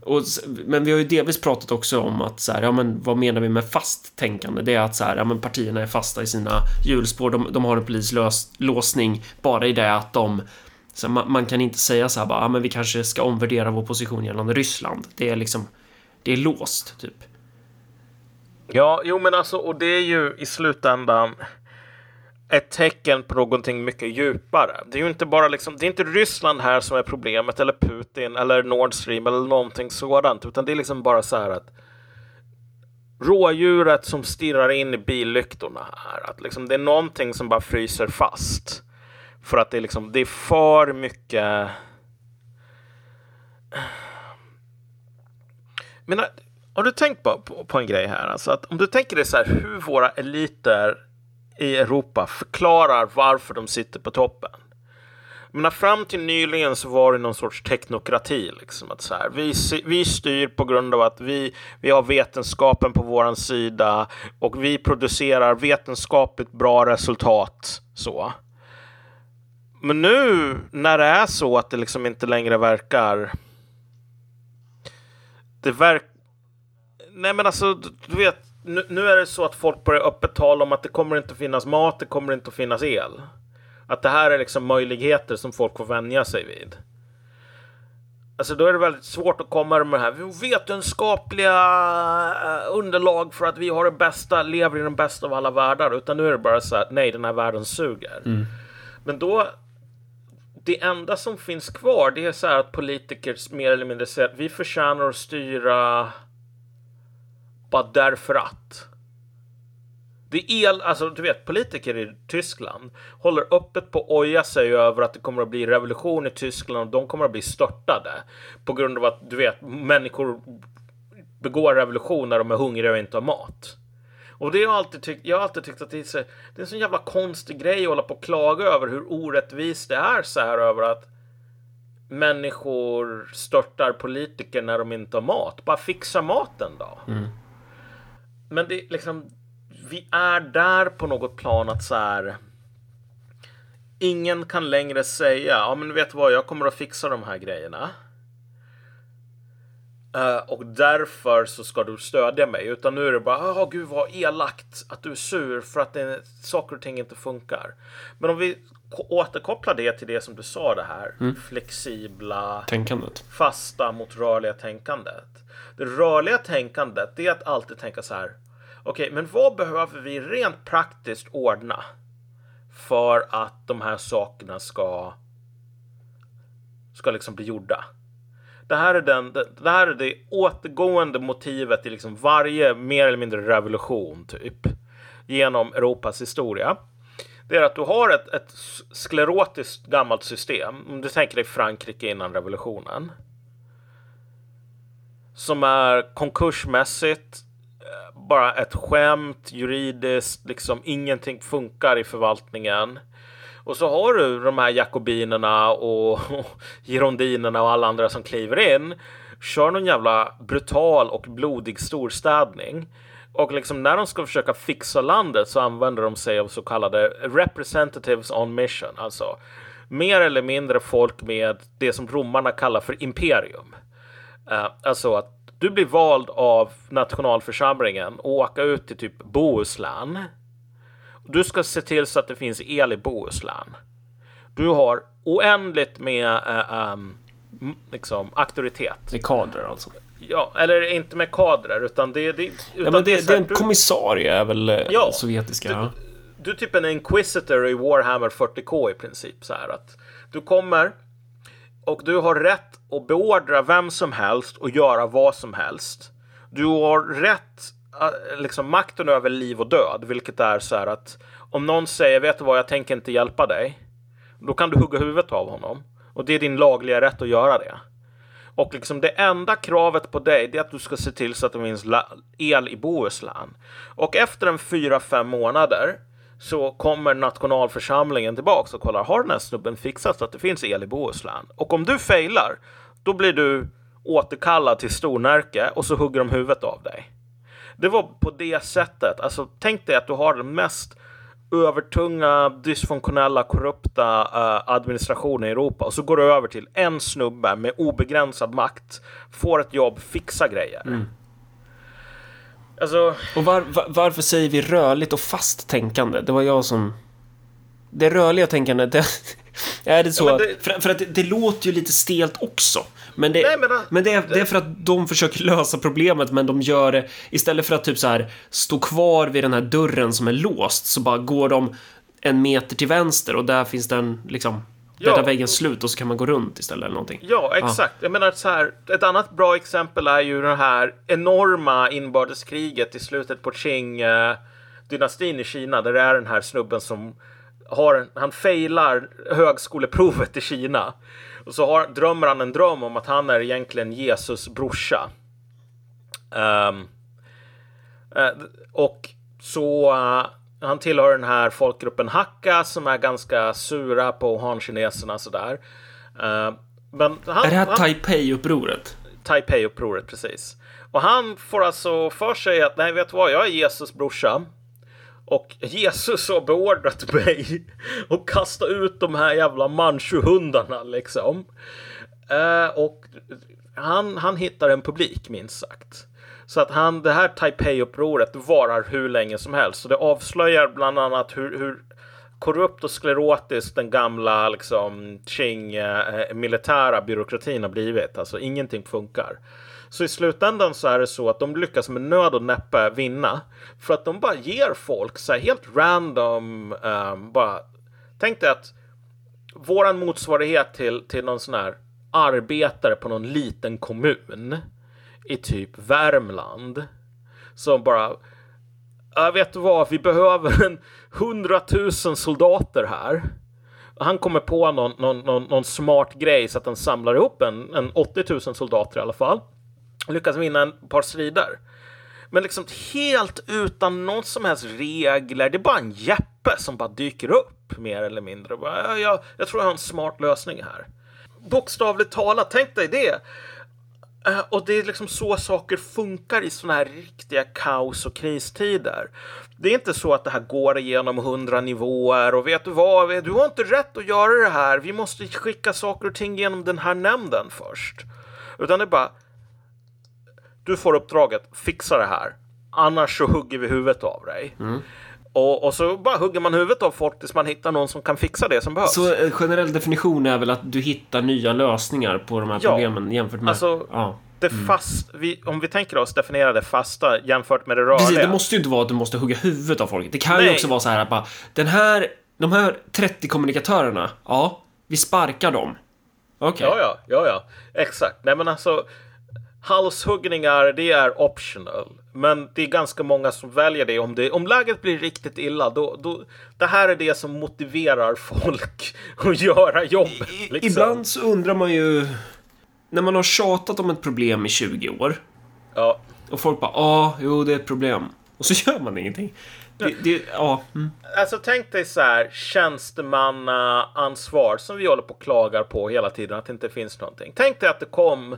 och, men vi har ju delvis pratat också om att så här, ja men vad menar vi med fast tänkande? Det är att så här, ja men partierna är fasta i sina hjulspår. De, de har en polislåsning bara i det att de så man, man, kan inte säga så här bara, ja men vi kanske ska omvärdera vår position gällande Ryssland. Det är liksom, det är låst typ.
Ja, jo men alltså, och det är ju i slutändan ett tecken på någonting mycket djupare. Det är ju inte bara liksom, det är inte Ryssland här som är problemet eller Putin eller Nord Stream eller någonting sådant, utan det är liksom bara så här att rådjuret som stirrar in i billyktorna här, att liksom det är någonting som bara fryser fast. För att det är liksom, det är för mycket. Men har du tänkt på, på, på en grej här? Alltså att om du tänker dig så här hur våra eliter i Europa förklarar varför de sitter på toppen. Men fram till nyligen så var det någon sorts teknokrati. Liksom, att så här, vi, vi styr på grund av att vi, vi har vetenskapen på vår sida och vi producerar vetenskapligt bra resultat. Så. Men nu när det är så att det liksom inte längre verkar... Det verkar... Nej men alltså, du vet nu, nu, är det så att folk börjar öppet tala om att det kommer inte att finnas mat, det kommer inte att finnas el. Att det här är liksom möjligheter som folk får vänja sig vid. Alltså då är det väldigt svårt att komma med det här vetenskapliga eh, underlag för att vi har det bästa, lever i den bästa av alla världar. Utan nu är det bara så att nej, den här världen suger. Mm. Men då, det enda som finns kvar, det är så här att politiker mer eller mindre säger att vi förtjänar att styra bara därför att. Det är el, alltså du vet politiker i Tyskland håller öppet på att oja sig över att det kommer att bli revolution i Tyskland och de kommer att bli störtade. På grund av att du vet människor begår revolution när de är hungriga och inte har mat. Och det har jag alltid tyckt, jag har alltid tyckt att det är, så, det är en sån jävla konstig grej att hålla på och klaga över hur orättvist det är så här över att människor störtar politiker när de inte har mat. Bara fixa maten då. Mm. Men det liksom, vi är där på något plan att så här. Ingen kan längre säga, ja men vet du vad, jag kommer att fixa de här grejerna. Uh, och därför så ska du stödja mig. Utan nu är det bara, oh, gud vad elakt att du är sur för att det, saker och ting inte funkar. Men om vi återkopplar det till det som du sa det här mm. flexibla
tänkandet.
Fasta mot rörliga tänkandet. Det rörliga tänkandet det är att alltid tänka så här. Okej, okay, men vad behöver vi rent praktiskt ordna för att de här sakerna ska ska liksom bli gjorda? Det här är, den, det, det här är det återgående motivet i liksom varje mer eller mindre revolution typ genom Europas historia. Det är att du har ett, ett sklerotiskt gammalt system. Om du tänker dig Frankrike innan revolutionen som är konkursmässigt bara ett skämt juridiskt, liksom ingenting funkar i förvaltningen. Och så har du de här jakobinerna och, och girondinerna och alla andra som kliver in, kör någon jävla brutal och blodig storstädning. Och liksom när de ska försöka fixa landet så använder de sig av så kallade representatives on mission, alltså mer eller mindre folk med det som romarna kallar för imperium. Uh, alltså att du blir vald av nationalförsamlingen och åka ut till typ Bohuslän. Du ska se till så att det finns el i Bohuslän. Du har oändligt med uh, um, liksom, auktoritet.
Är kadrer alltså?
Ja, eller inte med kadrer utan det, det, utan
ja, men det, det, är en du, kommissarie är väl eh, ja, sovjetiska?
Du, du är typ en inquisitor i Warhammer 40K i princip. Så här att du kommer och du har rätt att beordra vem som helst och göra vad som helst. Du har rätt, eh, liksom makten över liv och död, vilket är så här att om någon säger vet du vad, jag tänker inte hjälpa dig. Då kan du hugga huvudet av honom. Och det är din lagliga rätt att göra det. Och liksom det enda kravet på dig är att du ska se till så att det finns el i Bohuslän. Och efter en fyra, fem månader så kommer nationalförsamlingen tillbaks och kollar, har den här snubben fixat så att det finns el i Bohuslän? Och om du failar, då blir du återkallad till Stornärke och så hugger de huvudet av dig. Det var på det sättet. Alltså, tänk dig att du har den mest övertunga, dysfunktionella, korrupta uh, administrationen i Europa och så går du över till en snubbe med obegränsad makt, får ett jobb, fixar grejer. Mm.
Alltså... Och var, var, varför säger vi rörligt och fast tänkande? Det var jag som... Det rörliga tänkandet, det, är det så? Ja, det... För, för, att det, det, låter ju lite stelt också. Men, det, Nej, men, det, men det, är, det är för att de försöker lösa problemet, men de gör det istället för att typ så här stå kvar vid den här dörren som är låst så bara går de en meter till vänster och där finns den liksom där ja. väggen slut och så kan man gå runt istället eller någonting.
Ja, exakt. Ah. Jag menar så här, ett annat bra exempel är ju det här enorma inbördeskriget i slutet på Qing-dynastin i Kina, där det är den här snubben som har, han failar högskoleprovet i Kina. Och så har, drömmer han en dröm om att han är egentligen Jesus brorsa. Um, och så uh, han tillhör den här folkgruppen Hakka som är ganska sura på hankineserna sådär. Uh,
men han, är det här Taipei-upproret?
Taipei-upproret, precis. Och han får alltså för sig att nej, vet du vad, jag är Jesus brorsa. Och Jesus har beordrat mig att kasta ut de här jävla manchuhundarna liksom. Uh, och han, han hittar en publik minst sagt. Så att han, det här Taipei-upproret varar hur länge som helst. Så det avslöjar bland annat hur, hur korrupt och sklerotisk den gamla liksom Qing eh, militära byråkratin har blivit. Alltså ingenting funkar. Så i slutändan så är det så att de lyckas med nöd och näppe vinna. För att de bara ger folk så här helt random, um, bara tänk dig att våran motsvarighet till, till någon sån här arbetare på någon liten kommun i typ Värmland som bara jag vet vad, vi behöver en hundratusen soldater här. Han kommer på någon, någon, någon, någon, smart grej så att han samlar ihop en, en 80 000 soldater i alla fall lyckas vinna ett par strider. Men liksom helt utan någon som helst regler. Det är bara en Jeppe som bara dyker upp mer eller mindre. Jag, jag, jag tror jag har en smart lösning här. Bokstavligt talat, tänk dig det. Eh, och det är liksom så saker funkar i sådana här riktiga kaos och kristider. Det är inte så att det här går igenom hundra nivåer och vet du vad, du har inte rätt att göra det här. Vi måste skicka saker och ting genom den här nämnden först. Utan det är bara, du får uppdraget, fixa det här. Annars så hugger vi huvudet av dig. Mm. Och, och, så bara hugger man huvudet av folk tills man hittar någon som kan fixa det som behövs.
Så en generell definition är väl att du hittar nya lösningar på de här ja. problemen jämfört med...
Alltså, ja. det mm. fast, vi, om vi tänker oss definiera det fasta jämfört med det rörliga. Precis,
det måste ju inte vara att du måste hugga huvudet av folk. Det kan Nej. ju också vara så här att bara, den här, de här 30 kommunikatörerna, ja, vi sparkar dem.
Okej. Okay. Ja, ja, ja, ja, exakt. Nej, men alltså halshuggningar, det är optional. Men det är ganska många som väljer det. Om, det, om läget blir riktigt illa, då, då, det här är det som motiverar folk att göra jobbet.
Liksom. Ibland så undrar man ju, när man har tjatat om ett problem i 20 år.
Ja.
Och folk bara, ja, jo, det är ett problem. Och så gör man ingenting. Det, det, ja. Mm.
Alltså tänk dig så här tjänstemannaansvar som vi håller på och klagar på hela tiden att det inte finns någonting. Tänk dig att det kom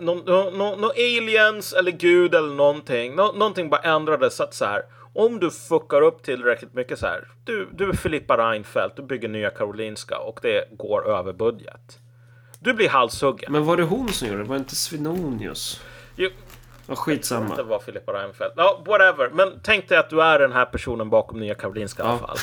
någon, någon, någon aliens eller gud eller någonting. Nå, någonting bara ändrades så att så här. Om du fuckar upp tillräckligt mycket så här. Du, du är Filippa Reinfeldt, du bygger Nya Karolinska och det går över budget. Du blir halshuggen.
Men var det hon som gjorde det? Var det inte Svenonius? Jo, Ja, skitsamma.
Det var Filippa Reinfeldt. Ja, whatever. Men tänk dig att du är den här personen bakom Nya Karolinska i alla fall.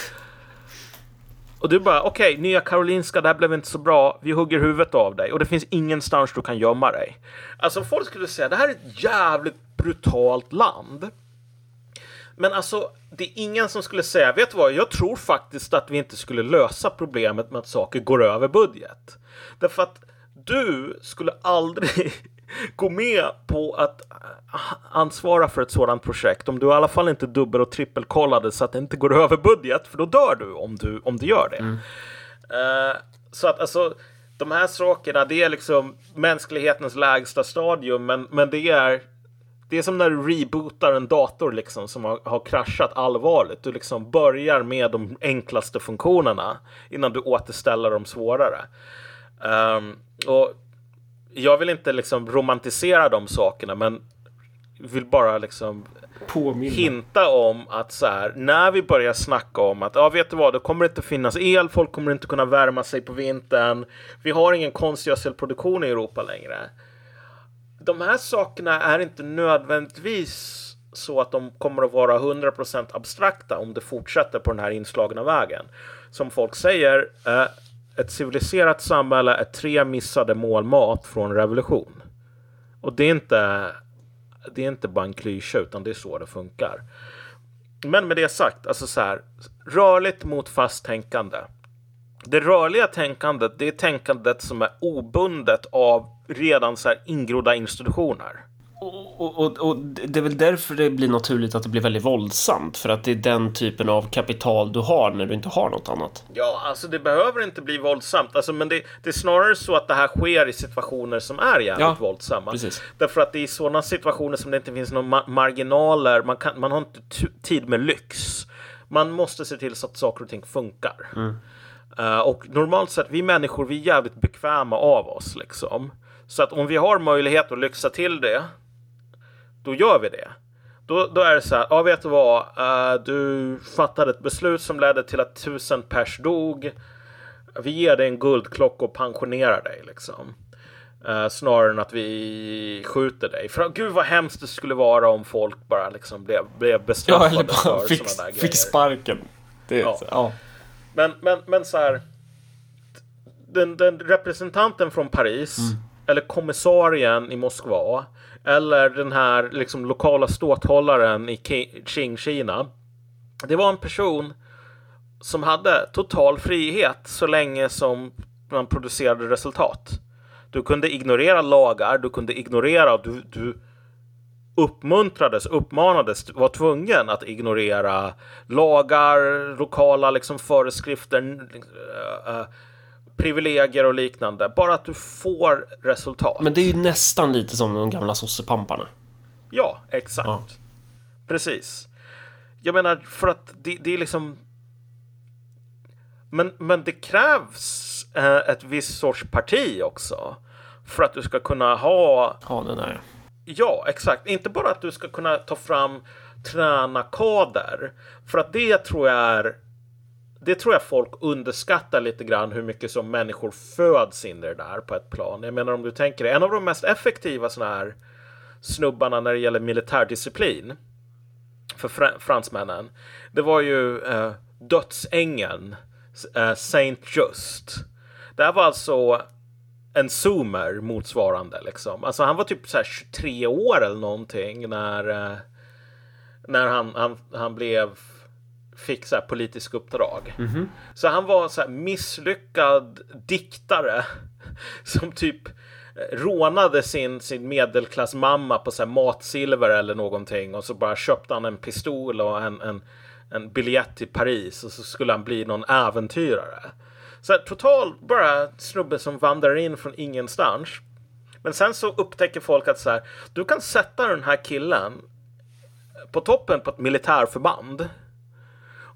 Och du bara, okej, okay, Nya Karolinska, det här blev inte så bra. Vi hugger huvudet av dig och det finns ingenstans du kan gömma dig. Alltså folk skulle säga, det här är ett jävligt brutalt land. Men alltså, det är ingen som skulle säga, vet du vad, jag tror faktiskt att vi inte skulle lösa problemet med att saker går över budget. Därför att du skulle aldrig gå med på att äh, ansvara för ett sådant projekt om du i alla fall inte dubbel och trippelkollade så att det inte går över budget, för då dör du om du, om du gör det. Mm. Uh, så att alltså, de här sakerna, det är liksom mänsklighetens lägsta stadium, men, men det är det är som när du rebootar en dator liksom som har, har kraschat allvarligt. Du liksom börjar med de enklaste funktionerna innan du återställer de svårare. Um, och jag vill inte liksom romantisera de sakerna, men vill bara liksom
Påminna.
hinta om att så här, när vi börjar snacka om att ja, vet du vad, det kommer inte finnas el, folk kommer inte kunna värma sig på vintern. Vi har ingen konstgödselproduktion i Europa längre. De här sakerna är inte nödvändigtvis så att de kommer att vara 100% abstrakta om det fortsätter på den här inslagna vägen. Som folk säger, eh, ett civiliserat samhälle är tre missade mål mat från revolution. Och det är inte, det är inte bara en klyscha, utan det är så det funkar. Men med det sagt, alltså så här, rörligt mot fast tänkande. Det rörliga tänkandet, det är tänkandet som är obundet av redan så här ingrodda institutioner.
Och, och, och, det är väl därför det blir naturligt att det blir väldigt våldsamt. För att det är den typen av kapital du har när du inte har något annat.
Ja, alltså det behöver inte bli våldsamt. Alltså, men det, det är snarare så att det här sker i situationer som är jävligt
Ja,
våldsamma.
precis.
Därför att det är i sådana situationer som det inte finns några ma- marginaler. Man, kan, man har inte tid med lyx. Man måste se till så att saker och ting funkar. Eh, och normalt sett, vi människor, vi är jävligt bekväma av oss liksom. Så att om vi har möjlighet att lyxa till det, då gör vi det. Då, då är det så här, ja vet du vad, Eh, du fattade ett beslut som ledde till att tusen pers dog. Vi ger dig en guldklocka och pensionerar dig liksom. Eh, snarare än att vi skjuter dig. För gud vad hemskt det skulle vara om folk bara liksom blev, blev bestraffade
Ja, eller bara
för
fick,
sådana där
fick sparken. Det,
Ja.
ja. ja.
Men, men, men så här. Den, den representanten från Paris eller kommissarien i Moskva eller den här liksom lokala ståthållaren i Qing-Kina. Det var en person som hade total frihet så länge som man producerade resultat. Du kunde ignorera lagar, du kunde ignorera, du, du uppmuntrades, uppmanades, var tvungen att ignorera lagar, lokala liksom föreskrifter, äh, äh, privilegier och liknande. Bara att du får resultat.
Men det är ju nästan lite som de gamla sossepamparna.
Ja, exakt.
Ja.
Precis. Jag menar, för att det, det är liksom... Men, men det krävs eh, ett visst sorts parti också. För att du ska kunna ha
Ja, den är.
Ja, exakt. Inte bara att du ska kunna ta fram träna kader. För att det tror jag är det tror jag folk underskattar lite grann hur mycket som människor föds in i det där på ett plan. Jag menar om du tänker dig, en av de mest effektiva sådana här snubbarna när det gäller militärdisciplin för fr- fransmännen. Det var ju eh, dödsängeln eh, Saint Just. Det här var alltså en zoomer motsvarande liksom. Alltså han var typ så här 23 år eller någonting när, eh, när han, han, han blev fick så här politisk uppdrag. Så han var så här misslyckad diktare som typ eh, rånade sin, sin medelklassmamma på så matsilver eller någonting och så bara köpte han en pistol och en, en, en biljett till Paris och så skulle han bli någon äventyrare. Så här, total bara snubbe som vandrar in från ingenstans. Men sen så upptäcker folk att så här, du kan sätta den här killen på toppen på ett militärförband.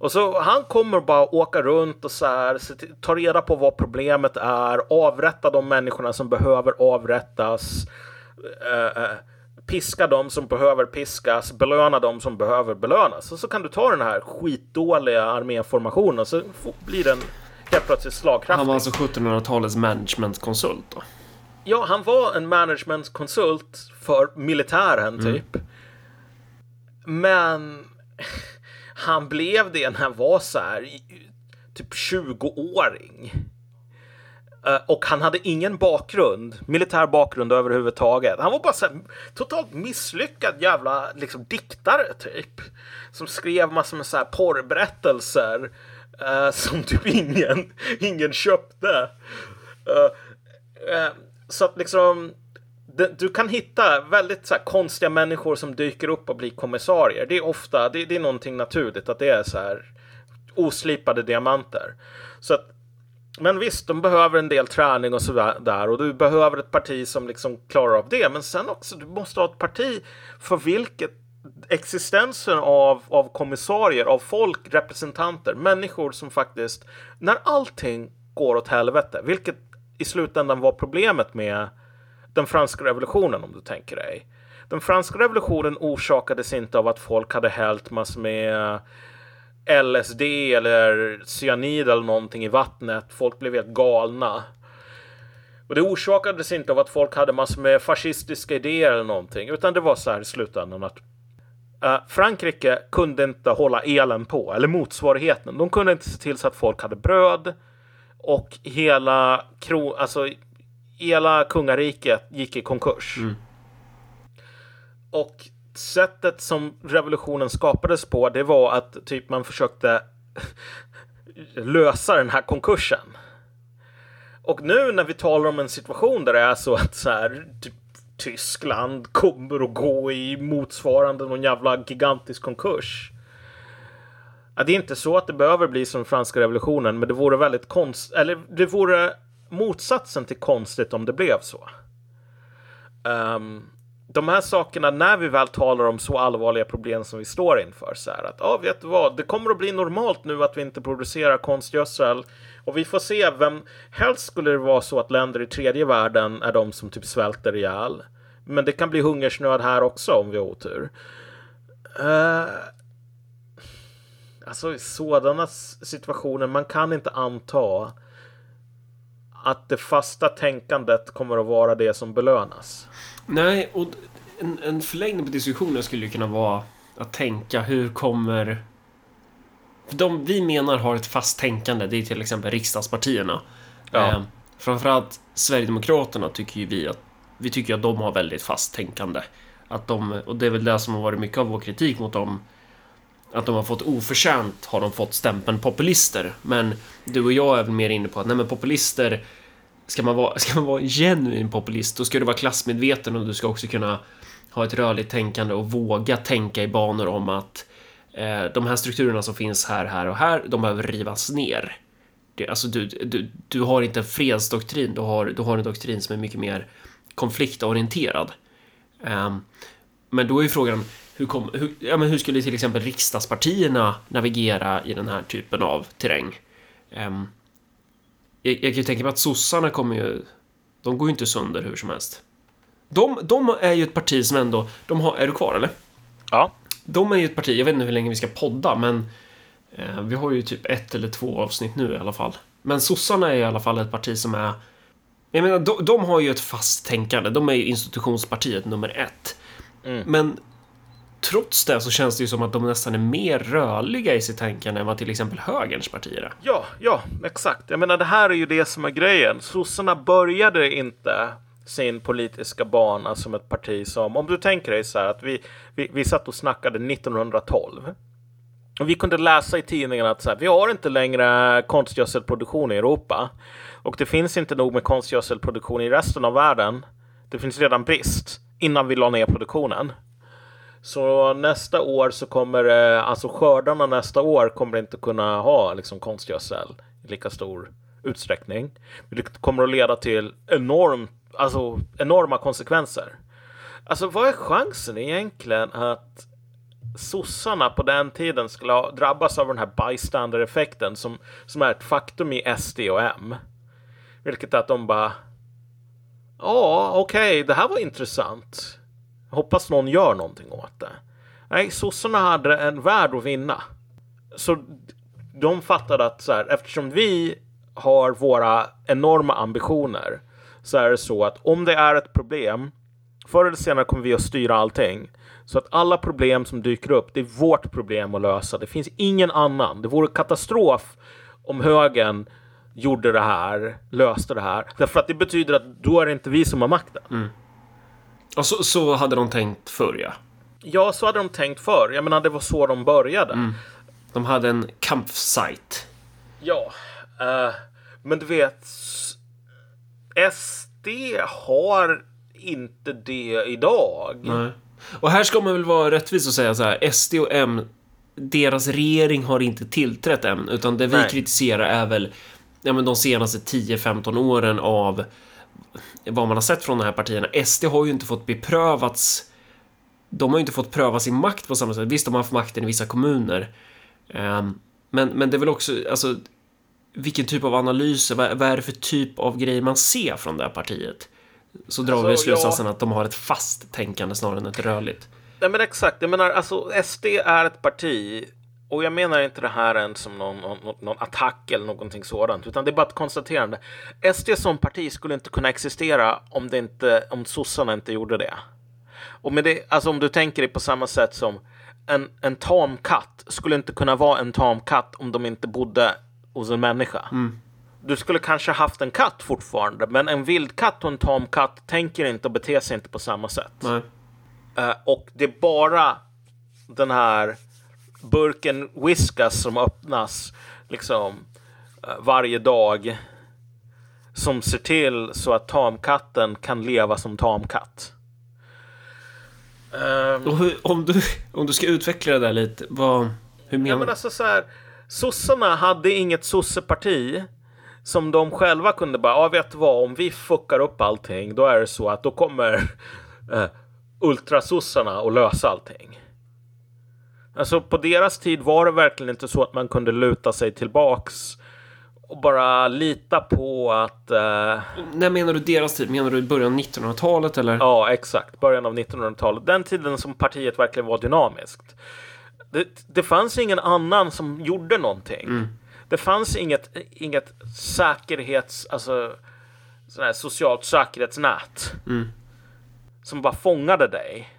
Och så han kommer bara åka runt och så här, ta reda på vad problemet är, avrätta de människorna som behöver avrättas, eh, eh, piska de som behöver piskas, belöna de som behöver belönas. Och så kan du ta den här skitdåliga arméformationen och så blir den helt plötsligt slagkraftig.
Han var alltså 1700-talets managementkonsult då.
Ja, han var en managementkonsult för militären typ. Men han blev det när han var så här typ 20-åring. Eh, och han hade ingen bakgrund, militär bakgrund överhuvudtaget. Han var bara så här, totalt misslyckad jävla liksom, diktare typ. Som skrev massor med så här porrberättelser. uh, som typ ingen, ingen köpte. Uh, uh, så att liksom du kan hitta väldigt så här, konstiga människor som dyker upp och blir kommissarier. Det är ofta, det, det är någonting naturligt att det är så här oslipade diamanter. Så att, men visst, de behöver en del träning och sådär. och du behöver ett parti som liksom klarar av det. Men sen också, du måste ha ett parti för vilket existensen av, av kommissarier, av folk, representanter, människor som faktiskt, när allting går åt helvete, vilket i slutändan var problemet med den franska revolutionen om du tänker dig. den franska revolutionen orsakades inte av att folk hade hällt massor med LSD eller cyanid eller någonting i vattnet. Folk blev helt galna. Och det orsakades inte av att folk hade massor med fascistiska idéer eller någonting, utan det var så här i slutändan att uh, Frankrike kunde inte hålla elen på, eller motsvarigheten. De kunde inte se till så att folk hade bröd och hela, kro alltså, hela kungariket gick i konkurs. Mm. Och sättet som revolutionen skapades på, det var att typ man försökte lösa den här konkursen. Och nu när vi talar om en situation där det är så att så här, typ, Tyskland kommer att gå i motsvarande någon jävla gigantisk konkurs. Ja, det är inte så att det behöver bli som franska revolutionen, men det vore väldigt konstigt, eller det vore motsatsen till konstigt om det blev så. Um, de här sakerna, när vi väl talar om så allvarliga problem som vi står inför, så här att ja, ah, vet du vad, det kommer att bli normalt nu att vi inte producerar konstgödsel och vi får se vem, helst skulle det vara så att länder i tredje världen är de som typ svälter ihjäl. Men det kan bli hungersnöd här också om vi har otur. Uh, alltså i sådana situationer, man kan inte anta att det fasta tänkandet kommer att vara det som belönas.
Nej, och en, en förlängning på diskussionen skulle ju kunna vara att tänka hur kommer... För de vi menar har ett fast tänkande, det är till exempel riksdagspartierna. Ja. Eh, framförallt Sverigedemokraterna tycker ju vi att vi tycker att de har väldigt fast tänkande. Att de, och det är väl det som har varit mycket av vår kritik mot dem. Att de har fått oförtjänt har de fått stämpeln populister. Men du och jag är väl mer inne på att nej men populister Ska man vara, ska man vara genuin populist då ska du vara klassmedveten och du ska också kunna ha ett rörligt tänkande och våga tänka i banor om att eh, de här strukturerna som finns här, här och här, de behöver rivas ner. Det, alltså du, du, du har inte en fredsdoktrin, du har, du har en doktrin som är mycket mer konfliktorienterad. Eh, men då är ju frågan, hur, kom, hur, ja, men hur skulle till exempel riksdagspartierna navigera i den här typen av terräng? Um, jag, jag kan ju tänka mig att sossarna kommer ju... De går ju inte sönder hur som helst. De, de är ju ett parti som ändå... De har, är du kvar eller?
Ja.
De är ju ett parti, jag vet inte hur länge vi ska podda, men eh, vi har ju typ ett eller två avsnitt nu i alla fall. Men sossarna är i alla fall ett parti som är... Jag menar, de, de har ju ett fast tänkande. De är ju institutionspartiet nummer ett. Mm. Men trots det så känns det ju som att de nästan är mer rörliga i sitt tänkande än vad till exempel högerns partier är.
Ja, ja, exakt. Jag menar, det här är ju det som är grejen. Sossarna började inte sin politiska bana som ett parti som, om du tänker dig så här att vi, vi, vi satt och snackade 1912. Och vi kunde läsa i tidningen att så här, vi har inte längre konstgödselproduktion i Europa. Och det finns inte nog med konstgödselproduktion i resten av världen. Det finns redan brist innan vi la ner produktionen. Så nästa år så kommer eh, alltså skördarna nästa år kommer inte kunna ha liksom konstgödsel i lika stor utsträckning. Det kommer att leda till enormt, alltså enorma konsekvenser. Alltså vad är chansen egentligen att sossarna på den tiden skulle drabbas av den här bystander-effekten som, som är ett faktum i SD och M? Vilket är att de bara Ja, okej, okay, det här var intressant. Hoppas någon gör någonting åt det. Nej, sossarna hade en värld att vinna. Så de fattade att så här, eftersom vi har våra enorma ambitioner så är det så att om det är ett problem förr eller senare kommer vi att styra allting. Så att alla problem som dyker upp, det är vårt problem att lösa. Det finns ingen annan. Det vore katastrof om högern gjorde det här, löste det här. Därför att det betyder att då är det inte vi som har makten.
Mm. Och så, så hade de tänkt förr, ja.
Ja, så hade de tänkt förr. Jag menar, det var så de började. Mm.
De hade en campsite.
Ja, uh, men du vet. SD har inte det idag.
Nej. Och här ska man väl vara rättvis och säga så här. SD och M, deras regering har inte tillträtt än, utan det vi Nej. kritiserar är väl ja, men de senaste 10-15 åren av vad man har sett från de här partierna. SD har ju inte fått beprövats. De har ju inte fått pröva sin makt på samma sätt. Visst, de har haft makten i vissa kommuner. Um, men, men det är väl också, alltså, vilken typ av analyser, vad, vad, är det för typ av grejer man ser från det här partiet? så drar
Alltså,
vi slutsatsen
ja.
att de har ett fast tänkande snarare än ett rörligt.
Nej men exakt, jag menar alltså SD är ett parti och jag menar inte det här än som någon, någon, någon attack eller någonting sådant, utan det är bara ett konstaterande. SD som parti skulle inte kunna existera om, det inte, om sossarna inte gjorde det. Och med det, alltså om du tänker det på samma sätt som en, en tam katt skulle inte kunna vara en tam katt om de inte bodde hos en människa. Du skulle kanske haft en katt fortfarande, men en vildkatt och en tam katt tänker inte och beter sig inte på samma sätt. Eh, och det är bara den här burken whiskas som öppnas liksom eh, varje dag som ser till så att tamkatten kan leva som tamkatt.
Och hur, om, du, om du ska utveckla det där lite, vad, hur menar
Ja, men
du?
alltså så här, sossarna hade inget sosseparti som de själva kunde bara, ja vet du vad, om vi fuckar upp allting, då är det så att då kommer eh, ultrasossarna att lösa allting. Alltså på deras tid var det verkligen inte så att man kunde luta sig tillbaks och bara lita på att eh,
När menar du deras tid? Menar du början av 1900-talet eller?
Ja, exakt. Början av 1900-talet. Den tiden som partiet verkligen var dynamiskt. Det, det fanns ingen annan som gjorde någonting. Det fanns inget, inget säkerhets... Alltså, sån här socialt säkerhetsnät. Som bara fångade dig.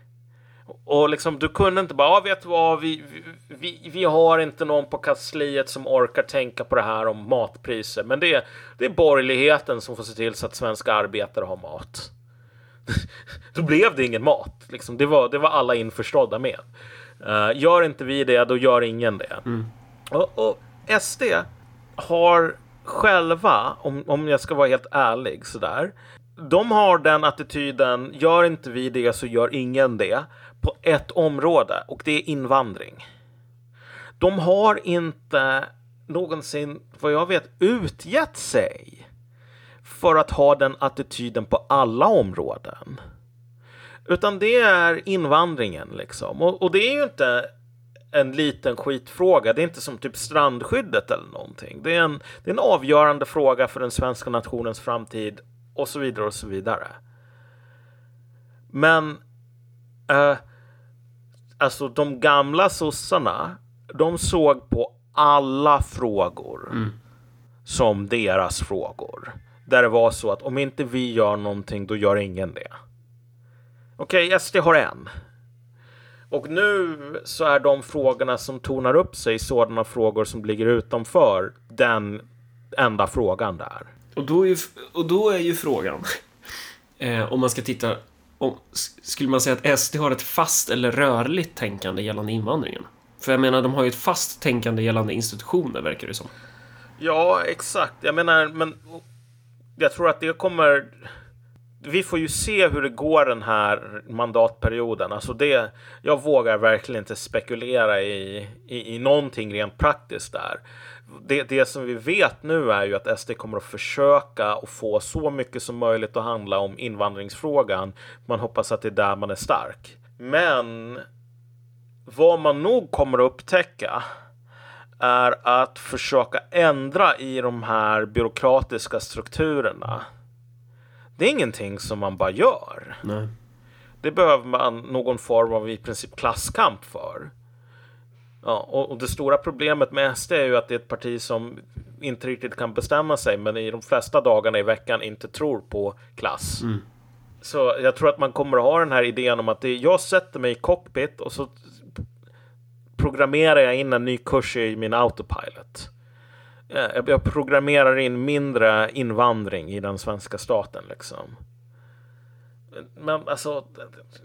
Och liksom, du kunde inte bara, ja, vet du vad, vi, vi, vi har inte någon på kansliet som orkar tänka på det här om matpriser. Men det är, det är borgerligheten som får se till så att svenska arbetare har mat. då blev det ingen mat. Liksom. Det, var, det var alla införstådda med. Eh, gör inte vi det, då gör ingen det. Och, och SD har själva, om, om jag ska vara helt ärlig sådär, de har den attityden, gör inte vi det så gör ingen det, på ett område och det är invandring. De har inte någonsin, vad jag vet, utgett sig för att ha den attityden på alla områden. Utan det är invandringen liksom. Och, och det är ju inte en liten skitfråga. Det är inte som typ strandskyddet eller någonting. Det är en, det är en avgörande fråga för den svenska nationens framtid och så vidare och så vidare. Men eh, alltså de gamla sossarna, de såg på alla frågor som deras frågor. Där det var så att om inte vi gör någonting, då gör ingen det. Okej, SD har en. Och nu så är de frågorna som tonar upp sig sådana frågor som ligger utanför den enda frågan där.
Och, då är ju, och då är ju frågan, eh, om man ska titta, om, skulle man säga att SD har ett fast eller rörligt tänkande gällande invandringen? För jag menar, de har ju ett fast tänkande gällande institutioner, verkar det som.
Ja, exakt. Jag menar, men jag tror att det kommer... Vi får ju se hur det går den här mandatperioden. Alltså det, jag vågar verkligen inte spekulera i, i, i någonting rent praktiskt där. Det, det som vi vet nu är ju att SD kommer att försöka att få så mycket som möjligt att handla om invandringsfrågan. Man hoppas att det är där man är stark. Men vad man nog kommer att upptäcka är att försöka ändra i de här byråkratiska strukturerna. Det är ingenting som man bara gör.
Nej.
Det behöver man någon form av i princip klasskamp för. Ja, och, och det stora problemet med SD är ju att det är ett parti som inte riktigt kan bestämma sig, men i de flesta dagarna i veckan inte tror på klass. Så jag tror att man kommer att ha den här idén om att det, jag sätter mig i cockpit och så programmerar jag in en ny kurs i min autopilot. Ja, Jag jag programmerar in mindre invandring i den svenska staten liksom. Men alltså, det,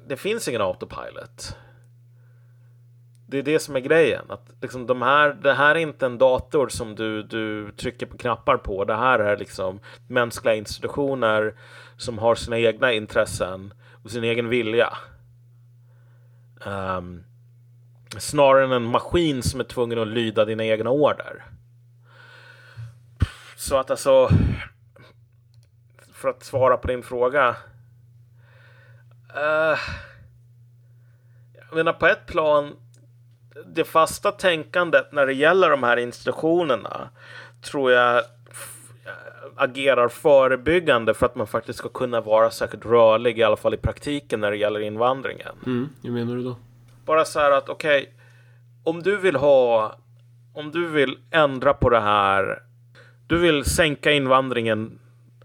det finns ingen autopilot. Det är det som är grejen. Att liksom de här, det här är inte en dator som du, du trycker på knappar på. Det här är liksom mänskliga institutioner som har sina egna intressen och sin egen vilja. Um, snarare än en maskin som är tvungen att lyda dina egna order. Så att alltså, för att svara på din fråga. Uh, jag menar på ett plan, det fasta tänkandet när det gäller de här institutionerna tror jag agerar förebyggande för att man faktiskt ska kunna vara särskilt rörlig, i alla fall i praktiken när det gäller invandringen.
Mm, hur menar du då?
Bara så här att okej, okay, om du vill ha, om du vill ändra på det här, du vill sänka invandringen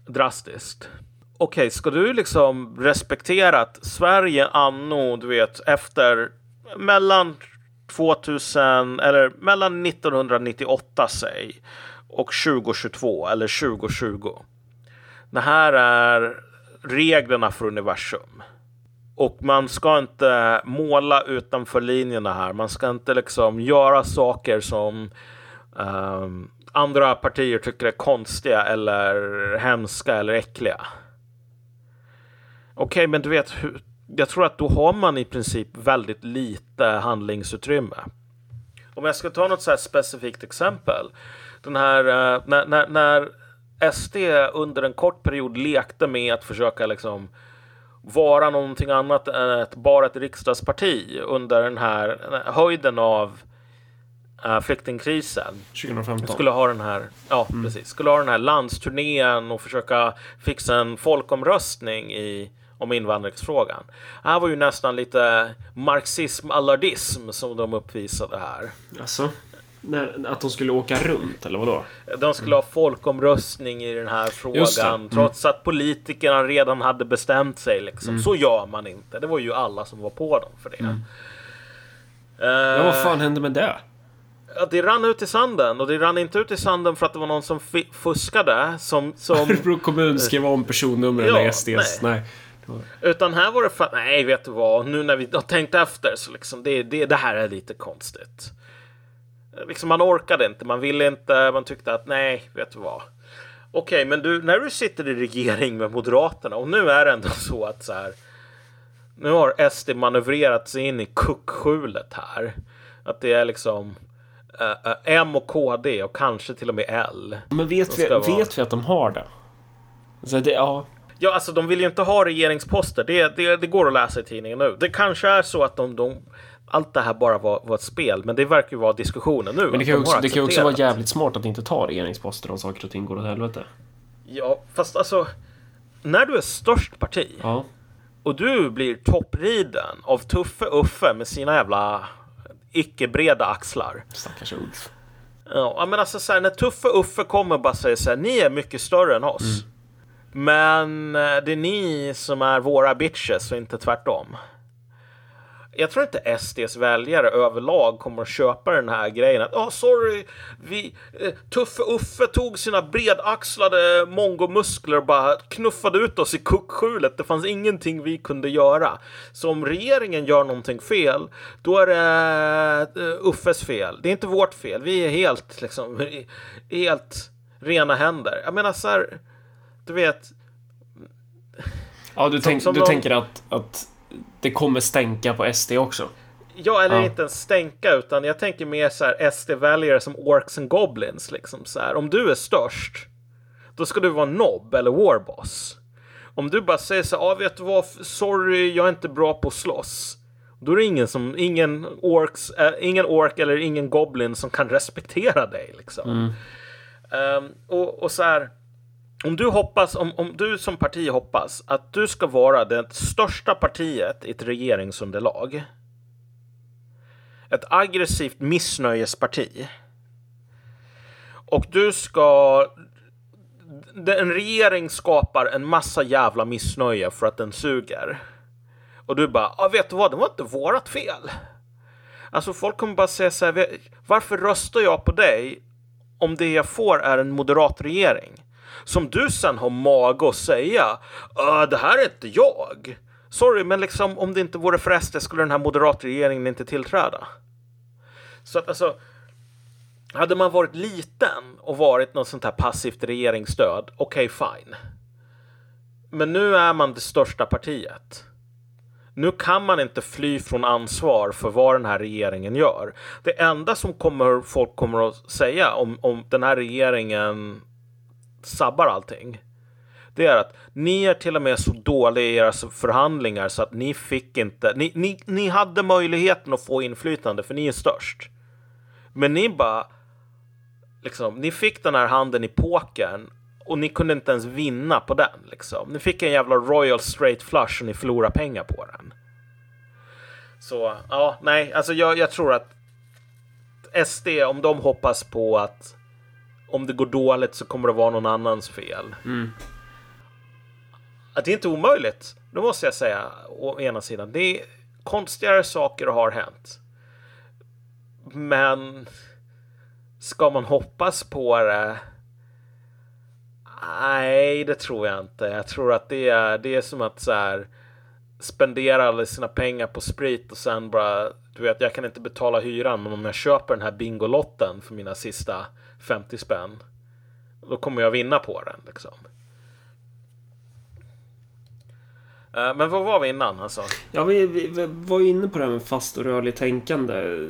drastiskt. Okej, okay, ska du liksom respektera att Sverige anno, du vet, efter mellan 2000 eller mellan 1998 säg och 2022 eller 2020. Det här är reglerna för universum. Och man ska inte måla utanför linjerna här. Man ska inte liksom göra saker som um, andra partier tycker är konstiga eller hemska eller äckliga. Okej, okay, men du vet, jag tror att då har man i princip väldigt lite handlingsutrymme. Om jag ska ta något så specifikt exempel. Den här, uh, när, när, när SD under en kort period lekte med att försöka liksom vara någonting annat än ett, bara ett riksdagsparti under den här höjden av uh, flyktingkrisen.
2015.
Skulle ha den här, ja mm. precis, skulle ha den här landsturnén och försöka fixa en folkomröstning i om invandringsfrågan. Det här var ju nästan lite marxism-allardism som de uppvisade här.
Alltså, när, att de skulle åka runt eller vadå?
De skulle ha folkomröstning i den här frågan mm. trots att politikerna redan hade bestämt sig. Liksom. Mm. Så gör man inte. Det var ju alla som var på dem för det. Mm.
Uh, ja, vad fan hände med det?
Ja, det rann ut i sanden och det rann inte ut i sanden för att det var någon som fuskade. Som, som...
Örebro kommun skrev om personnumren ja, SDs. Nej. nej.
Utan här var det för nej vet du vad, nu när vi har tänkt efter så liksom det, det, det här är lite konstigt. Liksom man orkade inte, man ville inte, man tyckte att nej, vet du vad. Okej, okay, men du, när du sitter i regering med Moderaterna och nu är det ändå så att så här. Nu har SD manövrerat sig in i kuckskjulet här. Att det är liksom äh, äh, M och KD och kanske till och med L.
Men vet, vi, vara... vet vi att de har det? Så det ja.
Ja, alltså de vill ju inte ha regeringsposter. Det, det, det går att läsa i tidningen nu. Det kanske är så att de, de allt det här bara var, var ett spel, men det verkar ju vara diskussionen nu.
Men det kan ju också, det kan också vara jävligt smart att inte ta regeringsposter om saker och ting går åt helvete.
Ja, fast alltså när du är störst parti
ja.
och du blir toppriden av Tuffe Uffe med sina jävla icke-breda axlar.
Stackars Ulf.
Ja, men alltså så här, när Tuffe Uffe kommer och bara säger så här, ni är mycket större än oss. Mm. Men eh, det är ni som är våra bitches och inte tvärtom. Jag tror inte SDs väljare överlag kommer att köpa den här grejen. Att oh, sorry, vi, eh, Tuffe Uffe tog sina bredaxlade mongomuskler och bara knuffade ut oss i kuckskjulet. Det fanns ingenting vi kunde göra. Så om regeringen gör någonting fel, då är det eh, Uffes fel. Det är inte vårt fel. Vi är helt, liksom, helt rena händer. Jag menar så här du vet.
Ja, du, tänk, du de... tänker att, att det kommer stänka på SD också?
Ja, eller ja. inte ens stänka, utan jag tänker mer så här SD-väljare som Orcs and Goblins. Liksom så här. Om du är störst, då ska du vara nobb eller warboss. Om du bara säger så här, ah, vet du vad, sorry, jag är inte bra på att slåss. Då är det ingen som, ingen orks, äh, ingen ork eller ingen goblin som kan respektera dig liksom. Mm. Um, och, och så här, om du hoppas, om, om du som parti hoppas att du ska vara det största partiet i ett regeringsunderlag. Ett aggressivt missnöjesparti. Och du ska... En regering skapar en massa jävla missnöje för att den suger. Och du bara, ah, vet du vad, det var inte vårat fel. Alltså folk kommer bara säga så här, varför röstar jag på dig om det jag får är en moderat regering? Som du sen har mage att säga äh, det här är inte jag. Sorry, men liksom om det inte vore för SD skulle den här moderatregeringen inte tillträda. Så att alltså, hade man varit liten och varit något sånt här passivt regeringsstöd, okej okay, fine. Men nu är man det största partiet. Nu kan man inte fly från ansvar för vad den här regeringen gör. Det enda som kommer, folk kommer att säga om, om den här regeringen sabbar allting. Det är att ni är till och med så dåliga i era förhandlingar så att ni fick inte. Ni, ni, ni hade möjligheten att få inflytande för ni är störst. Men ni bara. Liksom, ni fick den här handen i pokern Och ni kunde inte ens vinna på den liksom. Ni fick en jävla Royal Straight Flush och ni förlorade pengar på den. Så ja, nej, alltså jag, jag tror att SD, om de hoppas på att om det går dåligt så kommer det vara någon annans fel.
Mm.
Att det är inte omöjligt, det måste jag säga, å ena sidan. Det är konstigare saker har hänt. Men ska man hoppas på det? Nej, det tror jag inte. Jag tror att det är, det är som att så här, spendera alla sina pengar på sprit och sen bara, du vet, jag kan inte betala hyran, men om jag köper den här Bingolotten för mina sista 50 spänn, då kommer jag vinna på den liksom. Eh, Men vad var vi innan alltså?
Ja, vi, vi, vi var inne på det här med fast och rörlig tänkande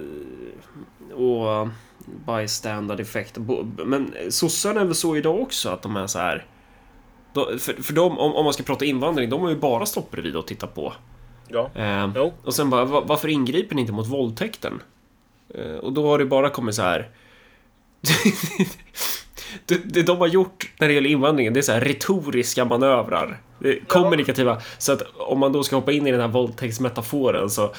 och bystander effekt. Men sossarna är väl så idag också att de är så här. För, för de, om, om man ska prata invandring, de har ju bara stått bredvid och tittat på.
Ja.
Eh,
Jo.
och sen bara, va- varför ingriper ni inte mot våldtäkten? Eh, och då har det bara kommit så här. Det, det de har gjort när det gäller invandringen, det är så här retoriska manövrar. Kommunikativa. Så att om man då ska hoppa in i den här våldtäktsmetaforen så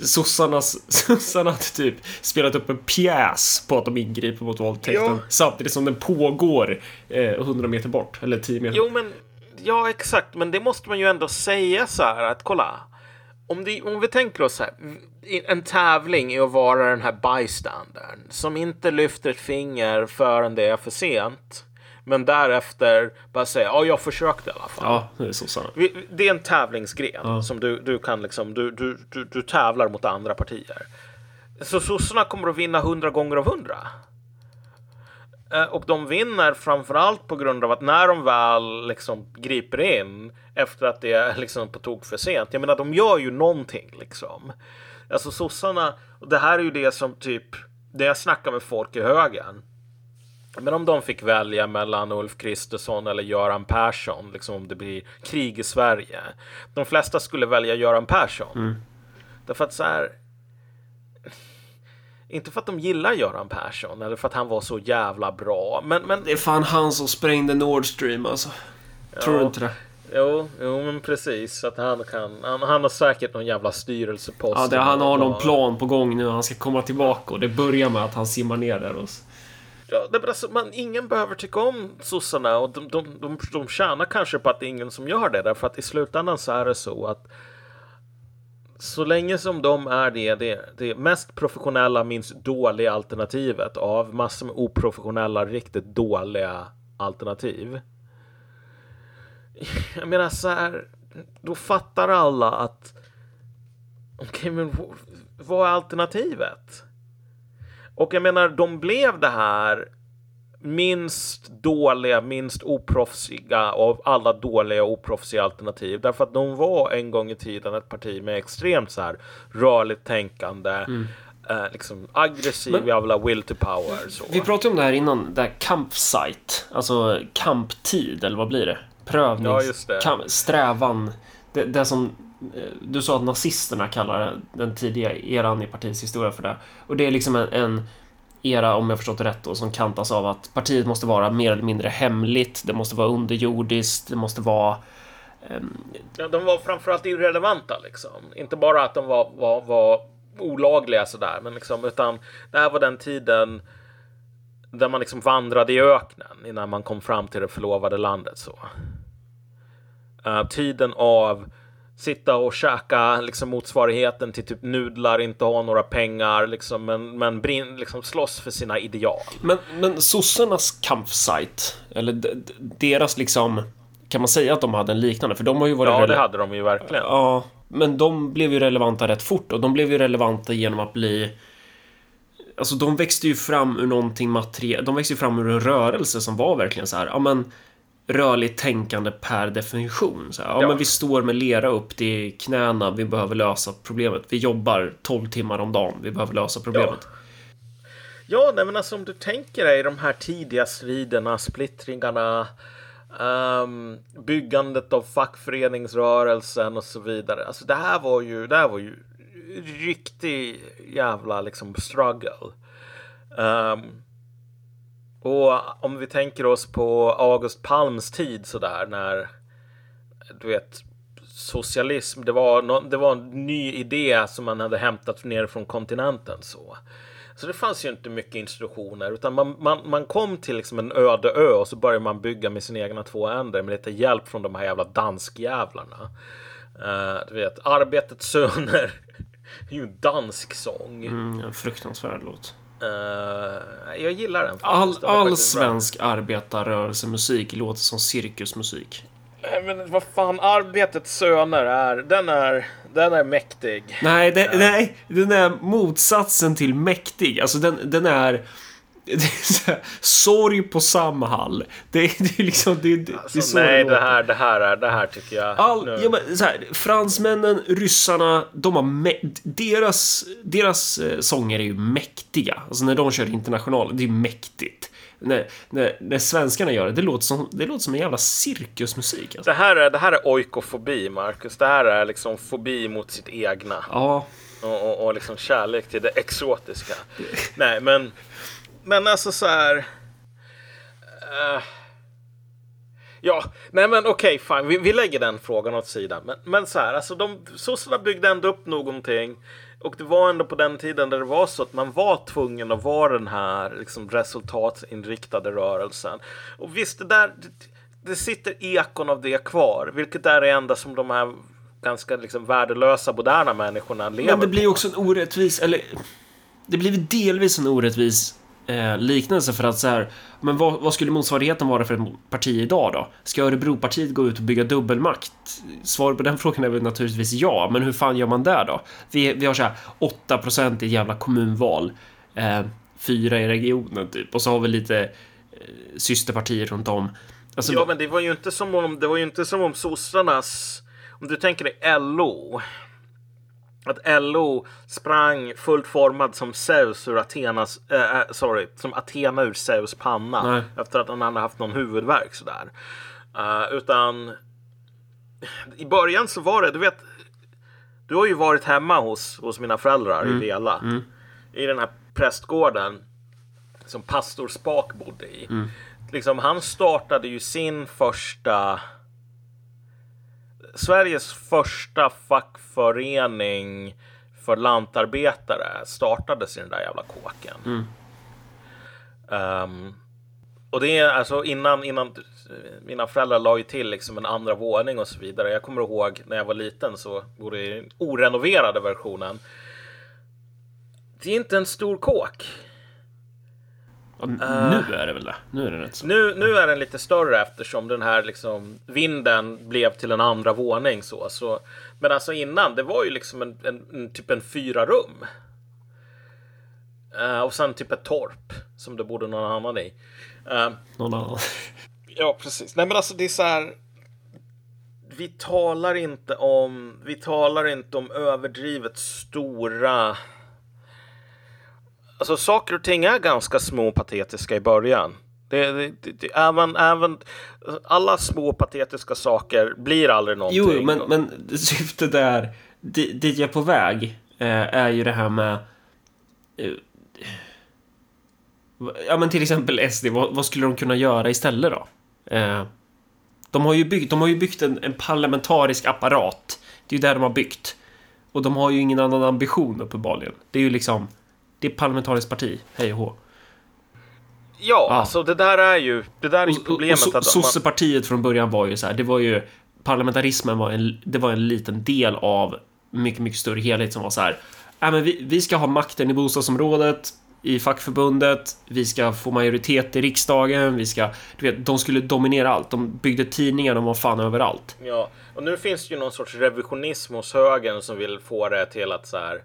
Sossarnas, sossarna hade typ spelat upp en pjäs på att de ingriper mot våldtäkten
Ja.
samtidigt som den pågår eh, 100 meter bort, eller 10 meter
Jo, men ja, exakt. Men det måste man ju ändå säga så här att kolla. Om, det, om vi tänker oss här. En tävling är att vara den här bystandern som inte lyfter ett finger förrän det är för sent. Men därefter bara säga ja, jag försökte i alla fall.
Ja, det är sossarna.
Det är en tävlingsgren som du, du kan liksom, du, du, du, du tävlar mot andra partier. Så sossarna kommer att vinna hundra gånger av hundra. Eh, Och de vinner framförallt på grund av att när de väl liksom griper in efter att det är liksom på tok för sent. Jag menar, de gör ju någonting liksom. Alltså sossarna, och det här är ju det som typ, det jag snackar med folk i högern. Men om de fick välja mellan Ulf Kristersson eller Göran Persson, liksom om det blir krig i Sverige. De flesta skulle välja Göran Persson. Därför att så här. Inte för att de gillar Göran Persson eller för att han var så jävla bra. Men, men
Det är fan han som sprängde Nord Stream alltså. Tror du
Ja.
inte det?
Jo, jo men precis. Att han kan, han, han har säkert någon jävla styrelsepost.
Ja, det, han har någon
Ja.
plan på gång nu. Han ska komma tillbaka och det börjar med att han simmar ner där. Och...
Ja, det är bara så, man, ingen behöver tycka om sossarna och de, de, de, de tjänar kanske på att det är ingen som gör det. Därför att i slutändan så är det så att så länge som de är det, det, det mest professionella, minst dåliga alternativet av massor med oprofessionella, riktigt dåliga alternativ. Jag menar så här, då fattar alla att okej, men vad är alternativet? Och jag menar, de blev det här minst dåliga, minst oproffsiga av alla dåliga och oproffsiga alternativ. Därför att de var en gång i tiden ett parti med extremt så här rörligt tänkande, eh, liksom aggressiv
Men-
jävla will to power. Så.
Vi pratade om det här innan, det här campsite. Alltså kamptid, eller vad blir det? Prövnings...
Ja.
Kamp, strävan. Det, det som eh, du sa att nazisterna kallar den tidiga eran i partiets historia för det. Och det är liksom en, en era, om jag förstått det rätt, då, som kantas av att partiet måste vara mer eller mindre hemligt. Det måste vara underjordiskt. Det måste vara... Um...
Ja, de var framförallt irrelevanta liksom. Inte bara att de var, var, var olagliga sådär, men liksom, utan det här var den tiden där man liksom vandrade i öknen innan man kom fram till det förlovade landet. Så. Uh, tiden av sitta och käka liksom motsvarigheten till typ nudlar, inte ha några pengar, liksom, men, men brin, liksom slåss för sina ideal.
Men, men sossarnas campsite, eller deras liksom... Kan man säga att de hade en liknande? För de har ju varit...
Ja, det hade de ju verkligen.
Ja, men de blev ju relevanta rätt fort och de blev ju relevanta genom att bli... Alltså de växte ju fram ur någonting materiellt. De växte ju fram ur en rörelse som var verkligen så här, ja men rörligt tänkande per definition. Så här, ja,
Ja.
men vi står med lera upp till knäna, vi behöver lösa problemet. Vi jobbar 12 timmar om dagen, vi behöver lösa problemet.
Ja, nej, men alltså om du tänker dig de här tidiga striderna, splittringarna, ehm, byggandet av fackföreningsrörelsen och så vidare. Alltså det här var ju, det här var ju riktig jävla liksom struggle. Ehm, och om vi tänker oss på August Palms tid sådär när du vet socialism, det var, no, det var en ny idé som man hade hämtat ner från kontinenten så. Så det fanns ju inte mycket institutioner utan man, man, man kom till liksom en öde ö och så började man bygga med sina egna två änder med lite hjälp från de här jävla danskjävlarna. Uh, du vet, Arbetets söner Det är ju en dansk sång.
Mm, en fruktansvärd låt.
Uh, jag gillar den.
All, all svensk arbetarrörelsemusik låter som cirkusmusik.
Nej men vad fan, Arbetets söner är, den är, den är mäktig.
Nej, det, ja. nej, den är motsatsen till mäktig. Alltså den, den är... Är här, sorg på Samhall. Det, det är liksom... Det, det,
alltså, det är nej, det här, det här är... Det här tycker jag...
All, ja, men, så här, fransmännen, ryssarna, de har... deras, deras eh, sånger är ju mäktiga. Alltså när de kör international, det är mäktigt när, när, när svenskarna gör det, det låter som, det låter som en jävla cirkusmusik.
Alltså. Det, här är, det här är oikofobi, Marcus. Det här är liksom fobi mot sitt egna.
Ja.
Och, och, och liksom kärlek till det exotiska. Nej, men, men alltså så här. Uh, ja, nej men okej, okay, fine. Vi, vi, lägger den frågan åt sidan. Men, men så här, alltså de sossarna byggde ändå upp någonting och det var ändå på den tiden där det var så att man var tvungen att vara den här liksom, resultatinriktade rörelsen. Och visst, det där det, det sitter ekon av det kvar, vilket är det enda som de här ganska liksom, värdelösa moderna människorna lever
Men det blir också en orättvis, eller det blir delvis en orättvis eh, liknelse för att så här, men vad, vad, skulle motsvarigheten vara för ett parti idag då? Ska Örebropartiet gå ut och bygga dubbelmakt? Svaret på den frågan är väl naturligtvis ja, men hur fan gör man där då? Vi, vi har så här 8% i ett jävla kommunval, eh, fyra i regionen typ, och så har vi lite eh, systerpartier runt om.
Alltså, ja, men det var ju inte som om, det var ju inte som om sossarnas, om du tänker dig LO, att LO sprang fullt formad som Zeus ur Athenas, äh, sorry, som Athena ur Zeus panna Nej. efter att han hade haft någon huvudvärk sådär. Uh, utan i början så var det, du vet, du har ju varit hemma hos, hos mina föräldrar mm. i Vela. Mm. I den här prästgården som pastor Spak bodde i. Mm. Liksom, han startade ju sin första Sveriges första fackförening för lantarbetare startades i den där jävla kåken. Mm. Um, och det är alltså innan, innan mina föräldrar la ju till liksom en andra våning och så vidare. Jag kommer ihåg när jag var liten så bodde i den orenoverade versionen. Det är inte en stor kåk.
Ja, nu är det väl det? Nu är det rätt så.
Nu, nu är den lite större eftersom den här liksom vinden blev till en andra våning så. så men alltså innan, det var ju liksom en, en, en typ en fyra rum. Uh, och sen typ ett torp som det bodde någon annan i.
Uh, någon annan.
ja, precis. Nej, men alltså det är så här. Vi talar inte om. Vi talar inte om överdrivet stora alltså saker och ting är ganska små och patetiska i början. Det, det, det, även, även alla små patetiska saker blir aldrig någonting.
Jo, men, men syftet är, dit jag är på väg, eh, är ju det här med eh, Ja men till exempel SD, vad, vad, skulle de kunna göra istället då? Eh, de har ju byggt, de har ju byggt en, en parlamentarisk apparat. Det är ju där de har byggt. Och de har ju ingen annan ambition uppenbarligen. Det är ju liksom det är parlamentariskt parti, hej och hå.
Ja, ja, alltså det där är ju, det där är ju problemet. Och,
och, och Sossepartiet man... från början var ju så här, det var ju parlamentarismen var en, det var en liten del av mycket, mycket större helhet som var så här. Äh, men vi, vi ska ha makten i bostadsområdet, i fackförbundet, vi ska få majoritet i riksdagen, vi ska, du vet, de skulle dominera allt. De byggde tidningar, de var fan överallt.
Ja, och nu finns det ju någon sorts revisionism hos högern som vill få det till att så här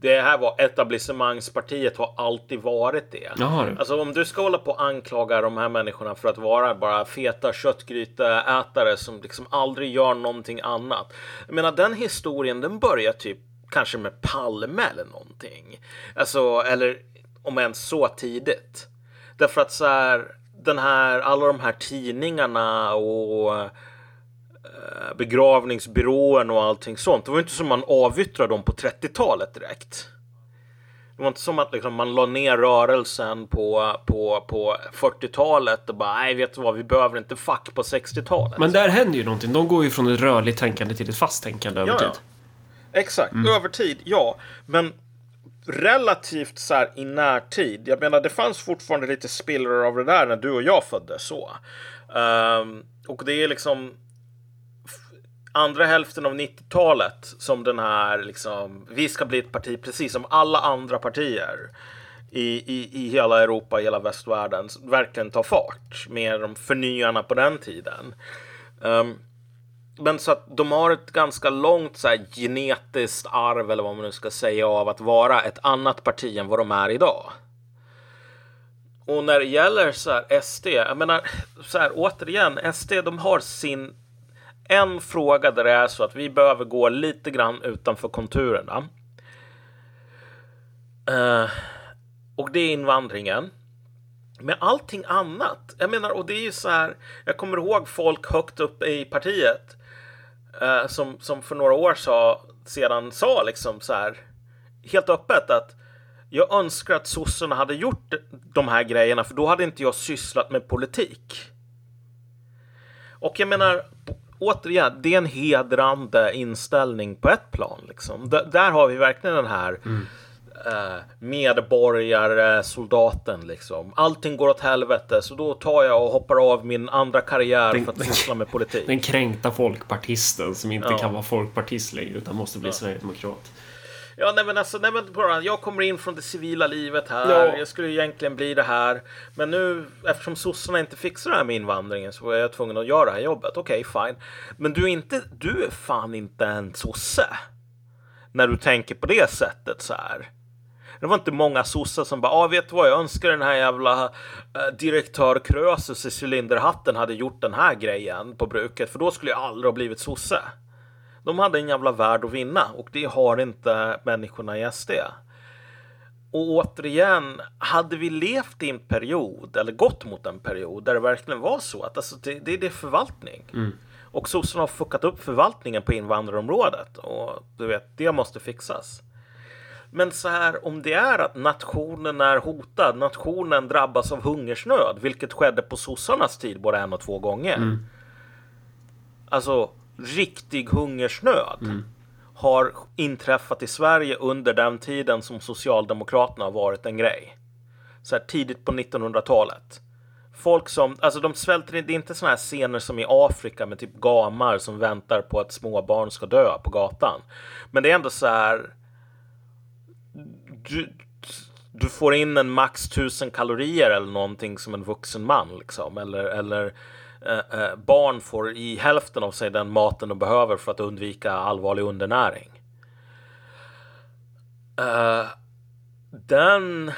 det här var etablissemangspartiet har alltid varit det.
Jaha.
Alltså om du ska hålla på och anklaga de här människorna för att vara bara feta köttgryteätare som liksom aldrig gör någonting annat. Jag menar den historien den börjar typ kanske med Palme eller någonting. Alltså eller om ens så tidigt. Därför att så här den här alla de här tidningarna och Eh, begravningsbyrån och allting sånt. Det var inte som man avyttrade dem på 30-talet direkt. Det var inte som att liksom, man la ner rörelsen på, på, på 40-talet och bara nej, vet du vad, vi behöver inte fack på 60-talet.
Men där händer ju någonting. De går ju från ett rörligt tänkande till ett fast tänkande över
Ja, ja.
tid.
Exakt, över tid, ja. Men relativt så här i närtid. Jag menar, det fanns fortfarande lite spillror av det där när du och jag föddes så. Ehm, och det är liksom andra hälften av 90-talet som den här liksom, vi ska bli ett parti precis som alla andra partier i, i, i hela Europa, i hela västvärlden verkligen tar fart med de förnyarna på den tiden. Um, men så att de har ett ganska långt så här, genetiskt arv eller vad man nu ska säga av att vara ett annat parti än vad de är idag. Och när det gäller så här SD, jag menar så här återigen, SD de har sin en fråga där det är så att vi behöver gå lite grann utanför konturerna. Uh, och det är invandringen. Men allting annat, jag menar, och det är ju så här, jag kommer ihåg folk högt upp i partiet uh, som, som för några år sa, sedan sa liksom så här helt öppet att jag önskar att sossarna hade gjort de här grejerna för då hade inte jag sysslat med politik. Och jag menar, återigen, det är en hedrande inställning på ett plan. Liksom. D- där har vi verkligen den här eh, medborgare, soldaten liksom. Allting går åt helvete så då tar jag och hoppar av min andra karriär
Den-
för att syssla med politik.
Den kränkta folkpartisten som inte
Ja.
kan vara folkpartist längre utan måste bli sverigedemokrat.
Ja, nej men alltså, nej men bara, jag kommer in från det civila livet här.
Ja.
Jag skulle egentligen bli det här. Men nu, eftersom sossarna inte fixar det här med invandringen så var jag tvungen att göra det här jobbet. Okej, fine. Men du är inte, du är fan inte en sosse. När du tänker på det sättet så här. Det var inte många sossar som bara, ah, vet du vad, jag önskar den här jävla eh, direktör Krösus i cylinderhatten hade gjort den här grejen på bruket, för då skulle jag aldrig ha blivit sosse. De hade en jävla värld att vinna och det har inte människorna i SD. Och återigen, hade vi levt i en period, eller gått mot en period, där det verkligen var så att alltså, det, det, det är förvaltning. Och sossarna har fuckat upp förvaltningen på invandrarområdet. Och du vet, det måste fixas. Men så här, om det är att nationen är hotad, nationen drabbas av hungersnöd, vilket skedde på sossarnas tid både en och två gånger. Alltså, riktig hungersnöd har inträffat i Sverige under den tiden som Socialdemokraterna har varit en grej. Så här tidigt på 1900-talet. Folk som, alltså de svälter, det är inte såna här scener som i Afrika med typ gamar som väntar på att småbarn ska dö på gatan. Men det är ändå så här, du, du får in en max 1000 kalorier eller någonting som en vuxen man liksom. Eller, eller eh, eh, barn får i hälften av sig den maten de behöver för att undvika allvarlig undernäring. Eh, den...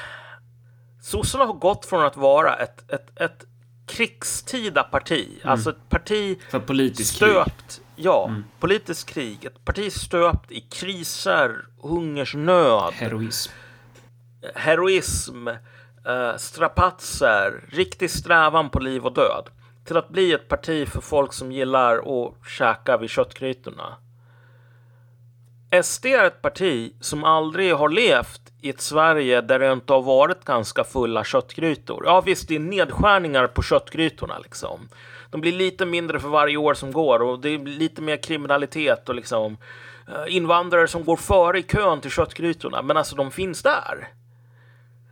Sossarna har gått från att vara ett, ett, ett krigstida parti, alltså ett parti
För politisk krig.
stöpt, ja, politiskt krig, ett parti stöpt i kriser, hungersnöd,
Heroism.
heroism, eh, strapatser, riktig strävan på liv och död. Till att bli ett parti för folk som gillar att käka vid köttgrytorna. SD är ett parti som aldrig har levt i ett Sverige där det inte har varit ganska fulla köttgrytor. Ja visst, det är nedskärningar på köttgrytorna liksom. De blir lite mindre för varje år som går och det är lite mer kriminalitet och liksom eh, invandrare som går före i kön till köttgrytorna. Men alltså de finns där.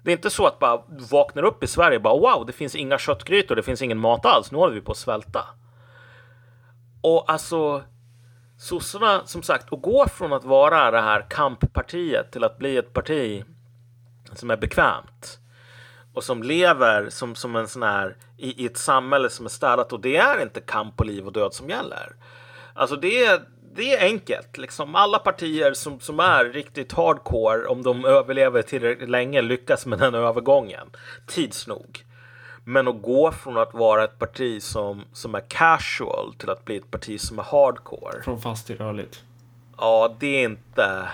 Det är inte så att bara du vaknar upp i Sverige och bara wow, det finns inga köttgrytor, det finns ingen mat alls, nu håller vi på att svälta. Och alltså, sossarna som sagt, att gå från att vara det här kamppartiet till att bli ett parti som är bekvämt och som lever som, som en sån här i, i ett samhälle som är städat och det är inte kamp på liv och död som gäller. Alltså det är, det är enkelt. Liksom alla partier som, som är riktigt hardcore, om de överlever tillräckligt länge, lyckas med den övergången. Tids nog. Men att gå från att vara ett parti som, som är casual till att bli ett parti som är hardcore.
Från fast till rörligt.
Ja, det är inte...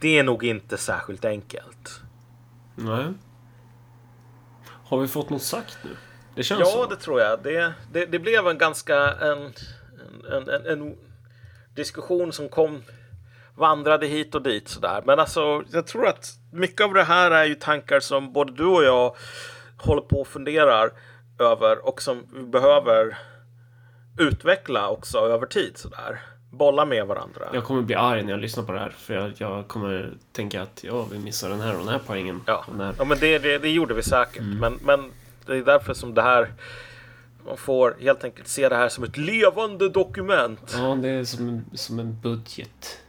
Det är nog inte särskilt enkelt.
Nej. Har vi fått något sagt nu? Det känns
Ja,
så.
det tror jag. Det, det, det blev en ganska en, en, en, en diskussion som kom vandrade hit och dit sådär. Men alltså, jag tror att mycket av det här är ju tankar som både du och jag håller på och funderar över och som vi behöver utveckla också över tid sådär. Bolla med varandra.
Jag kommer bli arg när jag lyssnar på det här. För jag, jag kommer tänka att ja, vi missar den här och den här poängen.
Ja, ja men det, det, det gjorde vi säkert. Men, men det är därför som det här man får helt enkelt se det här som ett levande dokument.
Ja, det är som, en- som en budget.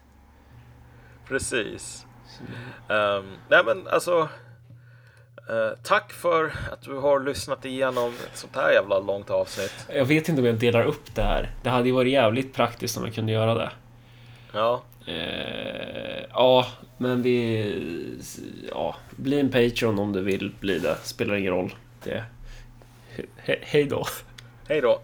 Precis. Ehm, nej men alltså. eh, tack för att du har lyssnat igenom ett sånt här jävla långt avsnitt.
Jag vet inte om jag delar upp det här. Det hade ju varit jävligt praktiskt om jag kunde göra det.
Ja,
Eh, ja, men vi... Ja, bli en Patreon om du vill bli det. Spelar ingen roll. Det... He, hej då
hej då.